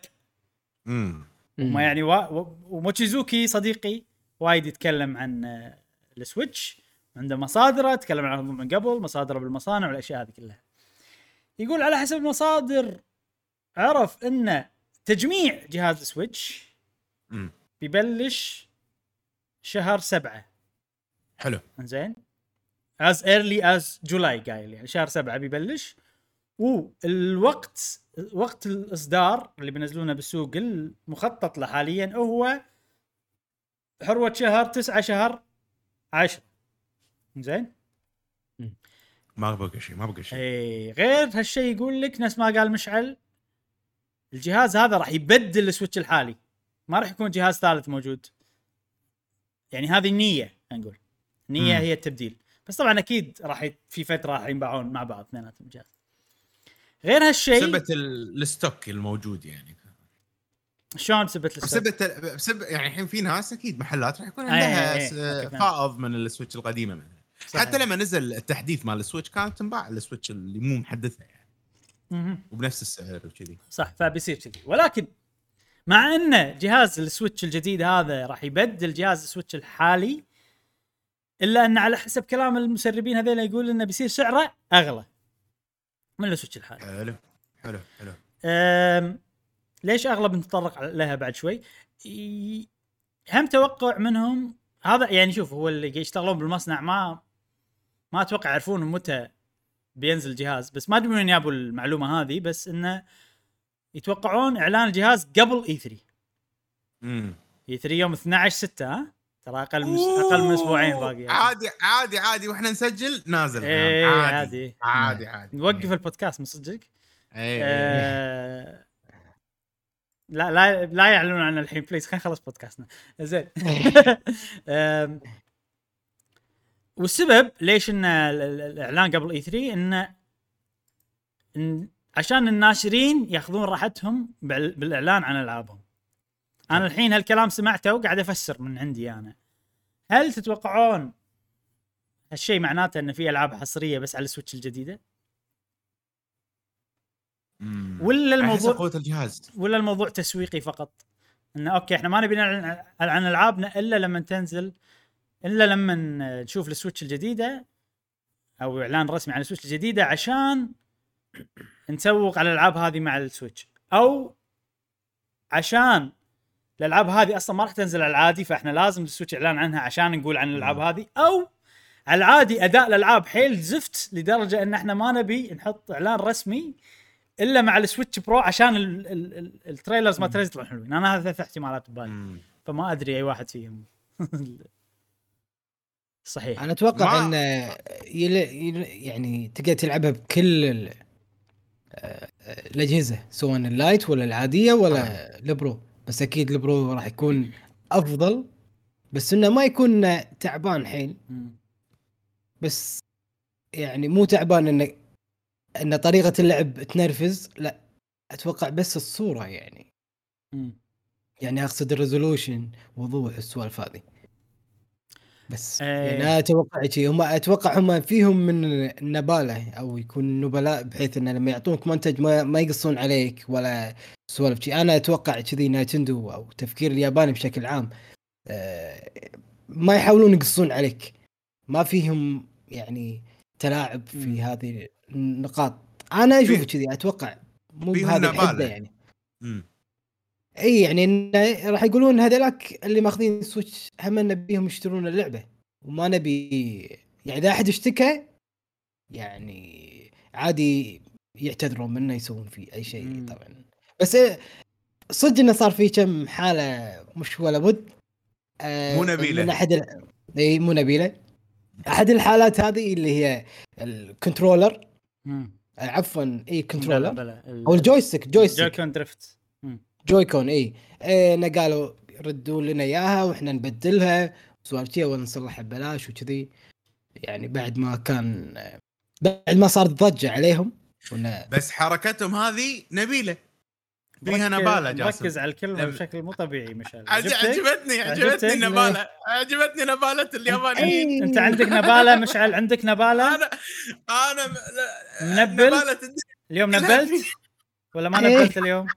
مم. ما يعني وا... و- وموتشيزوكي صديقي وايد يتكلم عن آه، ال Switch عنده مصادره تكلم عنهم من قبل مصادره بالمصانع والأشياء هذه كلها. يقول على حسب المصادر عرف إن تجميع جهاز ال Switch مم. بيبلش شهر سبعة. حلو. زين از early از July قايل يعني شهر سبعة بيبلش والوقت وقت الإصدار اللي بينزلونه بالسوق المخطط له حاليا هو حروة شهر تسعة شهر عشرة زين؟ ما بقى شيء ما بقى شيء اي غير هالشيء يقول لك نفس ما قال مشعل الجهاز هذا راح يبدل ال Switch الحالي. ما راح يكون جهاز ثالث موجود. يعني هذه خلينا نقول. مم. هي التبديل. بس طبعا أكيد راح. في فترة راح ينباعون مع بعض اثنيناتهم جهاز. غير هالشيء بسبة ال- ال stock الموجود يعني شلون بسبة الستوك؟ بسبة ال- بسبة يعني الحين في ناس أكيد محلات راح يكون أي- عندها أي- أوكي، فهمت. فائض من ال Switch القديمة مثلا صحيح. حتى لما نزل التحديث مال ال Switch كانت تنباع ال Switch اللي مو محدثها يعني. وبنفس السعر وكذي صح فبيصير كذي ولكن مع إن جهاز ال Switch الجديد هذا راح يبدل جهاز ال Switch الحالي إلا إن على حسب كلام المسربين هذول يقول إنه بيصير سعره أغلى من ال Switch الحالي. حلو حلو حلو أم ليش اغلى بنتطرق لها بعد شوي. هم توقع منهم هذا يعني شوف هو اللي يشتغلون بالمصنع ما ما أتوقع يعرفون متى بينزل الجهاز بس ما أدري من جابوا المعلومة هذه بس إنه يتوقعون إعلان الجهاز قبل E3 امم E3 يوم 12 6 ها ترى أقل من أقل من أسبوعين باقي عادي عادي عادي وإحنا نسجل نازل إيه عادي عادي. عادي عادي. نوقف البودكاست من صدقك. إيه آه لا لا لا يعلنون عن الحين please خلينا نخلص بودكاستنا. زين. والسبب ليش إن ال- ال- الإعلان قبل E3 انه إن عشان الناشرين ياخذون راحتهم بال- بالإعلان عن العابهم. أنا الحين هالكلام سمعته وقاعد أفسر من عندي أنا. هل تتوقعون هالشيء معناته إن في ألعاب حصرية بس على ال Switch الجديدة؟ مم. ولا الموضوع قوة الجهاز ولا الموضوع تسويقي فقط انه okay إحنا ما نبي نعلن عن ألعابنا إلا لما تنزل إلا لما نشوف ال Switch الجديدة أو إعلان رسمي عن ال Switch الجديدة عشان نسوق على الألعاب هذه مع ال Switch أو عشان الألعاب هذه أصلا ما راح تنزل على العادي فإحنا لازم ال Switch إعلان عنها عشان نقول عن الألعاب هذه. أو على العادي أداء الألعاب حيل زفت لدرجة إن إحنا ما نبي نحط إعلان رسمي إلا مع ال Switch Pro عشان ال- ال- ال- ال trailers ما تنزل يطلعون حلوين أنا هذا ثلاث احتمالات ببالي. فما أدري أي واحد فيهم. صحيح. أنا أتوقع ما- انه يل... يل... يعني تقدر تلعبها بكل ال... آه، الأجهزة سواء ال Lite ولا العادية ولا ال Pro. بس أكيد ال Pro راح يكون أفضل بس إنه ما يكون تعبان حيل. بس يعني مو تعبان إنه إن طريقة اللعب تنرفز لا أتوقع بس الصورة يعني. يعني أقصد ال resolution وضوح السوالف هذه بس إيه. يعني أنا أتوقع شيء هم أتوقع هم فيهم من النباله أو يكون نبلاء بحيث انه لما يعطونك منتج ما, ما يقصون عليك ولا سوالف شيء أنا أتوقع كذي نينتندو أو تفكير الياباني بشكل عام آه، ما يحاولون يقصون عليك ما فيهم يعني تلاعب. في هذه النقاط أنا أشوف كذي أتوقع مو. الحدة يعني. إي يعني إنه راح يقولون هذولاك اللي ماخذين Switch هم نبيهم يشترون اللعبة. وما نبي يعني إذا أحد اشتكى يعني عادي يعتذرون منه يسوون فيه أي شيء. طبعا. بس إيه، صدق إنه صار في كم حالة مش ولا بد. آه، مو نبيلة. من أحد ال... إي مو نبيلة. أحد الحالات هذه اللي هي ال controller. عفوا إي controller. بلا أو ال joystick joystick. Joy-Con drift. Joy-Con إي. إيه إنه قالوا ردوا لنا إياها وإحنا نبدلها. سوالف شي ولا نصلحها ببلاش وكذي. يعني بعد ما كان بعد ما صارت ضجة عليهم. وإنه بس حركتهم هذه نبيلة. فيها نبالة جاسم. مركز على الكلمة لم- بشكل مو طبيعي مشعل؟ عجبتني؟ عجبتني النبالة. عجبتني نبالة اليابانيين. انت عندك نبالة مشعل؟ عندك نبالة؟ أنا أنا منبل؟ نبالة اليوم نبلت؟ ولا ما. نبلت اليوم؟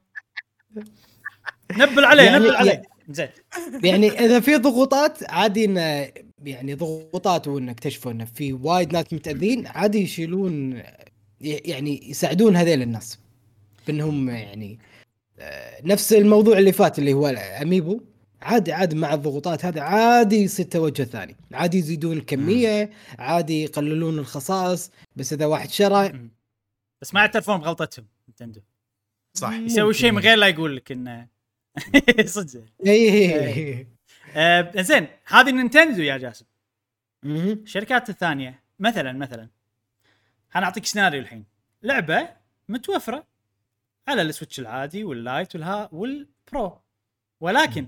نبل عليه يعني- نبل عليه زين. يعني إذا في ضغوطات عادي انه يعني ضغوطات وانه اكتشفوا انه في وايد ناس متأذين عادي يشيلون يعني يساعدون هذيل الناس. بانهم يعني آه، نفس الموضوع اللي فات اللي هو اميبو عادي عادي مع الضغوطات هذه عادي يصير توجه ثاني. عادي يزيدون الكمية عادي يقللون الخصائص بس إذا واحد شرى. بس ما يعترفون بغلطتهم نتندو. صح. يسوي شيء من غير لا يقول لك إنه. صدق. اي آه زين هذه نينتندو يا جاسم. الشركات الثانية مثلا مثلا. أنا أعطيك سيناريو الحين. لعبة متوفرة على ال Switch العادي وال Lite والها وال Pro. ولكن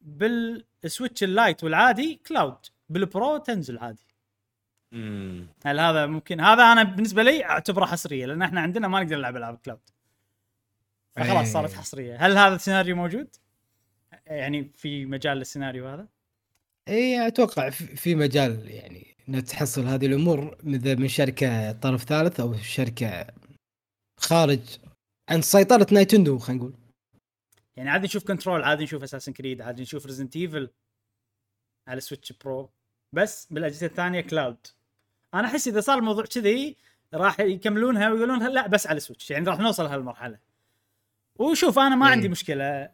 بال Switch ال Lite والعادي cloud بال Pro تنزل عادي. هل هذا ممكن؟ هذا أنا بالنسبة لي أعتبره حصرية لأن إحنا عندنا ما نقدر نلعب ألعاب cloud فخلاص صارت إيه. حصرية. هل هذا السيناريو موجود؟ يعني في مجال للسيناريو هذا؟ اي أتوقع في مجال يعني انها تحصل هذه الأمور إذا من شركة طرف ثالث أو شركة خارج عن سيطرة نينتندو خلينا نقول. يعني عادي نشوف Control عادي نشوف Assassin's Creed عادي نشوف Resident Evil على Switch Pro بس بالأجهزة الثانية cloud أنا أحس إذا صار الموضوع كذي راح يكملونها ويقولون لا بس على Switch يعني راح نوصل هالمرحلة. وشوف أنا ما إيه. عندي مشكلة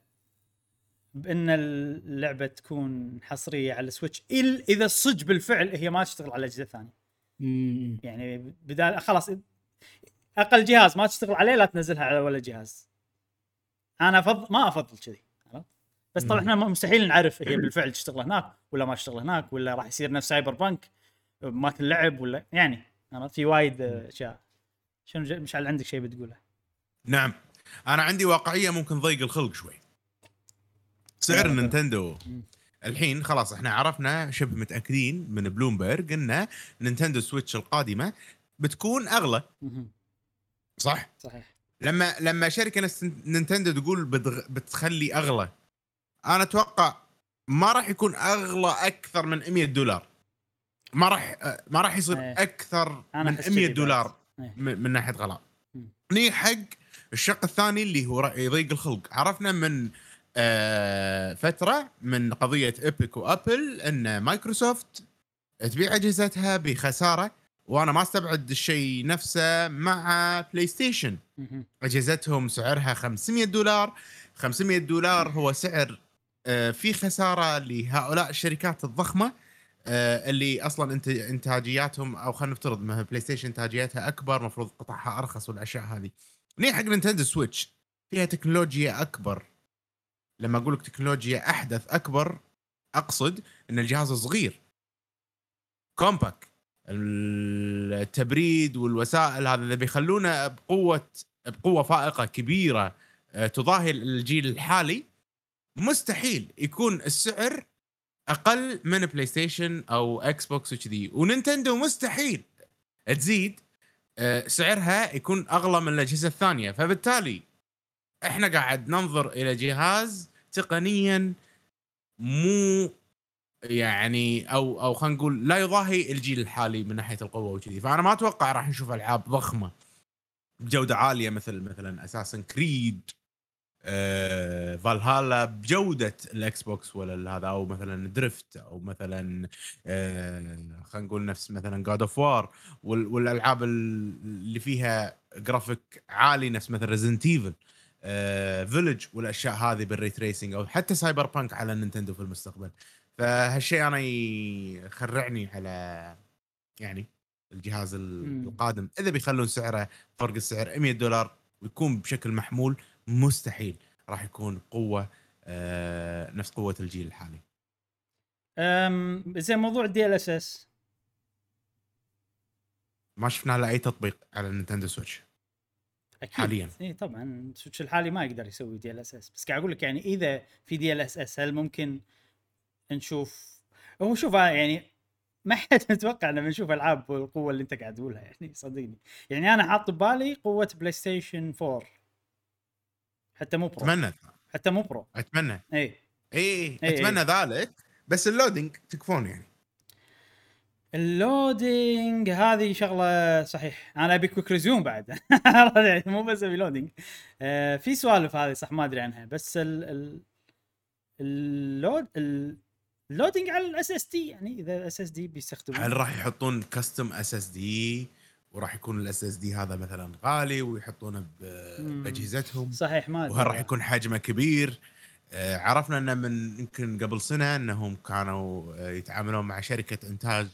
بإن اللعبة تكون حصرية على ال Switch إل إذا صدق بالفعل هي ما تشتغل على الاجهزه الثانية مم. يعني بدال خلاص أقل جهاز ما تشتغل عليه لا تنزلها على ولا جهاز أنا افضل ما أفضل كذي عرفت؟ بس طبعا إحنا مستحيل نعرف هي بالفعل تشتغل هناك ولا ما تشتغل هناك ولا راح يصير نفس Cyberpunk ما تلعب ولا يعني عرفت في وايد أشياء شنو ج- مشعل عندك شيء بتقوله؟ نعم أنا عندي واقعية ممكن ضيق الخلق شوي سعر. نينتندو. الحين خلاص إحنا عرفنا شبه متأكدين من بلومبرج إن نينتندو سويتش القادمة بتكون أغلى. صح صحيح لما لما شركة نينتندو تقول بتغ... بتخلي أغلى أنا أتوقع ما راح يكون أغلى أكثر من 100 دولار ما راح ما راح يصير إيه. أكثر من أحس 100 كذي دولار. إيه. من, من ناحية غلاء. ني حق الشق الثاني اللي هو يضيق الخلق. عرفنا من آه فترة من قضية Epic و Apple إن مايكروسوفت تبيع أجهزتها بخسارة وأنا ما أستبعد الشيء نفسه مع بلاي ستيشن. أجهزتهم سعرها 500 دولار. 500 دولار هو سعر آه، في خسارة لهؤلاء الشركات الضخمة آه، اللي أصلا انت إنتاجياتهم أو خلينا نفترض بلاي ستيشن انتاجياتها أكبر مفروض قطعها أرخص والأشياء هذه. نيجي حق نينتندو سويتش؟ فيها تكنولوجيا أكبر. لما أقول لك تكنولوجيا أحدث أكبر أقصد إن الجهاز صغير. compact. التبريد والوسائل هذا اللي بيخلونه بقوة بقوة فائقة كبيرة آه، تضاهي الجيل الحالي. مستحيل يكون السعر أقل من بلاي ستيشن أو إكس بوكس وكذي. ونينتندو مستحيل تزيد سعرها يكون أغلى من الأجهزة الثانية. فبالتالي إحنا قاعد ننظر إلى جهاز تقنيا مو يعني أو أو خلينا نقول لا يضاهي الجيل الحالي من ناحية القوة وكذي. فأنا ما أتوقع راح نشوف ألعاب ضخمة بجودة عالية مثل مثلا Assassin's Creed آه، فالهالا بجودة الاكس بوكس ولا هذا أو مثلا درفت أو مثلا آه، خلينا نقول نفس مثلا God of War والألعاب اللي فيها جرافيك عالي نفس مثلا Resident Evil Village والأشياء هذه بال ray tracing أو حتى Cyberpunk على النينتندو في المستقبل فهالشيء أنا يخرعني على يعني الجهاز. القادم إذا بيخلون سعره فرق السعر 100 دولار ويكون بشكل محمول مستحيل راح يكون قوة آه نفس قوة الجيل الحالي. أم زين موضوع ال DLSS ما شفنا له اي تطبيق على النينتندو سويتش. أكيد. حالياً. إي طبعا. السويتش الحالي ما يقدر يسوي DLSS بس قاعد أقول لك يعني إذا في DLSS هل ممكن نشوف؟ هو شوف آه، يعني ما حد متوقع ان بنشوف ألعاب بالقوة اللي أنت قاعد تقولها يعني صدقني. يعني أنا حاط ببالي قوة بلاي ستيشن 4 حتى مو Pro أتمنى. حتى مو Pro أتمنى. اي اي إي. أتمنى ذلك. بس ال loading تكفون يعني. ال loading هذه شغلة صحيح. أنا أبي quick resume بعد. مو بس أبي loading آه في سوالف هذه صح ما أدري عنها. بس ال ال ال load ال- ال loading على ال SSD يعني إذا ال SSD بيستخدمون هل راح يحطون custom SSD وراح يكون الأس إس دي هذا مثلا غالي ويحطونه. بأجهزتهم. صحيح ما أدري. وهل راح يكون حجمه كبير. آه، عرفنا إنه من يمكن قبل سنة إنهم كانوا آه، يتعاملون مع شركة إنتاج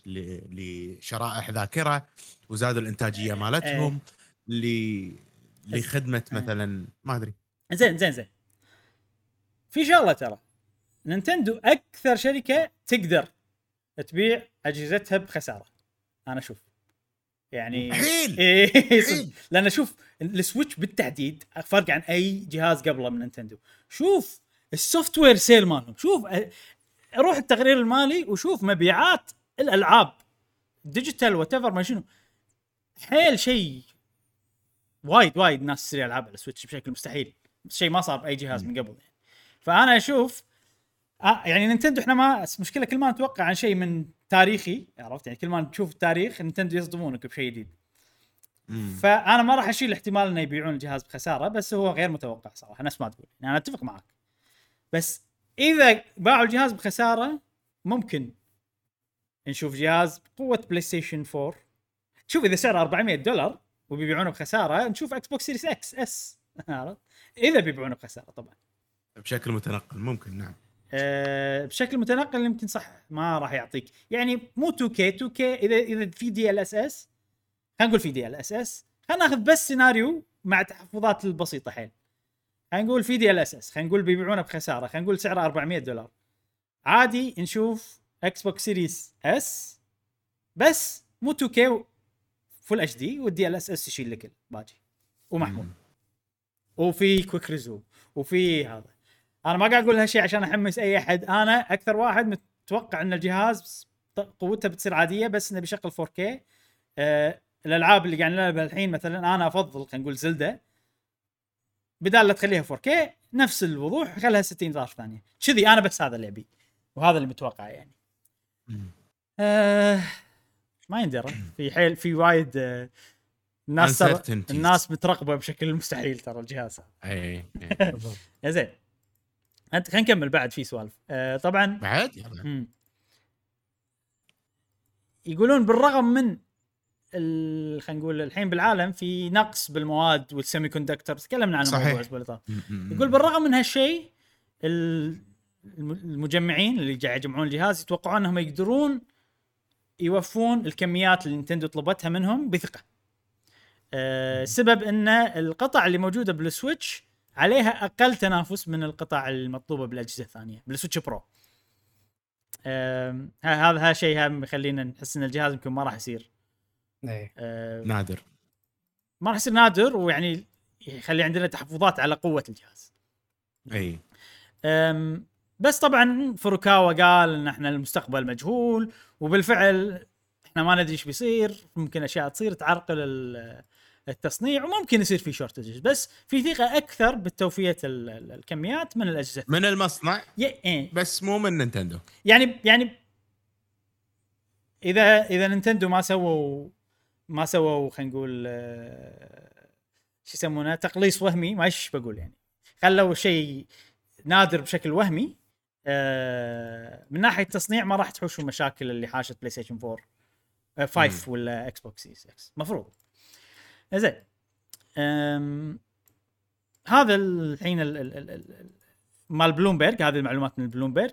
لشرائح ذاكرة وزادوا الإنتاجية مالتهم ل لخدمة إيه. مثلا ما أدري. زين زين زين. في شغلة ترى. نينتندو أكثر شركة تقدر تبيع أجهزتها بخسارة. أنا أشوف. يعني حيل إيه صدق. حيل. لأن شوف السويتش بالتحديد فرق عن أي جهاز قبله من نينتندو شوف ال software sale مالهم شوف روح التقرير المالي وشوف مبيعات الألعاب digital وات ما شنو حيل شيء وايد وايد ناس تشتري ألعاب على السويتش بشكل مستحيل شيء ما صار بأي جهاز من قبل يعني. فأنا أشوف آه يعني نينتندو إحنا ما مشكلة كل ما نتوقع عن شيء من تاريخي عرفت؟ يعني كل ما نشوف التاريخ نينتندو يصدمونك بشيء جديد. فأنا ما راح أشيل احتمال إنه يبيعون الجهاز بخسارة بس هو غير متوقع صراحة نفس ما تقول. يعني أنا أتفق معك. بس إذا باعوا الجهاز بخسارة ممكن نشوف جهاز بقوة بلاي ستيشن 4 شوف إذا سعره 400 دولار وبيبيعونه بخسارة نشوف إكس بوكس Series X S عرفت؟ إذا بيبيعونه بخسارة طبعا. بشكل متنقل ممكن نعم. أه بشكل متنقل يمكن صح ما راح يعطيك. يعني مو 2K 2K إذا إذا في DLSS خلينا نقول في DLSS خلينا ناخذ بس سيناريو مع التحفظات البسيطة حيل. خلينا نقول في DLSS خلينا نقول بيبيعونه بخسارة خلينا نقول سعره 400 دولار. عادي نشوف إكس بوكس Series S بس مو 2K full HD وال DLSS يشيل لك الباقي ومحمول. وفي quick resume وفي هذا. أنا ما قاعد أقول هالشيء عشان أحمس أي أحد. أنا أكثر واحد متوقع إن الجهاز قوته بتصير عادية بس إنه بيشغل 4K آه الألعاب اللي قاعد نلعبها الحين مثلا أنا أفضل خلينا نقول Zelda. بدال لا تخليها 4K نفس الوضوح خلها 60 ضعف ثانية. كذي أنا بس هذا اللي أبي وهذا اللي متوقعه يعني. آه ما يندرى. في حيل في وايد آه الناس. الناس مترقبه بشكل مستحيل ترى الجهاز. هذا أي زين. أنت خلينا نكمل بعد في سوالف آه طبعا بعد يلا مم. يقولون بالرغم من ال- خلينا نقول الحين بالعالم في نقص بالمواد والسيمي كوندكتور تكلمنا عن. الموضوع الأسبوع. يقول بالرغم من هالشيء ال- الم- المجمعين اللي قاعد يجمعون الجهاز يتوقعون أنهم يقدرون يوفون الكميات اللي Nintendo طلبتها منهم بثقة. آه، السبب إن القطع اللي موجودة بال Switch عليها أقل تنافس من القطع المطلوبة بالأجهزة الثانية بال Switch Pro. هذا هذا شيء هم يخلينا نحس إن الجهاز يمكن ما راح يصير إيه. نادر ما راح يصير نادر ويعني يخلي عندنا تحفظات على قوة الجهاز. إي بس طبعا فروكاوا قال إن إحنا المستقبل مجهول وبالفعل إحنا إحنا ما ندري إيش بيصير ممكن أشياء تصير تعرقل ال- التصنيع وممكن يصير في shortages بس في ثقة أكثر بتوفيه ال- ال- الكميات من الأجهزة. من المصنع؟ ي- إيه. بس مو من Nintendo. يعني يعني إذا إذا Nintendo ما سووا ما سووا خلينا نقول آه، شو يسمونه تقليص وهمي ما إيش بقول يعني. خلوا شيء نادر بشكل وهمي آه، من ناحية التصنيع ما راح تحوشوا مشاكل اللي حاشت PlayStation 4 آه، 5 ولا Xbox Series X مفروض. زين. هذا الحين ال- ال- ال- ال- مال بلومبرج هذه المعلومات من بلومبرج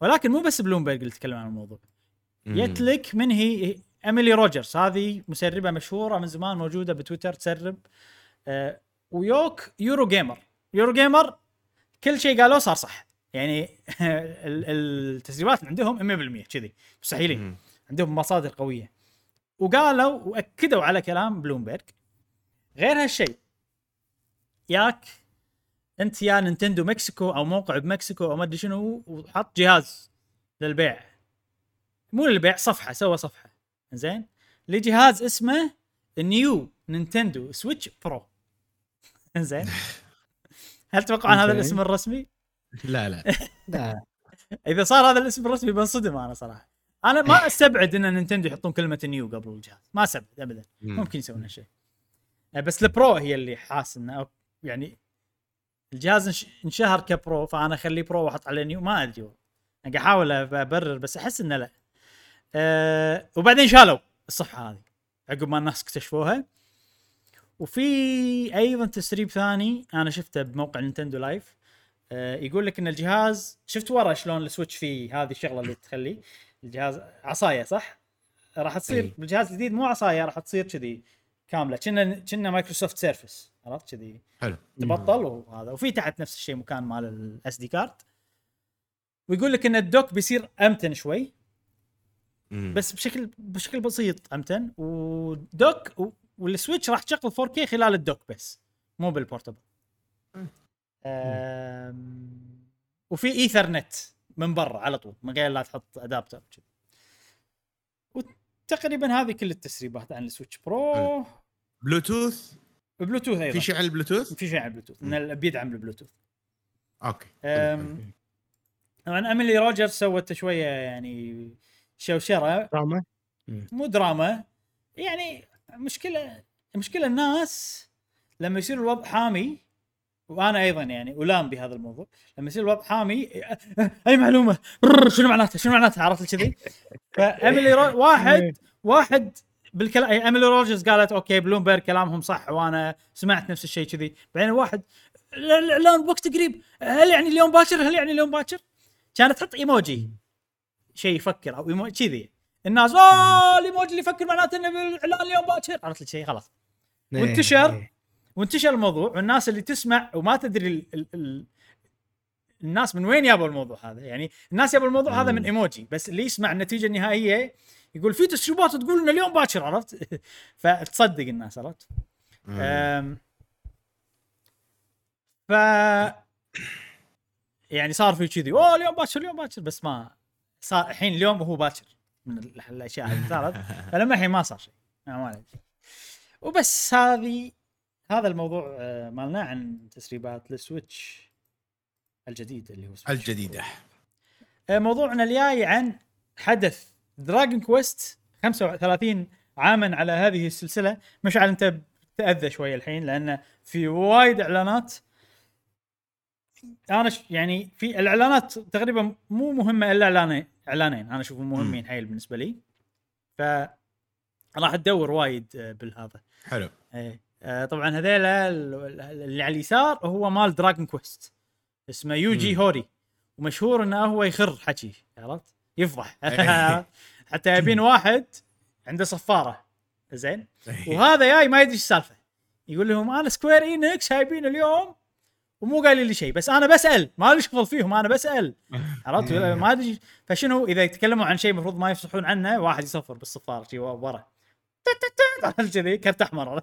ولكن مو بس بلومبرج اللي تكلم عن الموضوع. جت لك من هي إيميلي روجرز. هذه مسربة مشهورة من زمان موجودة بتويتر تسرب. آه ويوك Eurogamer Eurogamer كل شيء قالوه صار صح. يعني ال- التسريبات عندهم 100% كذي. مستحيلين. عندهم مصادر قوية. وقالوا وأكدوا على كلام بلومبرج غير هالشيء ياك أنت يا Nintendo Mexico أو موقع بمكسيكو أو ما أدري شنو وحط جهاز للبيع. مو للبيع صفحة سوى صفحة. زين لجهاز اسمه New Nintendo Switch Pro زين هل تتوقعون هذا. الاسم الرسمي؟ لا لا. لا إذا صار هذا الاسم الرسمي بنصدم أنا صراحة. أنا ما استبعد ان Nintendo يحطون كلمة new قبل الجهاز. ما استبعد ابدا. مم. ممكن يسوون هالشيء. آه، بس ال Pro هي اللي حاس إنه يعني الجهاز انش- انشهر ك Pro فأنا اخليه Pro وأحط عليه new ما أدري. أنا قاعد أحاول أبرر بس أحس إنه لا. أه وبعدين شالوا الصفحة هذه عقب ما الناس اكتشفوها. وفي أيضا تسريب ثاني أنا شفته بموقع Nintendo Life. أه يقول لك إن الجهاز شفت ورا شلون ال Switch فيه؟ هذه الشغلة اللي تخلي الجهاز عصاية صح؟ راح تصير أي. بالجهاز الجديد مو عصاية راح تصير كذي كاملة كنه كنه Microsoft Surface عرفت؟ كذي حلو. تبطل وهذا. وفي تحت نفس الشيء مكان مال ال SD card ويقول لك إن ال dock بيصير أمتن شوي. مم. بس بشكل بشكل بسيط أمتن. و dock و- وال Switch راح تشغل 4K خلال ال dock بس مو بال portable أم، وفي ايثرنت من برا على طول من غير لا تحط adapter كذي وتقريبا هذه كل التسريبات عن ال Switch Pro. Bluetooth؟ Bluetooth أيضا. في شيء على البلوتوث؟ في شيء عن البلوتوث. إن ال- بيدعم ال Bluetooth. okay. أم، طبعا أميلي روجرز سوت شوية يعني شوشرة. دراما. مو دراما. يعني مشكلة مشكلة الناس لما يصير الوضع حامي وأنا أيضا يعني ألام بهذا الموضوع. لما يصير الوضع حامي أي معلومة؟ شنو معناتها؟ شنو معناتها؟ عرفت كذي؟ فأميلي رو... واحد واحد بالكلام أميلي روجرز قالت okay Bloomberg كلامهم صح وأنا سمعت نفس الشيء كذي. بعدين واحد لا- الاعلان بوقت قريب هل يعني اليوم باكر؟ هل يعني اليوم باكر؟ كانت تحط إيموجي. شيء يفكر أو ايموجي كذي. الناس اوه الإيموجي اللي يفكر معناته إنه بالإعلان اليوم باكر. عرفت الشيء خلاص. وانتشر. وانتشر الموضوع والناس اللي تسمع وما تدري ال ال ال الناس من وين جابوا الموضوع هذا. يعني الناس جابوا الموضوع هذا من إيموجي بس اللي يسمع النتيجة النهائية يقول في تسريبات تقول ان اليوم باكر عرفت؟ فتصدق الناس عرفت؟ ف يعني صار في كذي أوه اليوم باكر اليوم باكر. بس ما صار الحين اليوم هو باكر من ال- الأشياء اللي صارت فلما الحين ما صار شيء ما ما عليك. وبس هذه هذا الموضوع آه، مالنا عن تسريبات ال Switch الجديد اللي هو Switch الجديدة. آه، موضوعنا الجاي عن حدث Dragon Quest 35 عاما على هذه السلسلة. مشعل أنت تأذى شوي الحين لأن في وايد إعلانات. أنا ش... يعني في الإعلانات تقريبا مو مهمة إلا اعلانين إعلانين. أنا أشوفهم مهمين حيل بالنسبة لي. ف راح تدور وايد آه، بالهذا. حلو. إيه طبعا هذيلا ال- اللي على اليسار هو مال Dragon Quest اسمه يوجي. هوري ومشهور إنه هو يخر حكي عرفت؟ يفضح. إيه. حتى يبين واحد عنده صفارة. زين؟ إيه. وهذا جاي ما يدري إيش السالفة. يقول لهم أنا Square Enix جايبين اليوم ومو قايل لي شيء بس أنا بسأل. ما لي شغل فيهم أنا بسأل. عرفت؟ ما أدري فشنو؟ إذا يتكلموا عن شيء المفروض ما يفصحون عنه واحد يصفر بالصفارة شي ورا. كذي كرت أحمر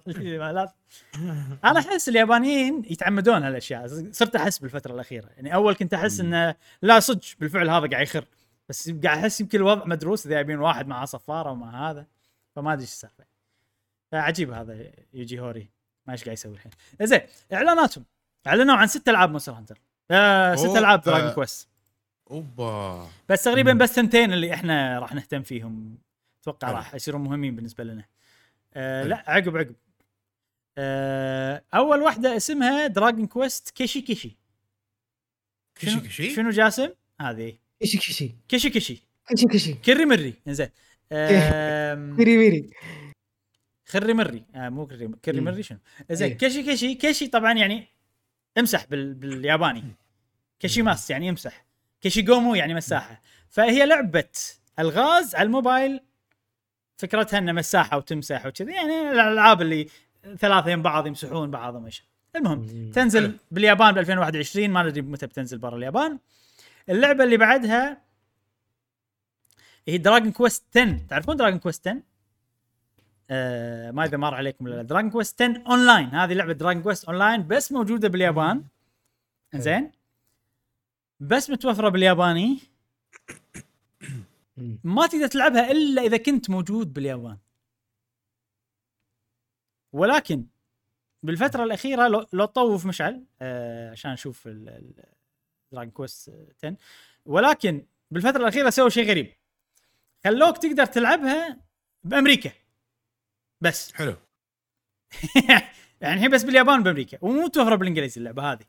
أنا أحس اليابانيين يتعمدون هالاشياء صرت أحس بالفترة الأخيرة. يعني أول كنت أحس إنه لا صدق بالفعل هذا قاعد يخر. بس قاعد أحس يمكن الوضع مدروس اذا يبين واحد مع صفارة ومع هذا فما أدري إيش السالفة. فعجيب هذا يوجي هوري. ما إيش قاعد يسوي الحين. زين إعلاناتهم. إعلنوا عن ست ألعاب Monster Hunter. آه ست ألعاب. Dragon Quest. أوبا. بس تقريبا بس ثنتين اللي إحنا راح نهتم فيهم. أتوقع. راح يصيرون مهمين بالنسبة لنا. آه حلو. لا عقب عقب. آه أول واحدة اسمها Dragon Quest كيشي كيشي. كشي شنو- كشي شنو جاسم؟ هذه. كشي كشي كيشي كيشي. كشي كشي كري مري. زين آم، ميري ميري خري مري. آه مو كري كري. مري شنو؟ زين إيه. keshi keshi. keshi طبعا يعني امسح بال... بالياباني. keshimasu يعني امسح. keshigomu يعني مساحة. فهي لعبة ألغاز على الموبايل فكرتها إنه مساحة وتمسح وكذا. يعني الألعاب اللي ثلاثة يم بعض يمسحون بعضهم إيش المهم. تنزل. باليابان ب 2021 ما ندري متى بتنزل برا اليابان. اللعبة اللي بعدها هي دراجون كويست 10 تعرفون دراجون كويست 10 آه ما إذا مر عليكم ولا لا. دراجون كويست 10 اونلاين هذه لعبة دراجون كويست اونلاين بس موجودة باليابان. زين. بس متوفرة بالياباني. ما تقدر تلعبها إلا إذا كنت موجود باليابان. ولكن بالفترة الأخيرة لو, لو طوف مشعل آه عشان نشوف دراجون كويست 10 ولكن بالفترة الأخيرة سووا شيء غريب. خلوك تقدر تلعبها بأمريكا. بس. حلو. يعني الحين بس باليابان بأمريكا. ومو متوفره بالإنجليزي اللعبة هذه.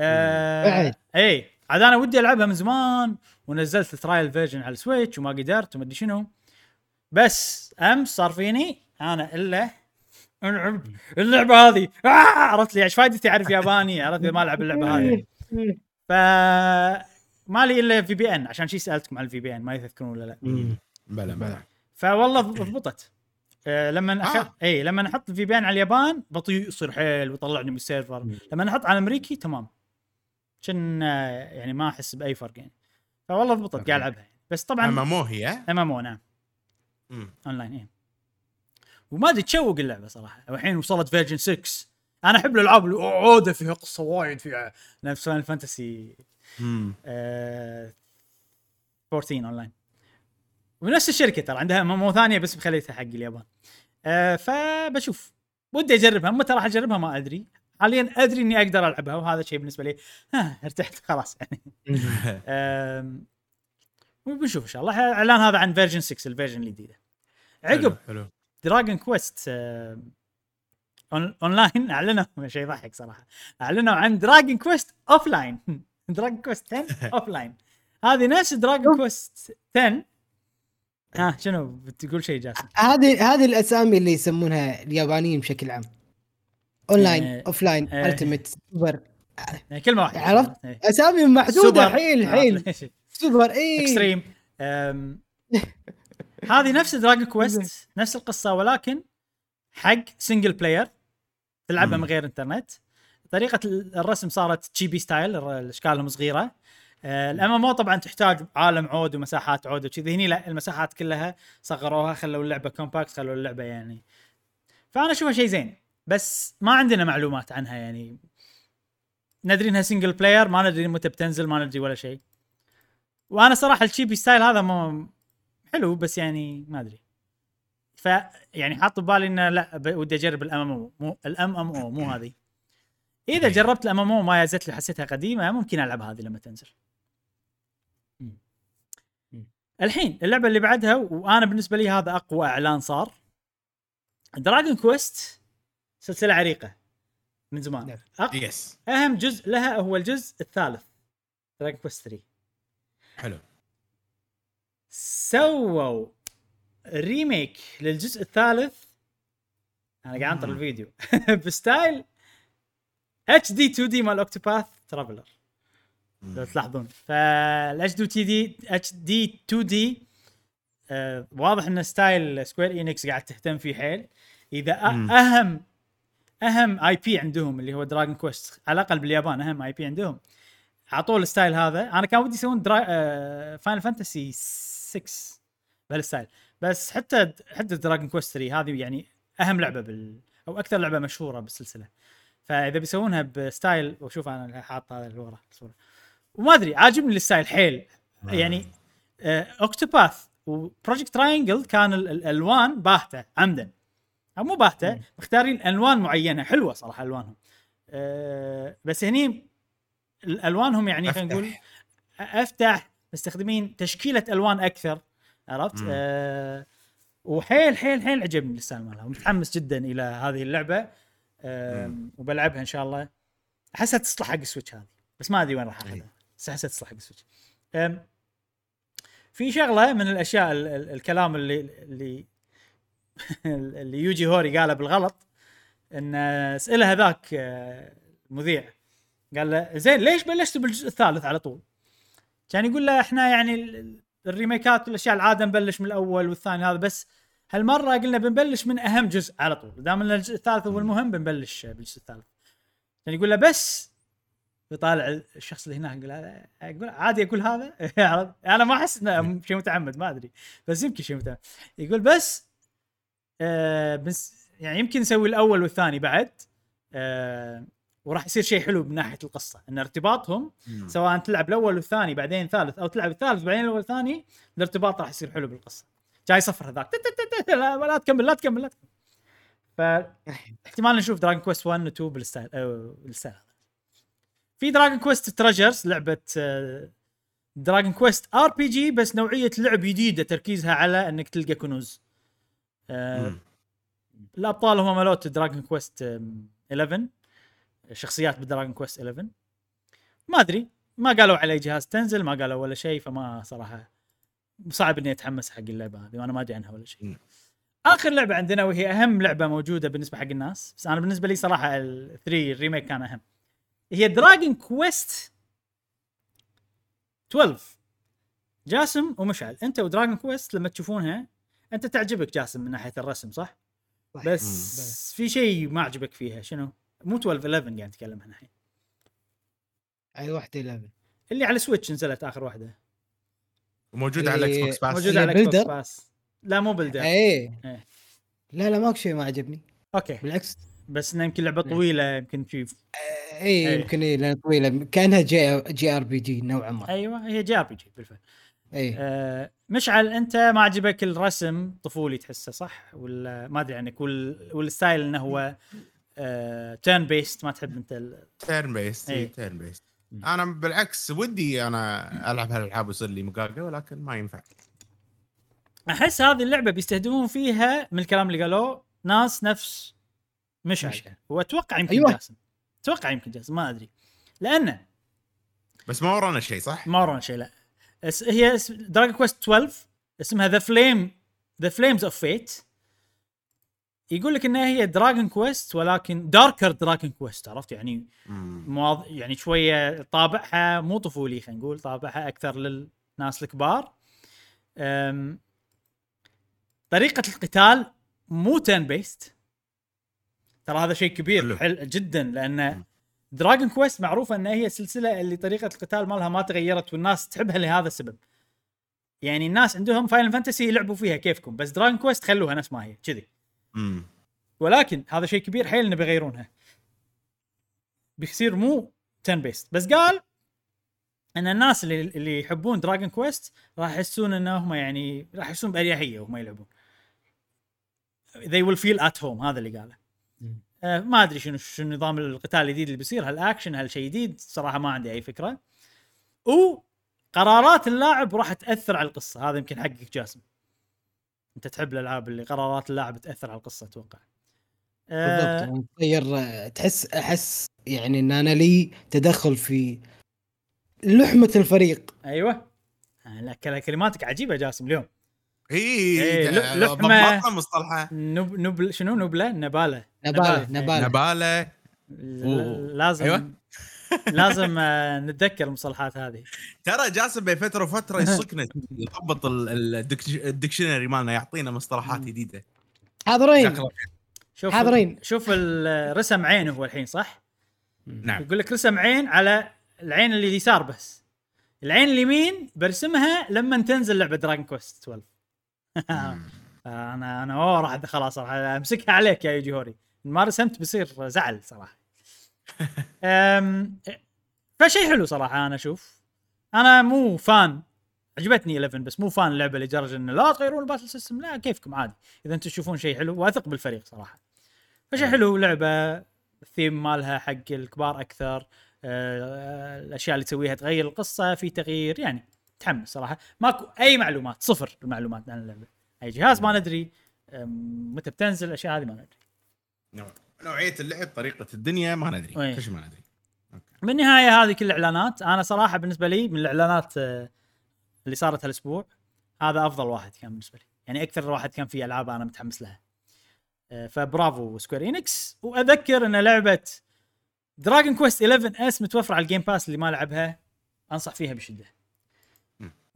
آه. اي عاد أنا ودي ألعبها من زمان. ونزلت ال trial version على السويتش وما قدرت وما أدري شنو. بس أمس صار فيني أنا إلا العب اللعبة هذه. آه عرفت لي إيش فايدتي أعرف ياباني؟ عرفت ما ألعب اللعبة هذه. ف مالي إلا VPN عشان شي سألتكم عن ال VPN ما تذكرون ولا لا. بلا بلا فوالله ضبطت. آه لما أخ... آه. إي لما أحط ال VPN على اليابان بطيء يصير حيل ويطلعني من ال server. لما أحط على الامريكي تمام. آه، يعني ما أحس بأي فرق يعني. فوالله ضبطت. قاعد ألعبها بس طبعا أما مو هي؟ MMO نعم. مم. أونلاين اي وما أدري تشوق اللعبة صراحة. والحين وصلت version 6 أنا أحب الألعاب اللي عودة فيها قصة وايد فيها. نفس فاينل فانتسي مم. آه 14 أونلاين. ونفس الشركة ترى عندها مو ثانية بس مخليتها حق اليابان. آه فبشوف. ودي أجربها. متى راح أجربها ما أدري. حاليا أدري إني أقدر ألعبها وهذا شيء بالنسبة لي ها ارتحت خلاص. يعني وبنشوف إن شاء الله. اعلان هذا عن version 6 ال version الجديده عقب حلو دراجون كويست اونلاين أعلنوا شيء يضحك صراحة. أعلنوا عن دراجون كويست offline دراجون كويست 10 offline هذه نفس دراجون كويست 10 ها شنو؟ بتقول شيء جاسم. هذه هذه الأسامي اللي يسمونها اليابانيين بشكل عام. اونلاين إيه. offline إيه. ultimate super كلمة واحدة عرفت؟ إيه. أسامي محدودة حيل حيل عرفت. سوبر اي extreme هذه نفس دراجون كويست نفس القصة ولكن حق single player تلعبها. من غير انترنت طريقة ال- الرسم صارت chibi style اشكالهم صغيرة ال MMO طبعا تحتاج عالم عود ومساحات عود وكذي هني لا المساحات كلها صغروها خلوا اللعبة compact خلوا اللعبة يعني فأنا أشوفها شيء زين بس ما عندنا معلومات عنها يعني. ندري إنها single player ما ندري متى بتنزل ما ندري ولا شيء. وأنا صراحة ال chibi style هذا مو حلو بس يعني ما أدري. ف يعني حاط ببالي إنه لا ودي أجرب ال MMO مو ال MMO مو هذه. إذا. جربت ال MMO ما لي حسيتها قديمة ممكن ألعب هذه لما تنزل. الحين اللعبة اللي بعدها وأنا بالنسبة لي هذا أقوى إعلان صار. دراجون كويست سلسلة عريقة من زمان. نعم. yes أهم جزء لها هو الجزء الثالث. دراجون كويست 3 حلو. سووا remake للجزء الثالث. أنا قاعد أنطر. الفيديو. ب style HD 2D مال اوكتوباث ترافلر لو تلاحظون. فالاتش دي تي دي اتش دي 2 دي واضح إن style سكوير انكس قاعد تهتم فيه حيل. إذا مم. أهم أهم IP عندهم اللي هو دراجون كويست على الأقل باليابان أهم IP عندهم. اعطوه ال style هذا. أنا كان ودي يسوون درا... فاينل فانتسي 6 بهال style بس حتى حتى دراجون كويست 3 هذه يعني أهم لعبة بال أو أكثر لعبة مشهورة بالسلسلة. فإذا بيسوونها ب style وشوف أنا حاط هذا اللي ورا الصورة وما أدري عاجبني ال style حيل. يعني اوكتوباث وبروجكت تراينجل كان ال- الالوان باهتة عمدا. أو مو باهته. مختارين ألوان معينة حلوة صراحة ألوانهم أه بس هني الألوانهم يعني خلينا نقول. أفتح مستخدمين تشكيلة ألوان أكثر عرفت؟ أه وحيل حيل حيل عجبني ال style مالها ومتحمس جدا إلى هذه اللعبة أه. وبلعبها إن شاء الله احسها تصلح حق السويتش هذه بس ما أدري وين راح. أخذها بس احسها تصلح حق السويتش في شغلة من الأشياء ال- ال- الكلام اللي اللي اللي يوجي هوري قاله بالغلط إن اسئله هذاك آه، المذيع. قال له زين ليش بلشتوا بالجزء الثالث على طول؟ كان يقول له إحنا يعني ال- ال- ال remakeات والأشياء العادة نبلش من الأول والثاني هذا بس هالمرة قلنا بنبلش من أهم جزء على طول. دام إن الجزء الثالث هو المهم بنبلش بالجزء الثالث. كان يقول له بس؟ يطالع الشخص اللي هناك يقول يقول عادي أقول هذا؟ أنا ما أحس إنه شيء متعمد ما أدري بس يمكن شيء متعمد. يقول بس؟ آه بس يعني يمكن نسوي الأول والثاني بعد آه وراح يصير شيء حلو من ناحية القصة إن ارتباطهم. سواء تلعب الأول والثاني بعدين الثالث أو تلعب الثالث بعدين الأول والثاني الارتباط راح يصير حلو بالقصة. جاي صفر هذاك. لا لا تكمل لا تكمل لا تكمل. فاحتمال نشوف دراجون كويست 1 و 2 بال style بال style. هذا في دراجون كويست تريجرز لعبة دراجون كويست RPG بس نوعية لعب جديدة تركيزها على إنك تلقى كنوز. آه،. الأبطال هم مالوت دراجون كويست 11 شخصيات بدراجون كويست 11 ما أدري. ما قالوا على جهاز تنزل ما قالوا ولا شيء فما صراحة صعب إني أتحمس حق اللعبة هذه وأنا ما أدري عنها ولا شيء. آخر لعبة عندنا وهي أهم لعبة موجودة بالنسبة حق الناس بس أنا بالنسبة لي صراحة ال 3 ال remake كان أهم. هي Dragon Quest 12 جاسم ومشعل أنت و Dragon Quest لما تشوفونها أنت تعجبك جاسم من ناحية الرسم صح؟ صح. بس في شيء ما عجبك فيها شنو؟ مو 12 11 قاعد نتكلم عنها الحين. أي واحدة 11 اللي على سويتش نزلت آخر واحدة. وموجود على الاكس إيه، بوكس باس موجوده على إكس بوكس؟ باس لا مو بلدر اي إيه. لا لا ماكو شيء ما عجبني. أوكي. بالعكس. بس انه يمكن لعبة طويلة يمكن في اي إيه. يمكن اي لأن طويلة. كأنها جي جي ار بي جي نوعا ما. أيوه هي جي ار بي جي بالفعل. اي آه مشعل أنت ما عجبك الرسم طفولي تحسه صح؟ ولا ما أدري عنك وال... والستايل إنه هو آه turn-based ما تحب أنت ال... turn-based إيه. turn-based أنا بالعكس ودي أنا ألعب هالألعاب ويصير لي مقاقة ولكن ما ينفع. أحس هذه اللعبة بيستهدفون فيها من الكلام اللي قالوه ناس نفس مشعل. مشعل. وأتوقع يمكن أيوة. جاسم. أتوقع يمكن جاسم ما أدري. لأنه بس ما ورانا شيء صح؟ ما ورانا شيء لا. اس- هي Dragon Quest 12 اسمها The Flame The Flames of Fate يقول لك إنها هي Dragon Quest ولكن darker Dragon Quest عرفت يعني. مواض... يعني شوية طابعها مو طفولي خلينا نقول طابعها أكثر للناس الكبار أم... طريقة القتال مو turn-based ترى هذا شيء كبير حلو. حلو جدا لأن. Dragon Quest معروفة إن هي سلسله اللي طريقة القتال مالها ما تغيرت والناس تحبها لهذا السبب. يعني الناس عندهم Final Fantasy يلعبوا فيها كيفكم بس Dragon Quest خلوها نفس ما هي كذي. ولكن هذا شيء كبير حيل إنه بيغيرونها. بيصير مو turn-based بس قال إن الناس اللي اللي يحبون Dragon Quest راح يحسون انهم يعني راح يحسون بأريحية وهم يلعبون. They will feel at home هذا اللي قاله. آه ما أدري شنو شنو نظام القتال الجديد اللي بيصير. هل اكشن هل شيء جديد؟ صراحة ما عندي أي فكرة. وقرارات اللاعب راح تأثر على القصة. هذا يمكن حقك جاسم. أنت تحب الألعاب اللي قرارات اللاعب تأثر على القصة أتوقع. آه، بالضبط. مطير آه، تحس أحس يعني إن أنا لي تدخل في لحمة الفريق. أيوه. كلماتك عجيبة جاسم اليوم. اي إيه، تع- ل- لحمة- ضبطنا مصطلحها نب نبل شنو نبله نبالة نبالة إيه. نبالة نبالة. لازم أيوة. لازم آه، نتذكر المصطلحات هذه ترى جاسم بين فترة وفترة يصكنا يضبط ال- ال- ال dictio- ال dictionary مالنا يعطينا مصطلحات جديدة حاضرين. شوف حاضرين. شوف ال- رسم عين هو الحين صح؟ نعم يقول لك رسم عين على العين اللي اليسار بس العين اليمين برسمها لما تنزل لعبة Dragon Quest 12 مم. أنا أنا أوه راح خلاص راح أمسكها عليك يا يوجي هوري. ما رسمت بيصير زعل صراحة. أم... فشيء حلو صراحة أنا أشوف. أنا مو fan عجبتني 11 بس مو fan اللعبة لدرجه إنه لا تغيرون ال battle system. لا كيفكم؟ عادي. إذا أنتم تشوفون شيء حلو واثق بالفريق صراحة. فشيء حلو لعبة الثيم مالها حق الكبار أكثر. آه، الأشياء اللي تسويها تغير القصة في تغيير يعني تحمس صراحة. ماكو أي معلومات صفر المعلومات عن اللعبة. أي جهاز ما ندري أم، متى بتنزل الاشياء هذه ما ندري. نوع- نوعية اللعب طريقة الدنيا ما ندري. كل شيء ما ندري. بالنهاية هذه كل الإعلانات. أنا صراحة بالنسبة لي من الإعلانات آه، اللي صارت هالأسبوع هذا أفضل واحد كان بالنسبة لي. يعني أكثر واحد كان فيه ألعاب أنا متحمس لها. آه، فبرافو Square Enix. وأذكر إن لعبة Dragon Quest 11 S متوفرة على ال Game Pass اللي ما لعبها أنصح فيها بشدة.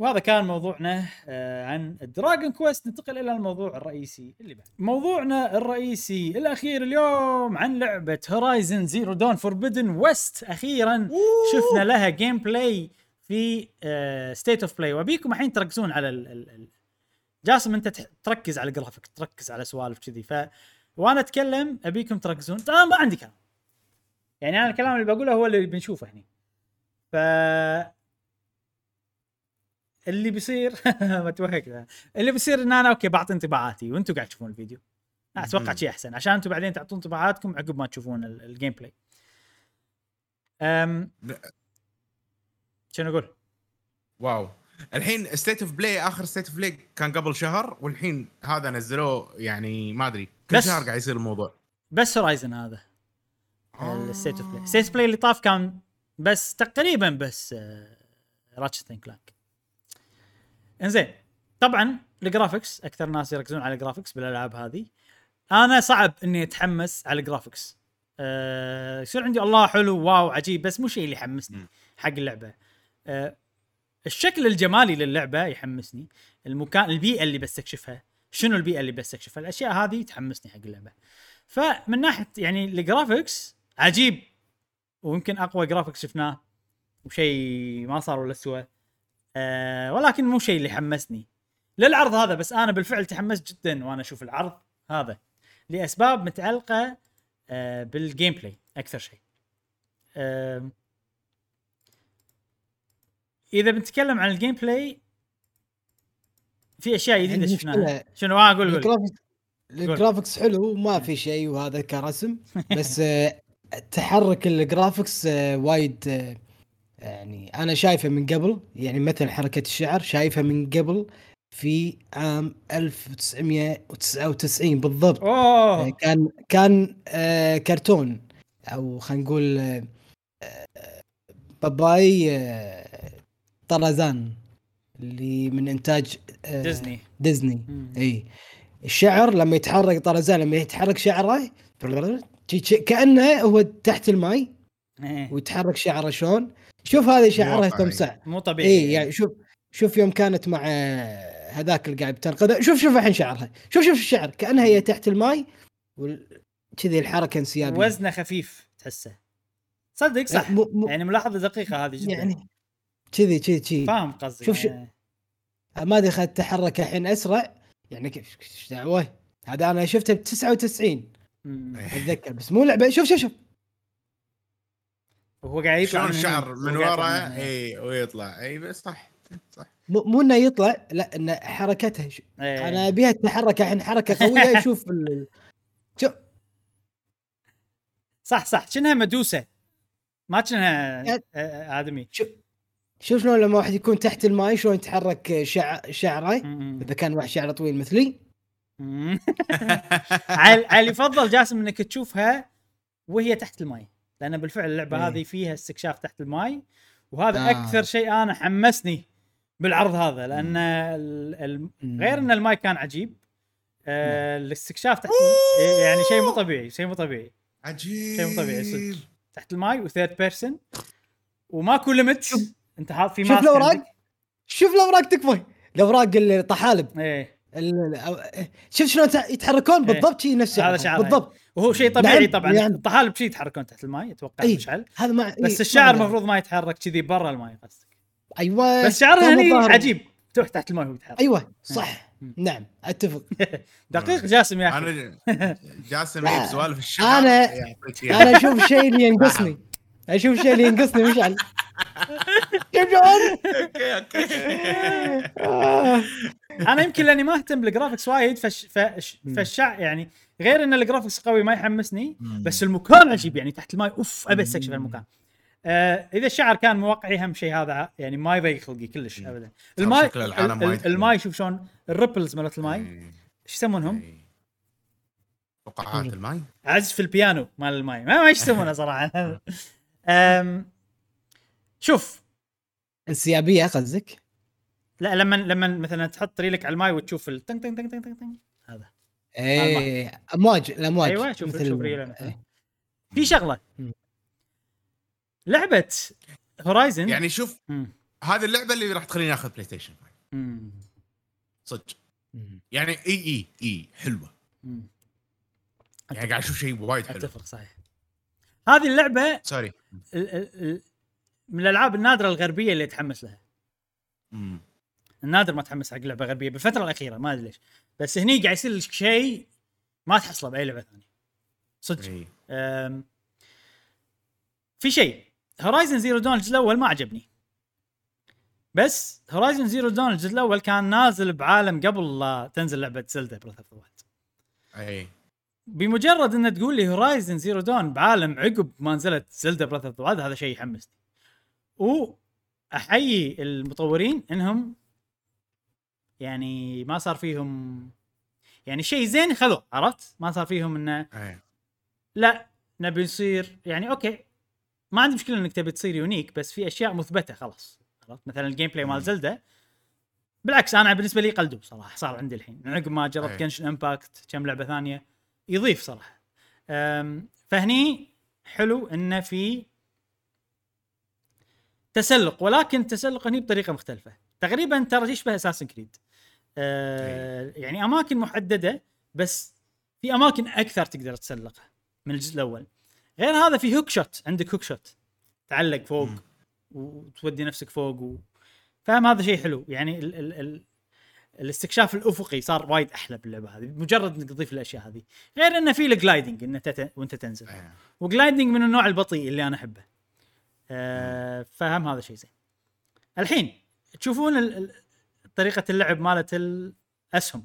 وهذا كان موضوعنا آه، عن Dragon Quest ننتقل إلى الموضوع الرئيسي اللي بعد موضوعنا الرئيسي الأخير اليوم عن لعبة Horizon Zero Dawn Forbidden West أخيرا شفنا لها gameplay في State of Play وأبيكم الحين تركزون على ال ال ال. جاسم أنت تركز على الجرافيك تركز على سوالف كذي. ف وأنا أتكلم أبيكم تركزون. طبعا ما عندي كلام. يعني أنا الكلام اللي بقوله هو اللي بنشوفه هنا ف اللي بيصير ما توهق. اللي بيصير إن أنا أوكي بعطي انطباعاتي وأنتم قاعد تشوفون الفيديو. أتوقع. شيء أحسن. عشان أنتم بعدين تعطون انطباعاتكم عقب ما تشوفون ال- ال gameplay. شنو أقول؟ wow. الحين State of Play آخر State of Play كان قبل شهر والحين هذا نزلوه يعني ما أدري. كل بس- شهر قاعد يصير الموضوع. بس Horizon هذا. ال State of Play ال State Play اللي طاف كان بس تقريبا بس آه، Ratchet and Clank إنزين طبعا ال graphics أكثر ناس يركزون على ال graphics بالألعاب هذه. أنا صعب إني أتحمس على ال graphics أه يصير عندي الله حلو wow عجيب بس مو شيء اللي يحمسني. حق اللعبة. أه الشكل الجمالي للعبة يحمسني. المكان البيئة اللي بستكشفها شنو البيئة اللي بستكشفها الأشياء هذه تحمسني حق اللعبة. فمن ناحية يعني ال graphics عجيب. ويمكن أقوى graphics شفناه. وشيء ما صار ولا سوى. أه ولكن مو شيء اللي حمسني. للعرض هذا بس أنا بالفعل تحمست جدا وأنا أشوف العرض هذا لأسباب متعلقة أه بال gameplay أكثر شيء. أه إذا بنتكلم عن ال gameplay في أشياء جديدة شفناها. شنو؟ آه قول قول. ال graphics حلو ما في شيء وهذا كرسم بس آه، تحرك ال graphics آه، وايد آه، يعني أنا شايفه من قبل يعني مثل حركة الشعر شايفه من قبل في عام 1999 بالضبط. آه، اوه كان كان آه، كرتون أو خلينا نقول آه، آه، باباي آه، طرزان اللي من إنتاج آه، ديزني. ديزني. مم. إي. الشعر لما يتحرك طرزان لما يتحرك شعره كأنه هو تحت الماي إيه. ويتحرك شعره شلون؟ شوف هذه شعرها. تمسع مو طبيعي. اي يعني شوف شوف يوم كانت مع هذاك اللي قاعد بتنقذه شوف شوف الحين شعرها. شوف شوف الشعر. كأنها هي تحت الماي وال- كذي الحركة انسيابية. وزنه خفيف تحسه. صدق صح. مو مو يعني ملاحظة دقيقة هذه جدا. يعني كذي كذي كذي. فاهم قصدي. شوف شو- إيه. ما أدري خد تحرك الحين أسرع. يعني كيف إيش دعوة؟ هذا أنا شفته ب 99 مم. أتذكر بس مو لعبة. شوف شوف شوف. وهو قاعد يطلع شلون من الشعر. من هو ورا. اي ويطلع. اي بس صح صح. مو مو إنه يطلع لا انه حركتها ش... إيه. أنا أبيها تتحرك الحين حركة قوية شوف ال... شوف صح صح. كأنها مدوسة. ما كأنها آه، آدمي. شوف شوف شلون لما واحد يكون تحت الماي شلون يتحرك شع... شعره. إذا كان واحد شعره طويل مثلي. عال يفضل جاسم إنك تشوفها وهي تحت الماي لأن بالفعل اللعبة إيه. هذه فيها استكشاف تحت الماي وهذا آه. أكثر شيء أنا حمسني بالعرض هذا لأن ال... غير إن الماي كان عجيب آه الاستكشاف تحت يعني شيء مو طبيعي شيء مو طبيعي. عجيب! شيء مو طبيعي صدق. تحت الماي و third person وماكو limit أنت حاط في شوف الاوراق. شوف الاوراق تكفى. الاوراق الطحالب إيه. ال- ال- شوف شلون يتحركون إيه. بالضبط شي نفس هذا. بالضبط. وهو شيء طبيعي نعم، طبعا. يعني. الطحالب شي يتحركون تحت الماي أتوقع إيه. مشعل هذا ما بس إيه، الشعر المفروض ما يتحرك كذي برا الماي قصدك أيوه بس شعرها هني الظاهر- عجيب. تروح تحت الماي وهو يتحرك. أيوه صح. مم. نعم أتفق. دقيق جاسم يا أخي. أنا جاسم. يجيب سوالف الشعر. إياها. أنا أشوف شيء اللي ينقصني. أشوف شيء اللي ينقصني مشعل كيف جون؟ okay okay. آه. أنا يمكن لأني ما أهتم بال graphics وايد فش فش فالشع يعني غير إن ال graphics قوي ما يحمسني بس المكان عجيب يعني تحت الماي أوف أبي أستكشف المكان آه إذا الشعر كان موقعي أهم شيء هذا يعني ما يضيق خلقي كلش. ابدا الماي. الماي شوف شلون ال ripples مالت الماي إيه. إيش يسمونهم؟ إيه. فقاعات الماي عزف البيانو مال الماي ما ما إيش يسمونه صراحة أم شوف انسيابيه قصدك؟ لا لما لما مثلا تحط ريلك على الماي وتشوف التنك تنك تنك تنك تنك هذا إيه أمواج الأمواج أيوه شوف مثل- شوف إيه. في شغلة. مم. لعبة Horizon يعني شوف هذه اللعبة اللي راح تخليني آخذ PlayStation 5 صدق. مم. يعني إي إي إي حلوة. يعني قاعد أشوف شيء وايد حلو. أتفق صحيح. هذه اللعبة sorry ال- ال- ال- من الألعاب النادرة الغربية اللي اتحمس لها. مم. النادر ما اتحمس حق لعبة غربية بالفترة الأخيرة ما أدري ليش. بس هني قاعد يصير لك شيء ما تحصله بأي لعبة ثانية. صدق. إي. أم، في شيء. Horizon Zero Dawn الجزء الأول ما عجبني. بس Horizon Zero Dawn الجزء الأول كان نازل بعالم قبل لا تنزل لعبة Zelda Breath of the Wild اي بمجرد ان تقول لي Horizon Zero Dawn بعالم عقب ما نزلت Zelda Breath of the Wild هذا شيء يحمسني. وأحيي المطورين إنهم يعني ما صار فيهم يعني شيء زين خذوه عرفت؟ ما صار فيهم إنه اي لا نبي نصير يعني okay ما عندي مشكلة إنك تبي تصير unique بس في أشياء مثبتة خلاص عرفت؟ مثلا ال gameplay. مال Zelda بالعكس أنا بالنسبة لي قلدو صراحة صار عندي الحين عقب ما جربت. Genshin Impact كم لعبة ثانية يضيف صراحة. فهني حلو إنه في تسلق ولكن التسلق هني بطريقة مختلفة. تقريبا ترى يشبه Assassin's Creed أه يعني أماكن محددة بس في أماكن أكثر تقدر تسلقها من الجزء الأول. غير هذا في hookshot عندك hookshot تعلق فوق مم. وتودي نفسك فوق و... فاهم؟ هذا شيء حلو. يعني ال... ال... ال... الاستكشاف الأفقي صار وايد أحلى باللعبة هذه مجرد إنك تضيف الأشياء هذه. غير إنه في ال gliding إنه تت... وأنت تنزل. إي. و gliding من النوع البطيء اللي أنا أحبه. آه فهم هذا شيء زين. الحين تشوفون ال... طريقة اللعب مالت الاسهم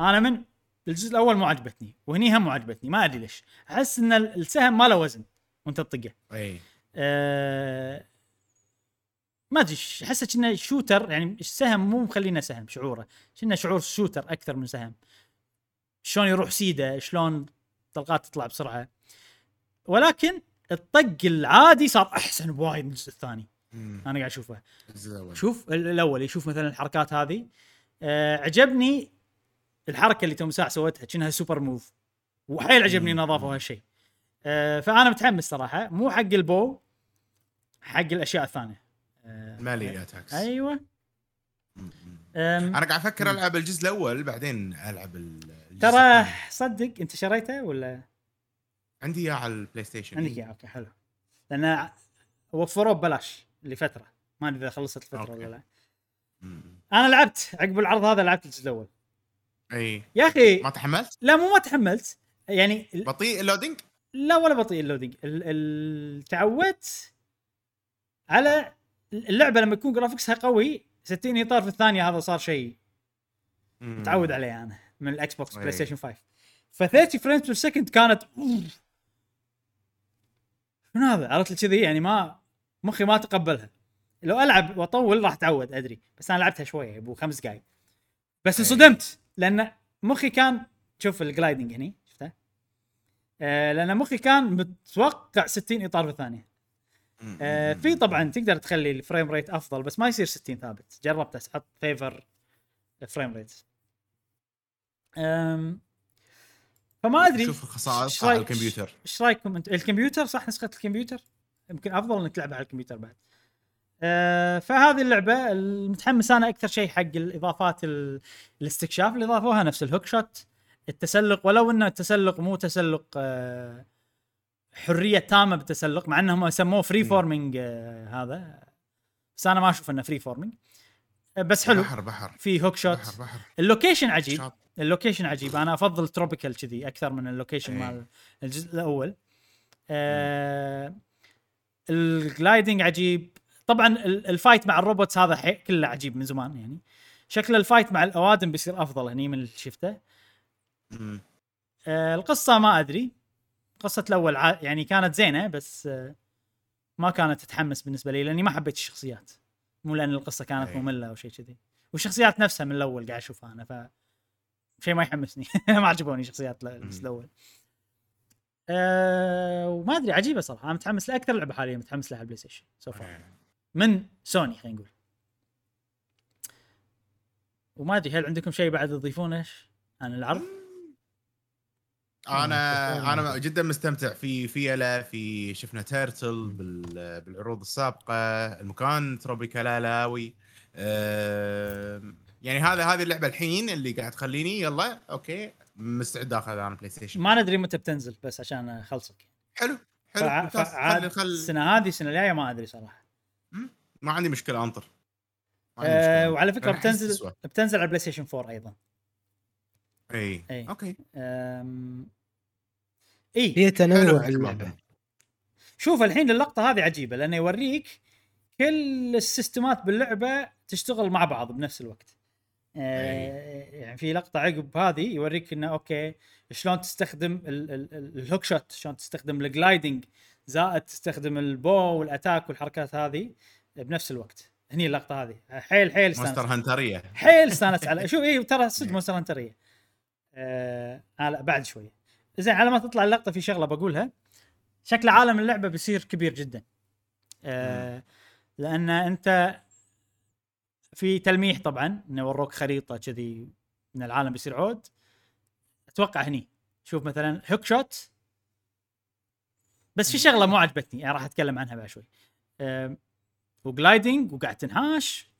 أنا من الجزء الأول مو عجبتني وهني هم مو عجبتني ما أدري ليش. أحس إن ال- السهم ما له وزن وأنت تطقه. إي. آه ما أدري احسه كأنه shooter يعني السهم مو مخلينا سهم شعوره كأنه شعور shooter أكثر من سهم. شلون يروح سيده شلون طلقات تطلع بسرعة. ولكن الطق العادي صار أحسن بوايد من الجزء الثاني. مم. أنا قاعد أشوفه. شوف ال- الأول يشوف مثلا الحركات هذه. آه عجبني الحركة اللي تو مساع سوتها كأنها super move. وحيل عجبني ان مم. اضافوا هالشيء آه فأنا متحمس صراحة. مو حق ال bow حق الأشياء الثانية. آه melee attacks. أيوه. أنا قاعد أفكر. ألعب الجزء الأول بعدين ألعب ال- الجزء ترى. صدق أنت شريته ولا؟ عندي إياه على البلاي ستيشن. عندك إياه okay حلو. لأن وفروه ببلاش. لفترة. ما أدري إذا خلصت الفترة okay. ولا لا. أنا لعبت عقب العرض هذا لعبت الجزء الأول. أي. يا أخي ما تحملت؟ لا مو ما تحملت. يعني بطيء ال loading؟ لا ولا بطيء ال loading. ال- ال- تعودت على اللعبة لما يكون graphics ها قوي 60 إطار في الثانية هذا صار شيء. متعود عليه أنا من الاكس بوكس. بلاي ستيشن 5 ف 30 frames per second كانت. شنو هذا؟ عرفت كذي؟ يعني ما مخي ما تقبلها. لو ألعب وأطول راح أتعود أدري. بس أنا لعبتها شوية أبو خمس دقائق بس. انصدمت لأن مخي كان شوف ال gliding هني شفته؟ آه لأن مخي كان متوقع 60 إطار في الثانية مم. آه في طبعا تقدر تخلي ال frame rate أفضل بس ما يصير 60 ثابت. جربت أحط favor frame rate فما أدري. شوف الخصائص على الكمبيوتر. إيش رأيكم انت الكمبيوتر صح نسخة الكمبيوتر؟ يمكن أفضل إنك تلعبها على الكمبيوتر بعد. أه فهذه اللعبة المتحمس أنا أكثر شيء حق الإضافات ال- الاستكشاف اللي ضافوها نفس ال hookshot التسلق ولو إنه التسلق مو تسلق أه حرية تامة بالتسلق مع إنهم سموه free. forming أه هذا. بس أنا ما أشوف إنه free forming أه بس حلو. بحر بحر. في hookshot بحر بحر. ال location عجيب. شاط. ال location عجيب. أنا أفضل tropical كذي أكثر من ال location إيه. مال الجزء الأول. آه ال gliding عجيب. طبعا ال- ال fight مع ال robots هذا حي... كله عجيب من زمان يعني. شكل ال fight مع الأوادم بيصير أفضل هني من اللي شفته. آه القصة ما أدري. قصة الأول ع... يعني كانت زينة بس آه ما كانت تتحمس بالنسبة لي لأني ما حبيت الشخصيات. مو لأن القصة كانت. مملة أو شيء كذي. والشخصيات نفسها من الأول قاعد أشوفها أنا ف شيء ما يحمسني. ما عجبوني شخصيات الأول. أه وما أدري عجيبة صراحة. أنا متحمس لأكثر لعبة حاليا متحمس لها على البلاي ستيشن so far من سوني خلينا نقول. وما أدري هل عندكم شيء بعد تضيفونه عن العرض؟ أنا أنا جدا مستمتع. في فيلا في شفنا turtle بال- بالعروض السابقة المكان tropical هاواي أم، يعني هذا هذه اللعبة الحين اللي قاعد تخليني يلا okay. مستعد آخذ أنا بلاي ستيشن ما ندري متى بتنزل بس عشان أخلصك. حلو حلو. فع-. فعاد خل السنة هذه السنة الجاية ما أدري صراحة. ما عندي مشكلة أنطر. عندي أه مشكلة. وعلى فكرة بتنزل تسوى. بتنزل على البلاي ستيشن 4 أيضا. إي. أي. okay. أم... إي. هي تنوع. اللعبة. شوف الحين اللقطة هذه عجيبة لأنه يوريك كل السيستمات باللعبة تشتغل مع بعض بنفس الوقت. يعني في لقطة عقب هذه يوريك إنه okay شلون تستخدم ال- ال- ال- ال hookshot شلون تستخدم ال gliding زائد تستخدم ال bow وال attack والحركات هذه بنفس الوقت. هني اللقطة هذه. حيل حيل مونستر استانس هنتريه حيل استانس على شوف اي ترى صدق مونستر هنتريه آه آه لا بعد شوية زين على ما تطلع اللقطة في شغلة بقولها شكل عالم اللعبة بيصير كبير جدا. آه لأن أنت في تلميح طبعا إنه وروك خريطة كذي إن العالم بيصير عود. أتوقع هني. شوف مثلا hookshot بس في شغلة مو عجبتني يعني راح أتكلم عنها بعد شوي. و gliding وقاعد تنحاش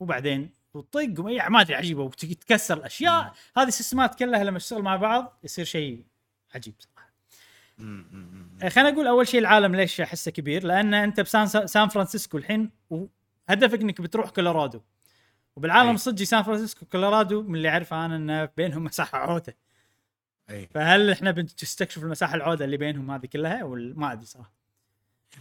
وبعدين وطق ما أدري عجيبة. وتتكسر الأشياء. هذه السيستمات كلها لما تشتغل مع بعض يصير شيء عجيب صراحة. آه، خلينا نقول أول شيء العالم ليش أحسه كبير؟ لأن أنت بسان سان فرانسيسكو الحين وهدفك إنك بتروح كولورادو. وبالعالم. الصجي سان فرانسيسكو كولورادو من اللي اعرفه أنا إنه بينهم مساحة عودة. أي. فهل إحنا بنستكشف المساحة العودة اللي بينهم هذه كلها ولا ما أدري صراحة.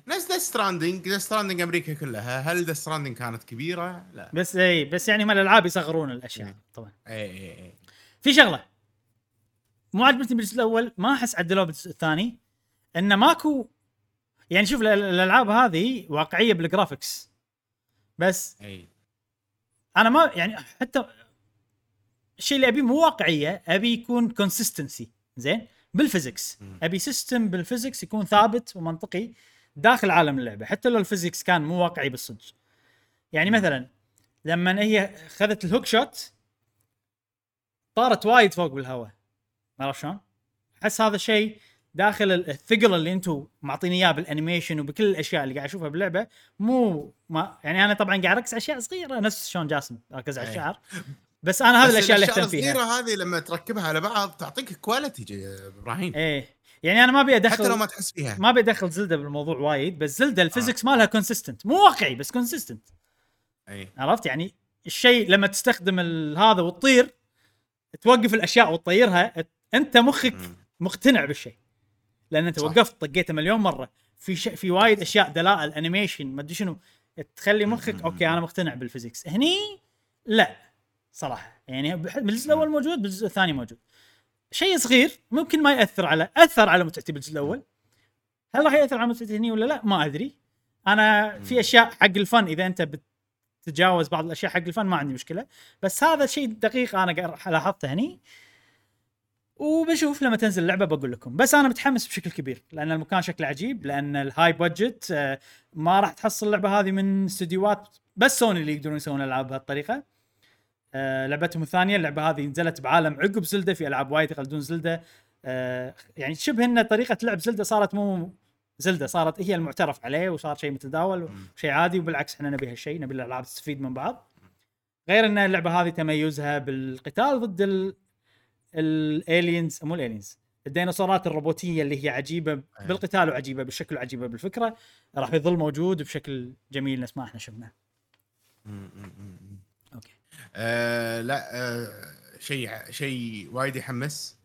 نفس Death Stranding Death Stranding أمريكا كلها هل Death Stranding كانت كبيرة؟ لا. بس أي بس يعني ما الألعاب يصغرون الأشياء مم. طبعا. أي أي أي. في شغلة. مو عجبتني بالجزء الأول ما أحس عدلوه بالجزء الثاني إنه ماكو يعني شوف ال- ال- الألعاب هذه واقعية بال graphics بس أي. أنا ما يعني حتى الشيء اللي أبيه مو واقعية أبي يكون consistency زين؟ بال physics. أبي system بال physics يكون ثابت ومنطقي داخل عالم اللعبة حتى لو ال physics كان مو واقعي بالصدق. يعني مثلا لما هي خذت ال hookshot طارت وايد فوق بالهواء. عرفت شلون؟ أحس هذا الشيء داخل ال- الثقل اللي أنتم معطيني اياه بال animation وبكل الأشياء اللي قاعد أشوفها باللعبة مو ما يعني أنا طبعا قاعد أركز على أشياء صغيرة نفس شلون جاسم ركز على أي. الشعر. بس أنا هذه الأشياء اللي أهتم الصغيرة فيها هذه لما تركبها على بعض تعطيك quality إبراهيم. إيه. يعني أنا ما أبي ادخل حتى لو ما تحس فيها. ما أبي أدخل زلدة بالموضوع وايد بس زلدة ال physics مالها consistent مو واقعي بس consistent اي عرفت؟ يعني الشيء لما تستخدم ال- هذا وتطير توقف الأشياء وتطيرها أنت مخك. مقتنع بالشيء. لأن أنت صح. وقفت طقيته مليون مرة. في ش... في وايد أشياء دلائل animation ما أدري شنو. تخلي مخك. okay أنا مقتنع بال physics هني لا صراحة. يعني بالجزء الأول موجود بالجزء الثاني موجود. شيء صغير ممكن ما يأثر على أثر على متعتي بالجزء الأول. هل راح يأثر على متعتي هني ولا لا؟ ما أدري. أنا في. أشياء حق ال fun إذا أنت بتتجاوز بعض الأشياء حق ال fun ما عندي مشكلة. بس هذا شيء دقيق أنا لاحظته هني. وبشوف لما تنزل اللعبة بقول لكم. بس أنا متحمس بشكل كبير لأن المكان شكله عجيب لأن ال high budget آه، ما راح تحصل اللعبة هذه من استديوهات بس سوني اللي يقدرون يسوون ألعاب بهالطريقة. آه، لعبتهم الثانية اللعبة هذه نزلت بعالم عقب Zelda في ألعاب وايد يقلدون Zelda آه، يعني شبه إن طريقة لعب Zelda صارت مو Zelda صارت هي المعترف عليه وصار شيء متداول مم. شيء عادي وبالعكس إحنا نبي هالشيء نبي الألعاب تستفيد من بعض. غير إن اللعبة هذه تميزها بالقتال ضد ال aliens مو ال aliens الديناصورات الروبوتية اللي هي عجيبة بالقتال وعجيبة بالشكل وعجيبة بالفكرة راح يظل موجود بشكل جميل نفس ما إحنا شفنا مم، مم، مم. أوكي آه لا آه شيء شيء وايد يحمس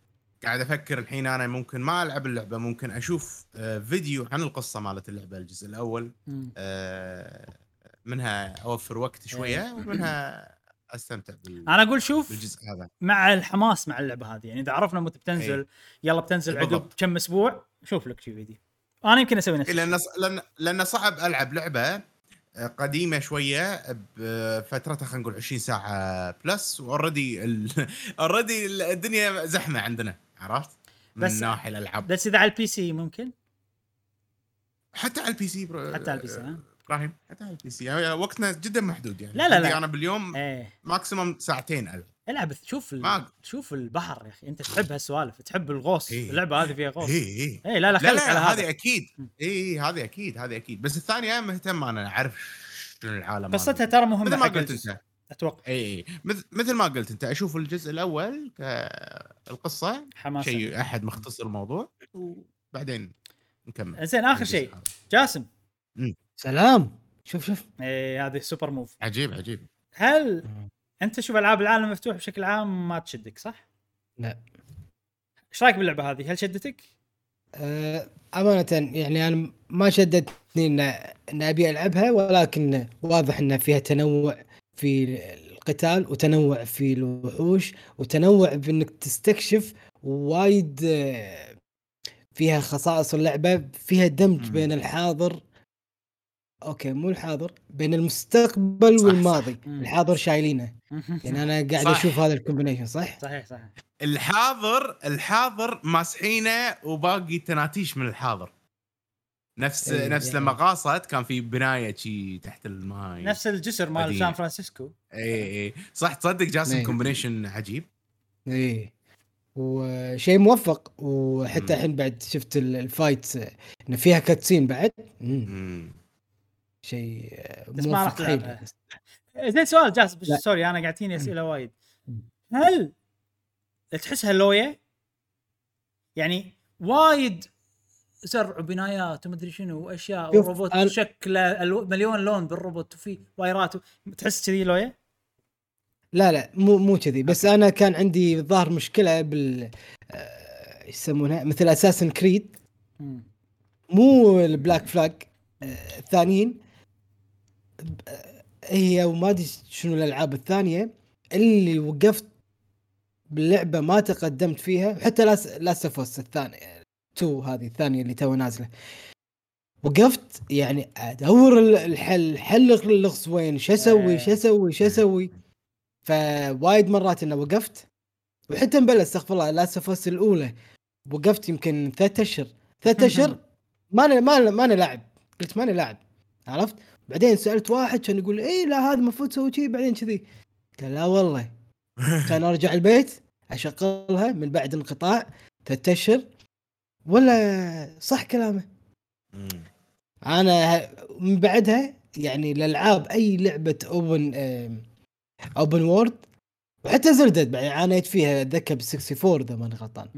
قاعد أفكر الحين أنا ممكن ما ألعب اللعبة ممكن أشوف آه، فيديو عن القصة مالت اللعبة الجزء الأول. آه، منها أوفر وقت شوية إيه. ومنها أستمتع بال- أنا أقول شوف بالجزء هذا مع الحماس مع اللعبة هذه يعني إذا عرفنا متى بتنزل إيه. يلا بتنزل عقب. كم أسبوع شوف لك شي فيديو أنا يمكن أسوي نفس إيه،. لأن لأن لأن صعب ألعب لعبة آه، قديمة شوية بفترتها خلينا نقول 20 ساعة plus و already already الدنيا زحمة عندنا عرفت؟ من بس- ناحية الألعاب بس إذا على ال PC ممكن حتى على ال PC bro... حتى على ال PC ها؟ إبراهيم. حتى على ال PC. يعني وقتنا جدا محدود يعني. لا، لا، لا. أنا باليوم إيه. maximum ساعتين العب العب شوف ال... ما- شوف البحر يا أخي. أنت تحب هالسوالف. تحب الغوص. إيه. اللعبة هذه فيها غوص. اي اي إيه لا لا لا خليك على لا هذه أكيد. مم. اي اي هذه أكيد هذه أكيد. بس الثانية مهتم أنا أعرف شنو العالم قصتها. ترى مهمة مثل ما قلت. أنت. أتوقع. اي اي مثل مثل ما قلت أنت. أشوف الجزء الأول كالقصه حماسة. شيء أحد مختصر الموضوع. وبعدين نكمل. زين آخر شيء. جاسم. سلام شوف شوف إيه هذه سوبر موف عجيب عجيب هل أنت تشوف ألعاب العالم المفتوح بشكل عام ما تشدك صح؟ لا إيش رأيك باللعبة هذه؟ هل شدتك؟ آه، أمانة يعني أنا ما شدتني إن إن أبي ألعبها ولكن واضح إن فيها تنوع في القتال وتنوع في الوحوش وتنوع بإنك تستكشف وايد آه، فيها خصائص اللعبة فيها دمج. بين الحاضر أوكي مو الحاضر بين المستقبل صح، صح. والماضي مم. الحاضر شايلينه يعني أنا قاعد صح. أشوف هذا ال combination صح؟ صحيح صحيح الحاضر الحاضر ماسحينه وباقي تناتيش من الحاضر نفس إيه، نفس يعني. لما غاصت كان في بناية شي تحت الماي نفس الجسر مال. سان فرانسيسكو اي اي صح تصدق جاسم إيه. combination عجيب إيه وشيء موفق وحتى. الحين بعد شفت ال- ال fight آه، إن فيها cutscene بعد مم. مم. شيء بس ما راح تلعبها. زين سؤال لا. sorry أنا قاعدتيني أسئلة وايد. هل تحسها لوية؟ يعني وايد زرع وبنايات ومدري شنو وأشياء وروبوت أنا- شكله مليون لون بالروبوت وفي وايرات و... تحس كذي لوية؟ لا لا مو مو كذي بس أنا كان عندي ظاهر مشكلة بال آه، يسمونها مثل Assassin's Creed. مو ال Black Flag آه، الثانيين هي وما أدري شنو الألعاب الثانية اللي وقفت باللعبه ما تقدمت فيها حتى Las Last الثانية تو هذه الثانية اللي تو نازلة. وقفت يعني أدور ال- الحل حل اللغز وين شو أسوي. شو أسوي شو أسوي؟ فوايد مرات إنه وقفت. وحتى مبلش استغفر الله Last الأولى وقفت يمكن ثلاث أشهر. ثلاث أشهر ما أنا- ما أنا لاعب. قلت ما أنا لاعب عرفت؟ بعدين سألت واحد كان يقول اي لا هذا المفروض تسوي شيء بعدين كذي قال لا والله كان أرجع البيت أشغلها من بعد انقطاع ثلاث اشهر ولا صح كلامه. أنا من بعدها يعني الالعاب أي لعبة open open world وحتى Zelda بعد عانيت فيها أتذكر ب 64 إذا ماني غلطان.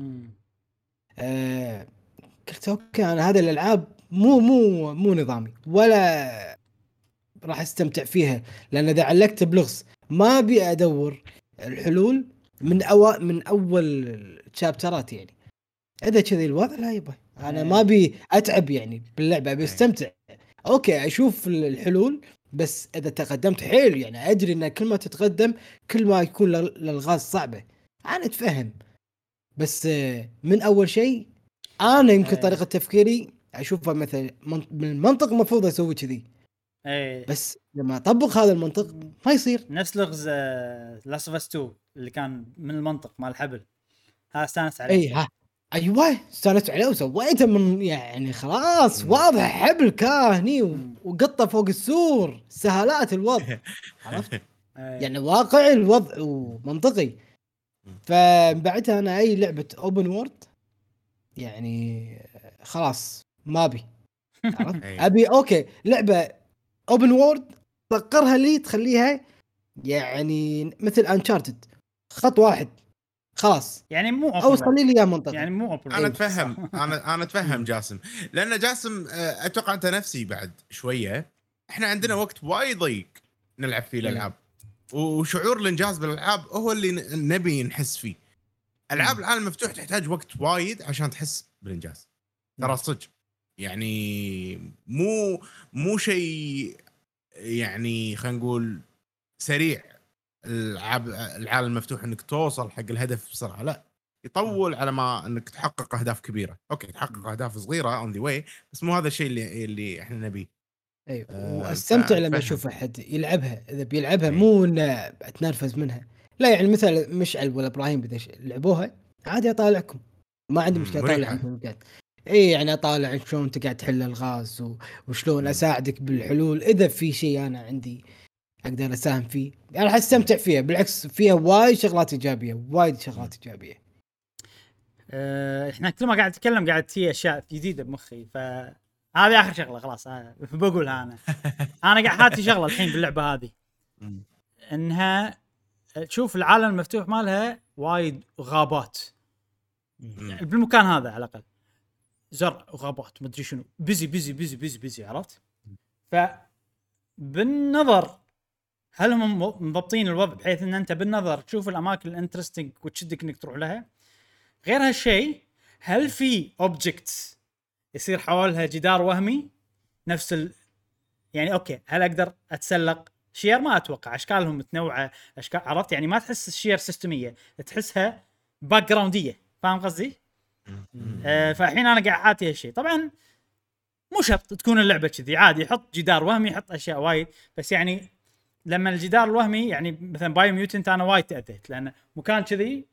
آه، قلت أوكي أنا هذه الألعاب مو مو مو نظامي ولا راح أستمتع فيها لأن إذا علقت بلغز ما أبي أدور الحلول من أو من أول شابترات يعني. إذا كذي الوضع لا يبا أنا ما أبي أتعب يعني باللعبة أبي. أستمتع. أوكي أشوف ال- الحلول بس إذا تقدمت حيل يعني أدري إن كل ما تتقدم كل ما يكون ال- الالغاز صعبة. أنا أتفهم. بس آه، من أول شيء أنا يمكن إيه. طريقة تفكيري أشوفها مثلا من المنطق المفروض أسوي كذي. إيه بس لما أطبق هذا المنطق ما يصير نفس لغز Last of 2 اللي كان من المنطق مال الحبل هذا استانست عليه اي ها أيوه استانست عليه وسويته من يعني خلاص. واضح حبل كاهني. وقطة فوق السور سهالات الوضع عرفت إيه. يعني واقعي الوضع ومنطقي فبعدها أنا أي لعبة open world يعني خلاص ما أبي عرفت؟ إيه. أبي أوكي لعبة open world طقرها لي تخليها يعني مثل Uncharted خط واحد. خلاص. يعني مو open اوصل. لي منطقه يعني مو open أنا أتفهم. أنا أنا أتفهم جاسم. لأن جاسم آه، أتوقع أنت نفسي بعد شوية. إحنا عندنا وقت وايد ضيق نلعب فيه الألعاب. وشعور الإنجاز بالألعاب هو اللي نبي نحس فيه. ألعاب العالم المفتوح تحتاج وقت وايد عشان تحس بالإنجاز. ترى مم. صدق. يعني مو مو شيء يعني خلينا نقول سريع. العاب العالم المفتوح إنك توصل حق الهدف بسرعة لا. يطول على ما إنك تحقق أهداف كبيرة. أوكي تحقق أهداف صغيرة on the way بس مو هذا الشيء اللي اللي إحنا نبيه. أيوه. آه، وأستمتع لما. أشوف أحد يلعبها. إذا بيلعبها إيه. مو إنه أتنرفز منها. لا يعني مثل مشعل ولا إبراهيم اذا لعبوها عادي أطالعكم. ما عندي مشكلة مريحة. اي يعني أطالع شلون انت قاعد تحل الغاز وشلون. أساعدك بالحلول. إذا في شيء أنا عندي أقدر أساهم فيه. أنا راح أستمتع فيها. بالعكس فيها وايد شغلات إيجابية وايد شغلات إيجابية. آه، إحنا كل ما قاعد أتكلم قاعد في أشياء جديدة بمخي. ف هذه آخر شغلة خلاص. بقولها أنا. أنا قاعد حاتي شغلة الحين باللعبة هذه. إنها تشوف العالم المفتوح مالها وايد غابات. مم. بالمكان هذا على الأقل. زرع وغابات مدري شنو. busy busy busy busy busy عرفت؟ ف بالنظر هل هم مضبطين الوضع بحيث إن أنت بالنظر تشوف الأماكن ال interesting وتشدك إنك تروح لها؟ غير هالشيء هل في objects يصير حولها جدار وهمي؟ نفس ال... يعني أوكي هل أقدر أتسلق؟ شير ما أتوقع. أشكالهم متنوعة. اشكال عرفت؟ يعني ما تحس الشير system يه تحسها background يه فاهم قصدي؟ آه فالحين أنا قاعد حاتي هالشيء طبعا مو شرط تكون اللعبة كذي. عادي يحط جدار وهمي يحط أشياء وايد. بس يعني لما الجدار الوهمي يعني مثلا Biomutant أنا وايد تأذيت لأن مكان كذي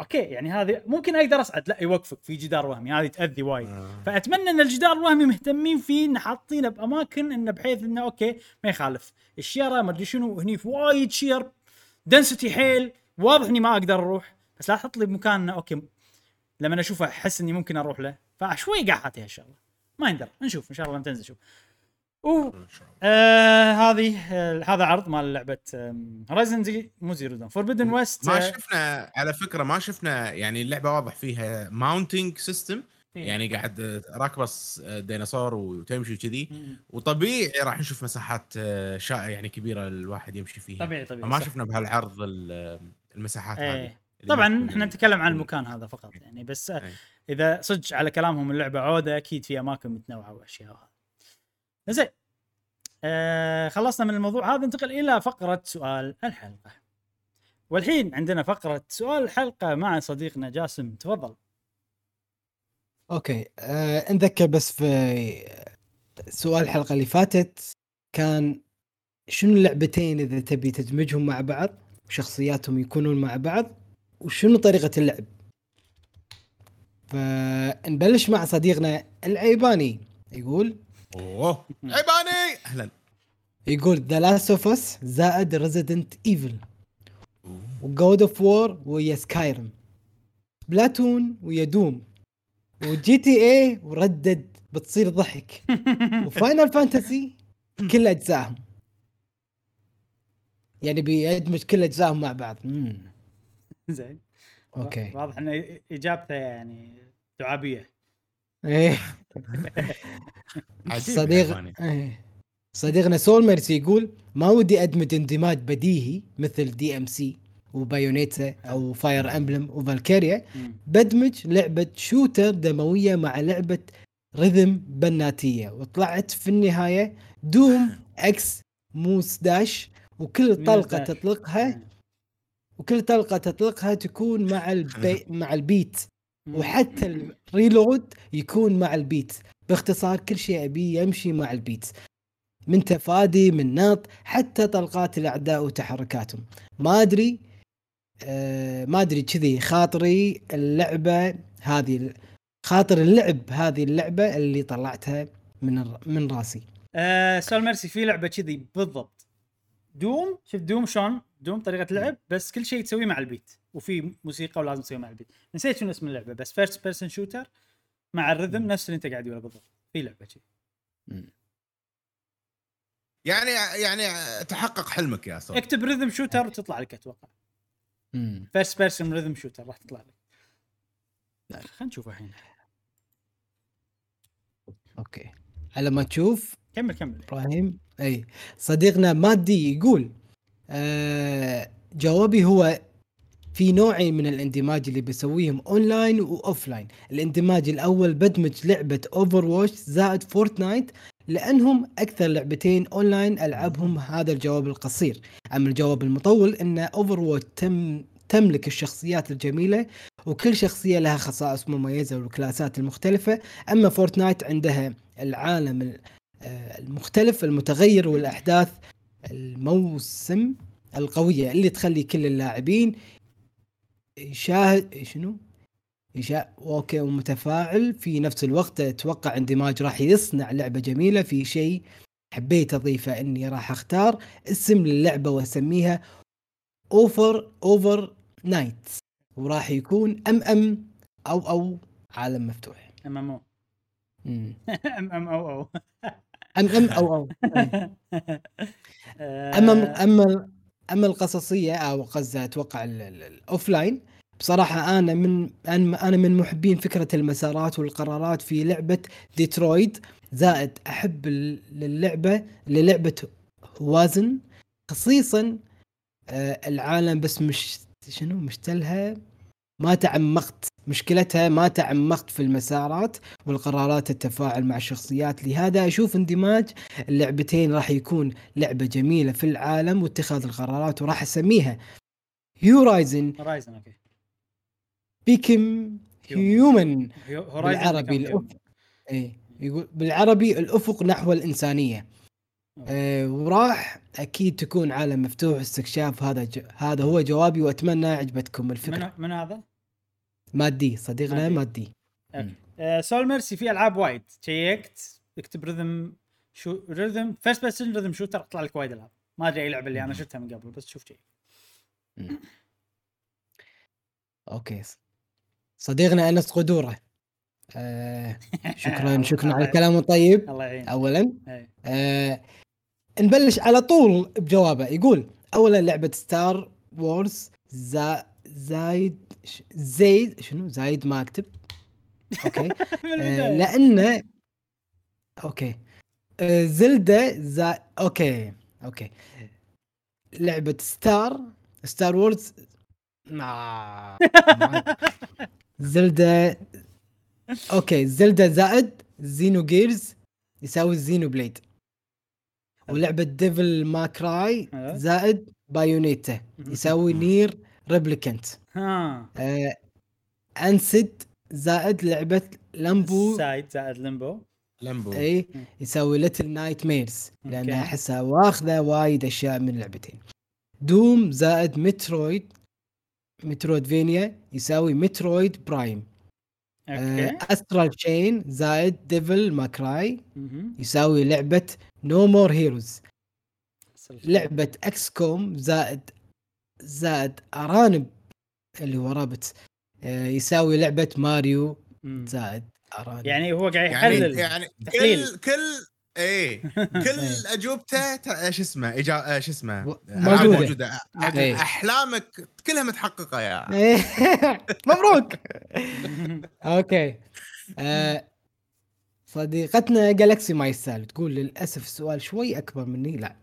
أوكي يعني هذه ممكن أقدر أصعد. لا يوقفك في جدار وهمي. هذه تأذي وايد. آه. فأتمنى إن الجدار الوهمي مهتمين فيه إن حاطينه بأماكن إنه بحيث إنه أوكي ما يخالف. الشيره ما أدري شنو هني في وايد شير. density حيل واضح إني ما أقدر أروح. بس لا تحط لي بمكان إنه أوكي لما أشوفه أحس إني ممكن أروح له. فشوي قاعد حاتي هالشغله ما يندر. نشوف إن شاء الله لما تنزل شوف و. آه هذه آه هذا عرض مال لعبة Horizon زي مو Zero Dawn Forbidden West ما شفنا على فكرة ما شفنا يعني اللعبة واضح فيها mounting system إيه. يعني قاعد راكبه س- ديناصور وتمشي كذي وطبيعي راح نشوف مساحات آه، شا يعني كبيرة الواحد يمشي فيها. طبيعي طبيعي ما. شفنا بهالعرض ال- المساحات هذه إيه. اللي طبعا إحنا نتكلم عن المكان هذا فقط يعني بس آه، إيه. إذا صدق على كلامهم اللعبة عودة أكيد في أماكن متنوعة وأشياء زين آه خلصنا من الموضوع هذا ننتقل إلى فقرة سؤال الحلقة. والحين عندنا فقرة سؤال الحلقة مع صديقنا جاسم تفضل. أوكي آه نذكر بس في سؤال الحلقة اللي فاتت كان شنو اللعبتين إذا تبي تدمجهم مع بعض وشخصياتهم يكونون مع بعض؟ وشنو طريقة اللعب؟ فنبلش مع صديقنا العيباني. يقول أوه. عيباني! أهلا. يقول The Last of Us زائد Resident Evil و God of War ويا Skyrim Splatoon ويا Doom و GTA و Red Dead بتصير ضحك. و Final Fantasy كل اجزائهم يعني بيدمج كل اجزائهم مع بعض. مم. زين أوكي واضح إن إجابته يعني دعابية إيه صديق. إيه. صديقنا سول ميرسي يقول ما ودي أدمج اندماج بديهي مثل DMC و Bayonetta أو Fire Emblem و Valkyria. بدمج لعبة shooter دموية مع لعبة rhythm بناتية وطلعت في النهاية Doom X Muse Dash وكل طلقة dash. تطلقها وكل طلقة تطلقها تكون مع ال bea- مع ال beat. وحتى ال reload يكون مع ال beat. باختصار كل شيء ابيه يمشي مع ال beat. من تفادي من نط حتى طلقات الأعداء وتحركاتهم. ما أدري آه ما أدري كذي خاطري اللعبة هذه خاطر اللعب هذه اللعبة اللي طلعتها من الر- من راسي. آه سول ميرسي في لعبة كذي بالضبط. Doom؟ شوف Doom شلون؟ Doom طريقة لعب بس كل شيء تسويه مع ال beat. وفي موسيقى ولازم تسويه مع ال beat. نسيت شنو اسم اللعبة بس first person shooter مع ال rhythm نفس اللي انت قاعد تقوله بالضبط. في لعبة كذي يعني يعني تحقق حلمك يا صديقي اكتب rhythm shooter وتطلع لك أتوقع. first person rhythm shooter راح تطلع لك. خلينا نشوف الحين. أوكي. على ما تشوف كمل كمل. إبراهيم أي. صديقنا مادي يقول آه جوابي هو في نوعين من الاندماج اللي بيسويهم online و offline الاندماج الأول بدمج لعبة Overwatch زائد Fortnite لأنهم أكثر لعبتين اونلاين ألعبهم هذا الجواب القصير. أما الجواب المطول إن Overwatch تم تملك الشخصيات الجميلة وكل شخصية لها خصائص مميزة والكلاسات المختلفة. أما Fortnite عندها العالم ال- آه، المختلف المتغير والأحداث الموسم القويه اللي تخلي كل اللاعبين يشاهد شنو؟ يشا أوكي ومتفاعل. في نفس الوقت أتوقع اندماج راح يصنع لعبة جميلة. في شيء حبيت أضيفه إني راح أختار اسم للعبه وأسميها Over Overnite. وراح يكون MMO أو عالم مفتوح. MMO. MMOO. MMOO. آه، أما اما أما القصصية أو قصدي أتوقع ال- ال- ال offline بصراحة أنا من أنا من محبين فكرة المسارات والقرارات في لعبة ديترويد زائد أحب للعبة للعبة وازن خصيصا آه، العالم بس مش شنو؟ مشتلها ما تعمقت مشكلتها ما تعمقت في المسارات والقرارات التفاعل مع الشخصيات. لهذا أشوف اندماج اللعبتين راح يكون لعبة جميلة في العالم واتخاذ القرارات وراح أسميها Horizon Horizon okay. Become Human بالعربي الأف... إيه يقول بالعربي الأفق نحو الإنسانية. آه وراح أكيد تكون عالم مفتوح استكشاف هذا ج... هذا هو جوابي وأتمنى عجبتكم الفكرة. من من هذا؟ مادي صديقنا مادي. مادي. آه، سول ميرسي في ألعاب وايد. شيكت اكتب rhythm شو rhythm first person rhythm shooter طلع لك وايد ألعاب. ما أدري أي لعبة اللي أنا شفتها من قبل بس شوف شيء Okay. صديقنا أنس قدوره آه شكرا شكرا على الكلام الطيب. الله يعين اولا إيه. آه نبلش على طول بجوابه. يقول اولا لعبة Star Wars زا زايد زايد شنو؟ زايد ما أكتب. أوكي. آه. لأنه okay. آه Zelda زا okay okay. لعبة Star Star Wars. ما Zelda okay. Zelda زائد Xenogears يساوي Xenoblade. ولعبة Devil May Cry أه. زائد Bayonetta يساوي NieR Replicant ها. آه Inside زائد لعبة Limbo. Inside زائد Limbo. Limbo إي مم. يساوي Little Nightmares لأن. أحسها واخذة وايد أشياء من اللعبتين Doom زائد Metroid Metroid فينيا يساوي Metroid Prime. Okay. Astral Chain زائد Devil May Cry. يساوي لعبة No More Heroes لعبة XCOM زائد زائد أرانب اللي هو Rabbids آه، يساوي لعبة ماريو. زائد أرانب يعني هو قاعد يعني يحلل يعني تحليل. كل كل إيه كل أجوبته ت- شو اسمه إجا... شو اسمه موجودة. موجودة أ- إيه. أحلامك كلها متحققة يا إيه. مبروك أوكي آه، صديقتنا جالكسي ما يستاهل تقول للأسف السؤال شوي أكبر مني لا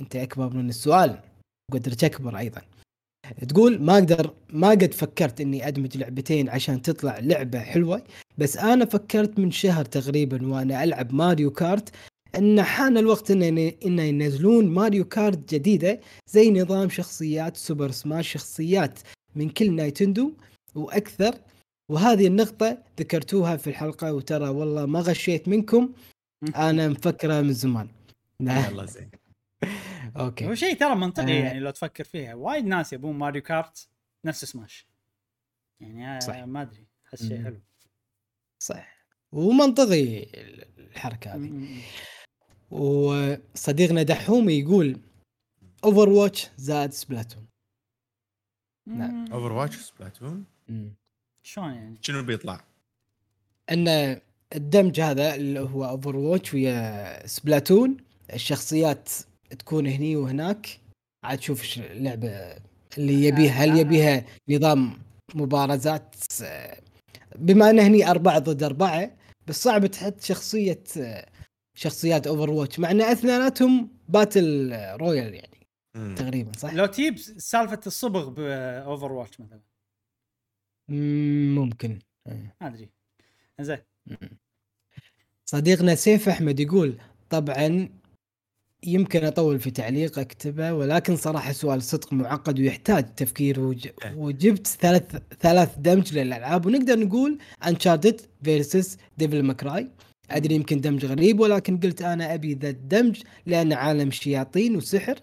أنت أكبر من السؤال قدرك اكبر أيضا. تقول ما أقدر ما قد فكرت إني أدمج لعبتين عشان تطلع لعبة حلوة بس أنا فكرت من شهر تقريبا وأنا ألعب Mario Kart إن حان الوقت ان ان ينزلون Mario Kart جديدة زي نظام شخصيات Super Smash شخصيات من كل Nintendo وأكثر. وهذه النقطة ذكرتوها في الحلقة وترى والله ما غشيت منكم. أنا مفكرة من زمان. لا يلا زين هو okay شيء ترى منطقي آه. يعني لو تفكر فيها وايد ناس يبون Mario Kart نفس سماش يعني آه، صح. ما أدري أحس شيء. حلو صح ومنطقي الحركة هذه. وصديقنا دحوم يقول Overwatch زائد Splatoon نعم. Overwatch Splatoon شلون يعني؟ شنو بيطلع؟ إن الدمج هذا اللي هو Overwatch ويا Splatoon الشخصيات تكون هني وهناك. عاد تشوف اللعبة اللي يبيها. هل يبيها نظام مبارزات؟ آه، بما انه هني أربعة ضد أربعة بس صعب تحط شخصية آه، شخصيات Overwatch مع إن أثنيناتهم battle royale يعني مم. تقريبا صح؟ لو تجيب سالفة الصبغ ب Overwatch مثلا. مم، ممكن. ما أدري. زين صديقنا سيف أحمد يقول طبعا يمكن أطول في تعليق أكتبه ولكن صراحة سؤال صدق معقد ويحتاج تفكير وج... إيه. وجبت ثلاث ثلاث دمج للألعاب ونقدر نقول Uncharted versus Devil May Cry أدري يمكن دمج غريب ولكن قلت أنا أبي ذا الدمج لأن عالم شياطين وسحر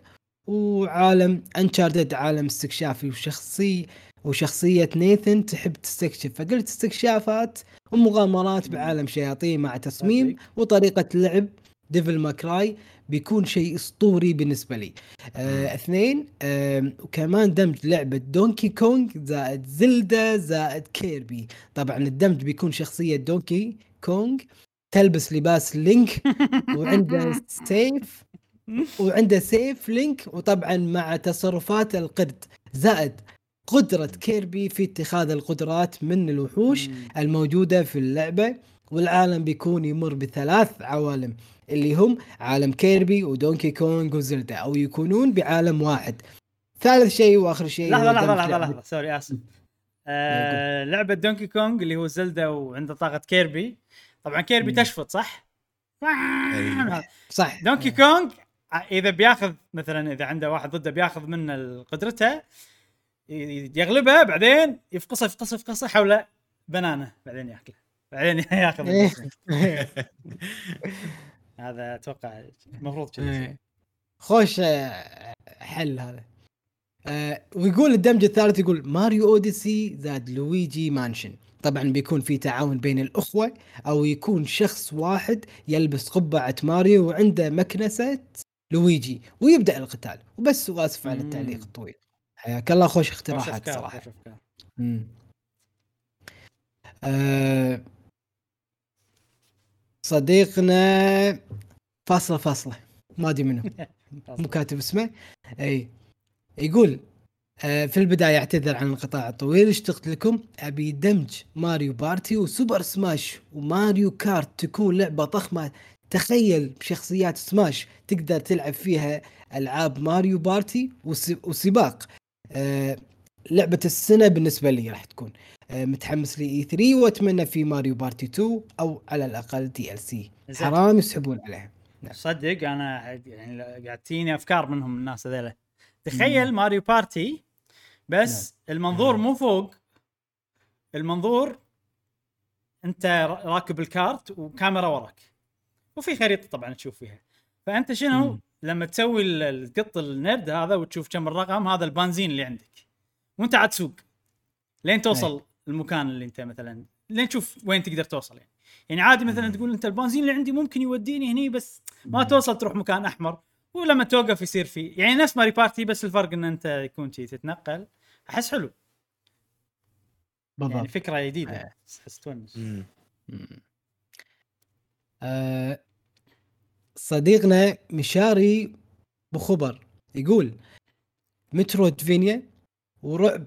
وعالم Uncharted عالم استكشافي وشخصي وشخصية Nathan تحب تستكشف فقلت استكشافات ومغامرات بعالم شياطين مع تصميم. وطريقة لعب Devil May Cry بيكون شيء أسطوري بالنسبة لي. آه اثنين آه وكمان دمج لعبة Donkey Kong زائد Zelda زائد Kirby. طبعا الدمج بيكون شخصية Donkey Kong تلبس لباس Link وعنده سيف وعنده سيف Link وطبعا مع تصرفات القرد زائد قدرة Kirby في اتخاذ القدرات من الوحوش. الموجودة في اللعبة والعالم بيكون يمر بثلاث عوالم اللي هم عالم Kirby و Donkey Kong و Zelda أو يكونون بعالم واحد ثالث شيء وآخر شيء لحظة لحظة لحظة لحظة sorry آسف آه لعبة Donkey Kong اللي هو Zelda وعنده طاقة Kirby طبعا Kirby مم. تشفط صح؟ أي. صح Donkey Kong إذا بياخذ مثلا إذا عنده واحد ضده بياخذ منه قدرته ي- يغلبه بعدين يفقصه يفقصه يفقصه حوله بنانه بعدين يأكله بعدين يأخذ إيه. هذا أتوقع المفروض يصير. إيه. خوش آه، حل هذا آه، ويقول الدمج الثالث يقول Mario Odyssey زاد Luigi Mansion طبعا بيكون في تعاون بين الأخوة أو يكون شخص واحد يلبس قبعة ماريو وعنده مكنسة لويجي ويبدأ القتال وبس وآسف على. التعليق الطويل حياك الله خوش اقتراحات أفكار، صراحة. آه، صديقنا فاصله فاصله ما أدري منه مو كاتب اسمه. أي. يقول آه، في البداية أعتذر عن الانقطاع الطويل. اشتقت لكم. أبي دمج Mario Party و Super Smash و Mario Kart تكون لعبة ضخمة. تخيل بشخصيات سماش تقدر تلعب فيها ألعاب Mario Party وس- وسباق. آه، لعبة السنة بالنسبة لي راح تكون آه، متحمس لي E3 وأتمنى في Mario Party 2 أو على الأقل DLC. حرام يسحبون عليها. صدق أنا يعني قاعد تجيني أفكار منهم الناس هذيلا. تخيل Mario Party بس المنظور مو فوق. المنظور أنت را- راكب ال kart وكاميرا وراك. وفي خريطة طبعا تشوف فيها. فأنت شنو؟ مم. لما تسوي ال- ال- تقط النرد هذا وتشوف كم الرقم هذا البنزين اللي عندك. وانت عاد تسوق لين توصل المكان اللي انت مثلا لين تشوف وين تقدر توصل يعني. يعني عادي مثلا تقول أنت البنزين اللي عندي ممكن يوديني هني بس ما توصل تروح مكان أحمر. ولما توقف يصير في يعني نفس Mario Party بس الفرق إن أنت يكون شي تتنقل. أحس حلو. يعني بالضبط. فكرة جديدة. آه. أحس تونس. آه، صديقنا مشاري بخبر يقول Metroidvania ورعب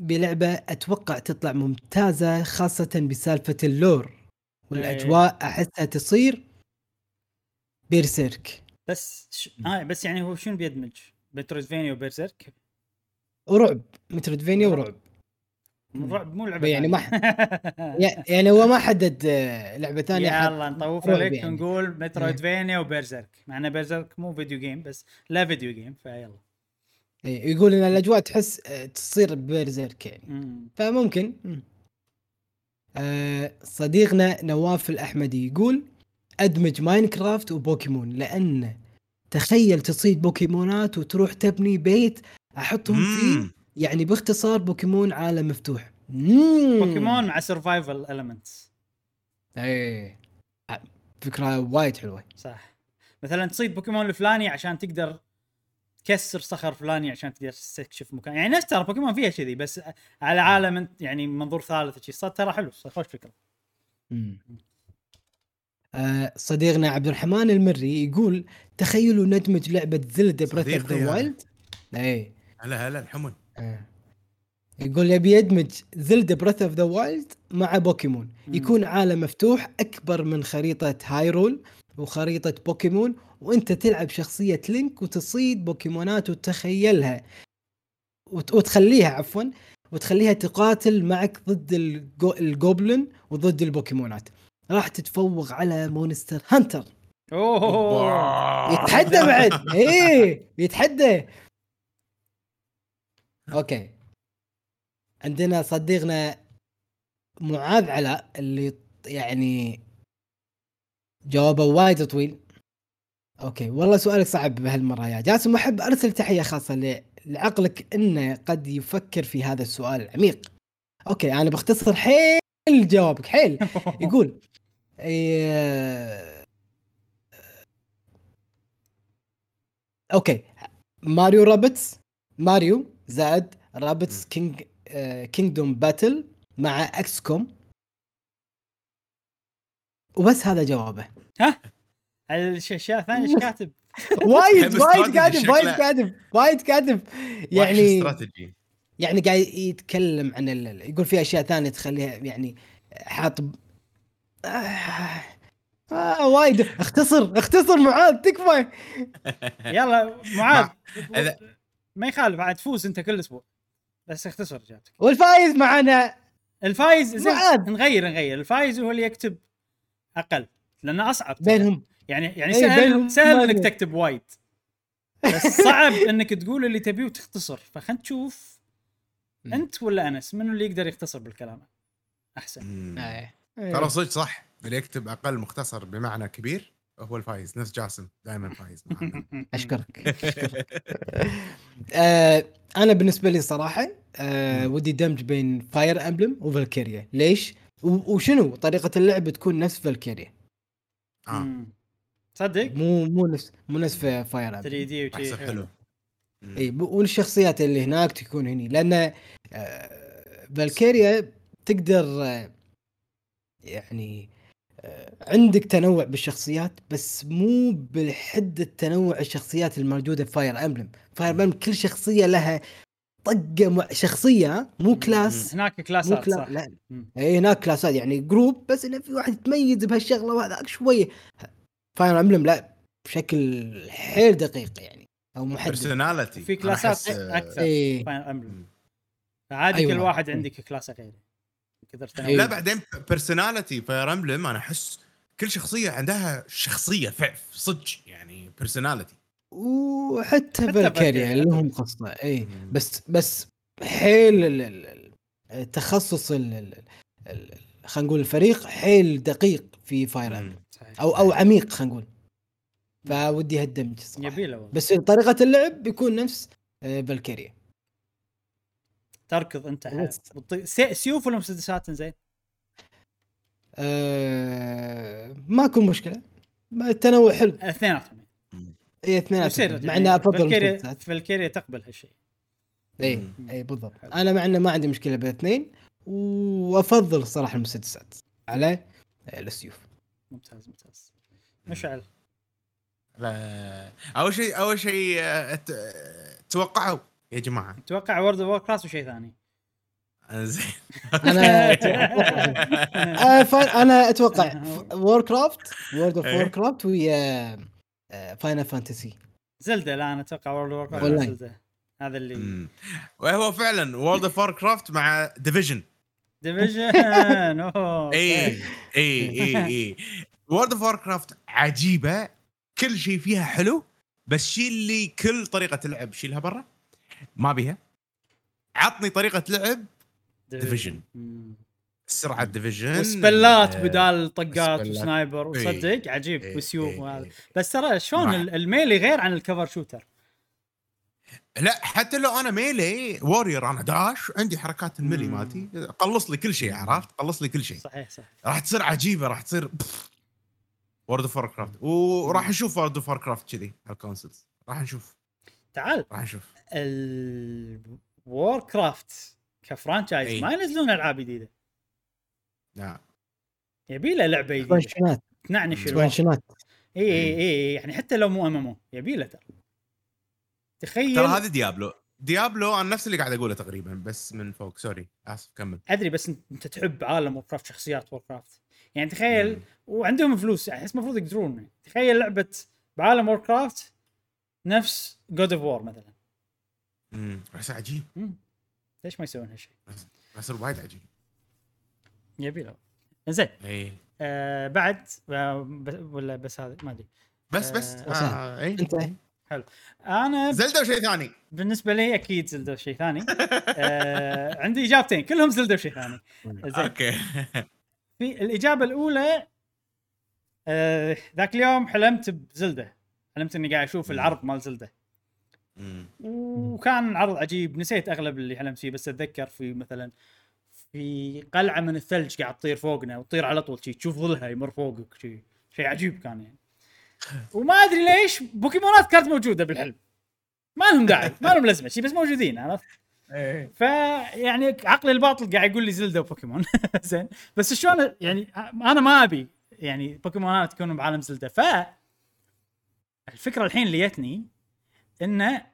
بلعبة أتوقع تطلع ممتازة خاصة بسالفة ال lore والأجواء أحسها تصير Berserk بس ش... آه بس يعني هو شنو بيدمج؟ بتروزفينيا وبيرزيرك ورعب مترويدفينيا ورعب. رعب مو لعبة يعني ما. يع- يعني هو ما حدد آه، لعبة ثانية حط يلا نطوف لك يعني. ونقول مترويدفينيا وبيرزيرك مع إن بيرزيرك مو فيديو جيم بس لا فيديو جيم فيلا إيه، يقول إن الأجواء تحس آه، تصير بيرزيرك يعني مم. فممكن مم. آه صديقنا نواف الأحمدي يقول أدمج Minecraft و Pokémon لأن تخيل تصيد بوكيمونات وتروح تبني بيت أحطهم فيه مم. يعني باختصار بوكيمون عالم مفتوح مم. بوكيمون مع survival elements إيه آه، فكرة وايد حلوة صح مثلا تصيد بوكيمون الفلاني عشان تقدر تكسر صخر فلاني عشان تقدر تستكشف مكان يعني نفس ترى بوكيمون فيها كذي بس على عالم يعني منظور ثالث صار ترى حلو خوش فكرة. آه صديقنا عبد الرحمن المري يقول تخيلوا ندمج لعبة Zelda Breath of the. Wild إيه هلا هلا الحمد آه. يقول يبي يدمج Zelda Breath of the Wild مع بوكيمون مم. يكون عالم مفتوح أكبر من خريطة Hyrule وخريطة بوكيمون وانت تلعب شخصية Link وتصيد بوكيمونات وتخيلها. وت- وتخليها عفوا وتخليها تقاتل معك ضد الجو ال goblin وضد البوكيمونات. راح تتفوق على Monster Hunter. اوه يتحدى بعد. إيه يتحدى. أوكي. عندنا صديقنا معاذ علاء اللي يعني جوابه وايد طويل. أوكي والله سؤالك صعب بهالمرة يا جاسم. أحب أرسل تحية خاصة لعقلك إنه قد يفكر في هذا السؤال العميق. أوكي أنا بختصر حيل جوابك حيل. يقول إيه أوكي Mario Rabbids Mario زائد Rabbids King آه Kingdom Battle مع XCOM. وبس هذا جوابه. الاشياء الثانية إيش كاتب؟ وايد وايد كاتب وايد. كاتب وايد كاتب. يعني يعني استراتيجي. يعني قاعد يتكلم عن ال... يقول في أشياء ثانية تخليها يعني حاط آه... وايد. اختصر اختصر معاذ تكفى. يلا معاذ. ما يخالف عاد تفوز أنت كل أسبوع. بس اختصر اجابتك والفايز معنا الفايز زين معاذ. نغير نغير. الفايز هو اللي يكتب أقل لأنه أصعب. بينهم. يعني يعني إيه، سهل سهل إنك. تكتب وايد بس صعب إنك تقول اللي تبيه وتختصر فخلنا نشوف. أنت ولا أنس منو اللي يقدر يختصر بالكلام أحسن مم. إيه. ترى صدق صح اللي يكتب أقل مختصر بمعنى كبير هو الفايز نفس جاسم دائما فايز معنا. أشكرك آه أنا بالنسبة لي صراحة آه. ودي دمج بين Fire Emblem و Valkyria ليش وشنو طريقة اللعب تكون نفس Valkyria آه. مم. تصدق؟ مو مو نفس مو نفس Fire 3 Emblem D يصير حلو. اي والشخصيات اللي هناك تكون هني لأن آه Valkyria تقدر آه يعني آه عندك تنوع بالشخصيات بس مو بالحد التنوع الشخصيات الموجودة في Fire Emblem Fire Emblem كل شخصية لها طقة مع شخصية ها؟ مو class هناك مو كلاسات كلا... صح. لا. اي هناك كلاسات يعني group بس إنه في واحد يتميز بهالشغلة وهذاك شوية Fire Emblem لا بشكل حيل دقيق يعني أو محدد personality في كلاسات أكثر اي Fire Emblem مم. فعادي أيوة. كل واحد. عندك كلاسة غيره كثر إيه. تنوع لا بعدين personality Fire Emblem أنا أحس كل شخصية عندها شخصية صدق يعني بيرسوناليتي وحتى حتى Valkyria. لهم قصة اي بس بس حيل ال- ال- ال- التخصص ال- ال- ال- خلينا نقول الفريق حيل دقيق في Fire Emblem. أو أو عميق خلينا نقول. فودي هالدمج صراحة. يبي له والله. بس طريقة اللعب بيكون نفس آه، Valkyria تركض أنت سيوف ولا مسدسات زين؟ آه، ماكو مشكلة. ما- التنوع حلو. اثنيناتهم اي اثنين مع إني أفضل Valkyria تقبل هالشيء. اي. اي بالضبط. حلو. أنا مع إنه ما عندي مشكلة بالاثنين وأفضل الصراحه المسدسات. على آه، السيوف. ممتاز ممتاز. مشعل. لا أول شيء أول شيء آه، آه، توقعوا يا جماعة. أتوقع World of كلاس وشيء ثاني. آه، زين. أنا آه، فا- أنا أتوقع Warcraft World of. Warcraft ويا Final Fantasy زلدة لا أنا أتوقع World of والله. زلده هذا اللي مم. وهو فعلا World of Warcraft مع Division Division أوه اي. اي اي اي World of Warcraft عجيبة كل شيء فيها حلو بس شيل لي كل طريقة لعب شيلها برا ما بيها عطني طريقة لعب. مم. سرعة Division و spell ات بدال طقات. و sniper إيه. وصدق عجيب إيه، وسيوف إيه، وهذا. بس ترى شلون ال melee غير عن ال cover shooter لا حتى لو أنا melee warrior أنا داش عندي حركات ال melee مم. مالتي قلص لي كل شيء عرفت؟ قلص لي كل شيء. صحيح صح راح تصير عجيبة راح تصير World of Warcraft وراح نشوف World of Warcraft كذي على ال consoles راح نشوف تعال. راح نشوف الوور كرافت كفرانشايز إيه. ما ينزلون ألعاب جديدة. لا. يبي له لعبة جديدة. expansion ات تنعنش expansion ات اي اي اي يعني حتى لو مو MMO يبي له ترى. تخيل ترى هذا Diablo. Diablo أنا نفس اللي قاعد أقوله تقريبا بس من فوق sorry آسف كمل. أدري بس انت أنت تحب عالم وور كرافت شخصيات وور كرافت يعني تخيل وعندهم فلوس يعني أحس المفروض يقدرون. تخيل لعبة بعالم Warcraft نفس God of War مثلا. امم بس عجيب. مم. ليش ما يسوون هالشيء؟ بس وايد عجيب. يبي له. زين اي آه بعد آه ب- ولا بس هذا؟ ما أدري. بس بس آه، آه اي أنت أنا زلدة وشيء ثاني. بالنسبة لي أكيد زلدة شيء ثاني. آه عندي إجابتين كلهم زلدة وشيء ثاني. زين. أوكي. في الإجابة الأولى آه ذاك اليوم حلمت بزلدة. حلمت إني قاعد أشوف. العرض مال زلدة. مم. وكان عرض عجيب نسيت أغلب اللي حلمت فيه بس أتذكر في مثلا في قلعة من الثلج قاعد تطير فوقنا وتطير على طول شي تشوف ظلها يمر فوقك شي شيء عجيب كان يعني. وما أدري ليش بوكيمونات كانت موجودة بالحلم. ما لهم داعي ما لهم لازمه شي بس موجودين عرفت؟ إيه. فيعني عقلي الباطن قاعد يقول لي زلدة وبوكيمون. زين. بس شلون يعني أنا ما أبي يعني بوكيمونات تكون بعالم زلدة. ف الفكرة الحين اللي جتني إنه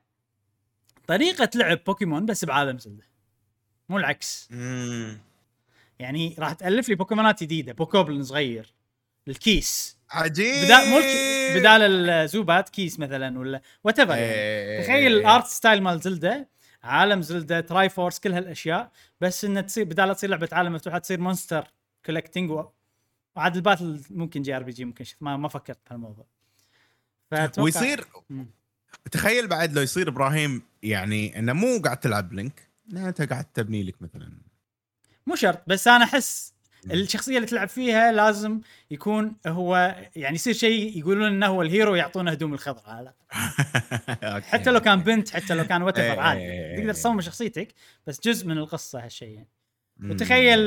طريقة لعب بوكيمون بس بعالم زلدة. مو العكس. يعني راح تألف لي بوكيمونات جديدة Bokoblin صغير ال Keese. عجيب بدال مو بدال الزوبات Keese مثلا ولا whatever يعني. إيه. تخيل ال art style مال زلدة عالم زلدة Triforce كل هالأشياء بس انها تصير بدال تصير لعبة عالم مفتوحة تصير monster collecting و... وعاد ال battle ممكن JRPG ممكن ما ما فكرت بهالموضوع فأتوقع- ويصير مم. تخيل بعد لو يصير إبراهيم يعني إنه مو قاعد تلعب Link لا أنت قاعد تبني لك مثلا مو شرط بس أنا أحس الشخصية اللي تلعب فيها لازم يكون هو يعني يصير شيء يقولون إنه هو ال hero يعطونه هدوم الخضراء على الأقل. حتى لو كان بنت حتى لو كان what إيه، عادي إيه، تقدر إيه. تصمم شخصيتك بس جزء من القصة هالشيء يعني. وتخيل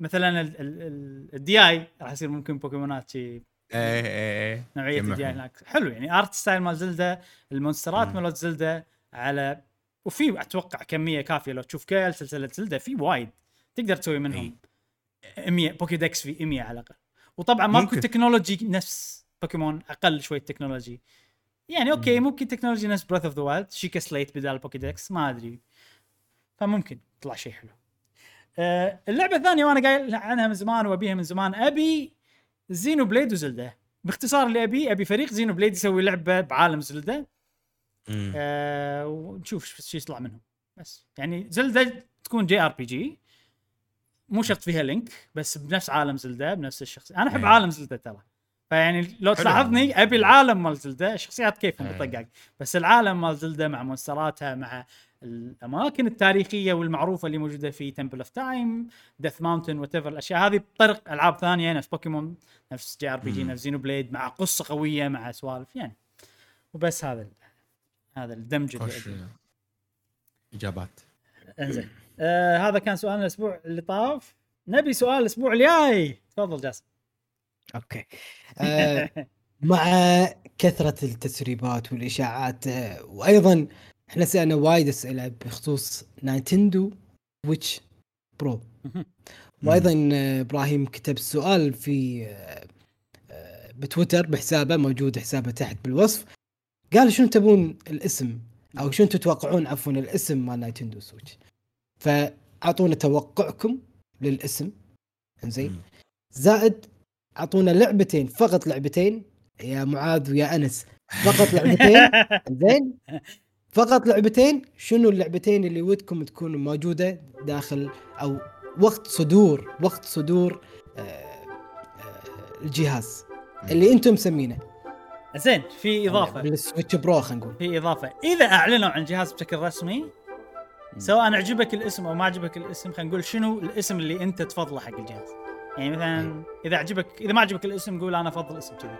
مثلا ال- ال- ال- ال DA راح يصير ممكن بوكيمونات شي إيه إيه نوعية يجمعهم. ال DA هناك حلو يعني art style مال زلدة ال monster ات. مالت زلدة على وفي أتوقع كمية كافية لو تشوف كل سلسلة زلدة في وايد تقدر تسوي منهم 100 Pokédex في 100 على الأقل. وطبعا ماكو. technology نفس بوكيمون أقل شوي technology. يعني أوكي ممكن technology نفس Breath of the Wild Sheikah Slate بدال Pokédex ما أدري. فممكن يطلع شيء حلو. آه اللعبة الثانية وأنا قايل عنها من زمان وأبيها من زمان أبي Xenoblade وزلدة. باختصار اللي أبي أبي فريق Xenoblade يسوي لعبة بعالم زلدة. مم. آه ونشوف شو يطلع منهم. بس. يعني زلدة تكون JRPG. مو شرط فيها Link بس بنفس عالم زلدة بنفس الشخص أنا أحب إيه. عالم زلدة ترى فيعني لو. تلاحظني أبي العالم مال زلدة الشخصيات كيفهم إيه. بطقاق بس العالم مال زلدة مع monster اتها مع الأماكن التاريخية والمعروفة اللي موجودة في Temple of Time Death Mountain what الأشياء هذه بطرق ألعاب ثانية نفس بوكيمون نفس JRPG. نفس Xenoblade مع قصة قوية مع سوالف يعني وبس هذا هذا الدمج اللي. إجابات إنزين آه هذا كان سؤالنا الأسبوع اللي طاف. نبي سؤال الأسبوع الجاي. تفضل جاسم. أوكي. آه، مع كثرة التسريبات والإشاعات آه، وأيضا إحنا سألنا وايد أسئلة بخصوص نايتندو سويتش برو. وأيضا آه، إبراهيم كتب سؤال في آه، آه، بتويتر بحسابه موجود حسابه تحت بالوصف. قال شنو تبون الاسم؟ أو شنو تتوقعون عفوا الاسم مال نايتندو سويتش فأعطونا توقعكم للاسم. إنزين. مم. زائد أعطونا لعبتين فقط لعبتين. يا معاذ ويا أنس. فقط لعبتين. زين فقط لعبتين. شنو اللعبتين اللي ودكم تكون موجودة داخل أو وقت صدور وقت صدور آه، آه، الجهاز اللي أنتم مسمينه. زين في إضافة. بالسويتش برو خلينا نقول. في إضافة. إذا أعلنوا عن الجهاز بشكل رسمي سواء عجبك الاسم أو ما عجبك الاسم خلينا نقول شنو الاسم اللي أنت تفضله حق الجهاز؟ يعني مثلا إذا عجبك إذا ما عجبك الاسم قول أنا أفضل اسم كذي.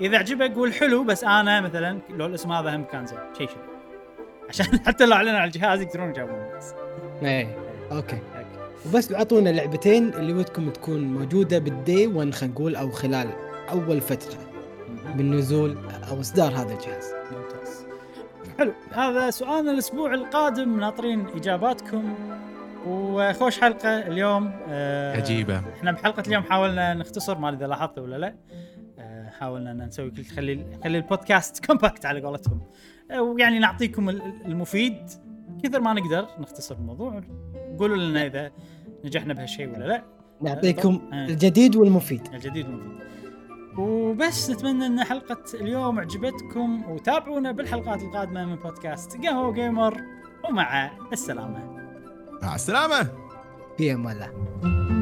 إذا عجبك قول حلو بس أنا مثلا لو الاسم هذا هم كان زين شيء شيء عشان حتى لو أعلنوا عن الجهاز يقدرون يجاوبون الناس إيه. أوكي. وبس أعطونا لعبتين اللي ودكم تكون موجودة بال day 1 خلينا نقول أو خلال أول فترة من نزول أو إصدار هذا الجهاز. حلو. هذا سؤالنا الأسبوع القادم. ناطرين إجاباتكم. وخوش حلقة اليوم. آه، عجيبة. إحنا بحلقة اليوم حاولنا نختصر ما أدري إذا لاحظت ولا لا. آه، حاولنا إن نسوي كل خلي خلي البودكاست كومباكت على قولتهم. آه، ويعني نعطيكم ال- المفيد. كثر ما نقدر نختصر الموضوع. قولوا لنا إذا نجحنا بهالشيء ولا لا. نعطيكم آه. الجديد والمفيد. الجديد والمفيد. وبس نتمنى إن حلقة اليوم عجبتكم وتابعونا بالحلقات القادمة من بودكاست قهوة جيمر ومع السلامة. مع السلامة. في أمان الله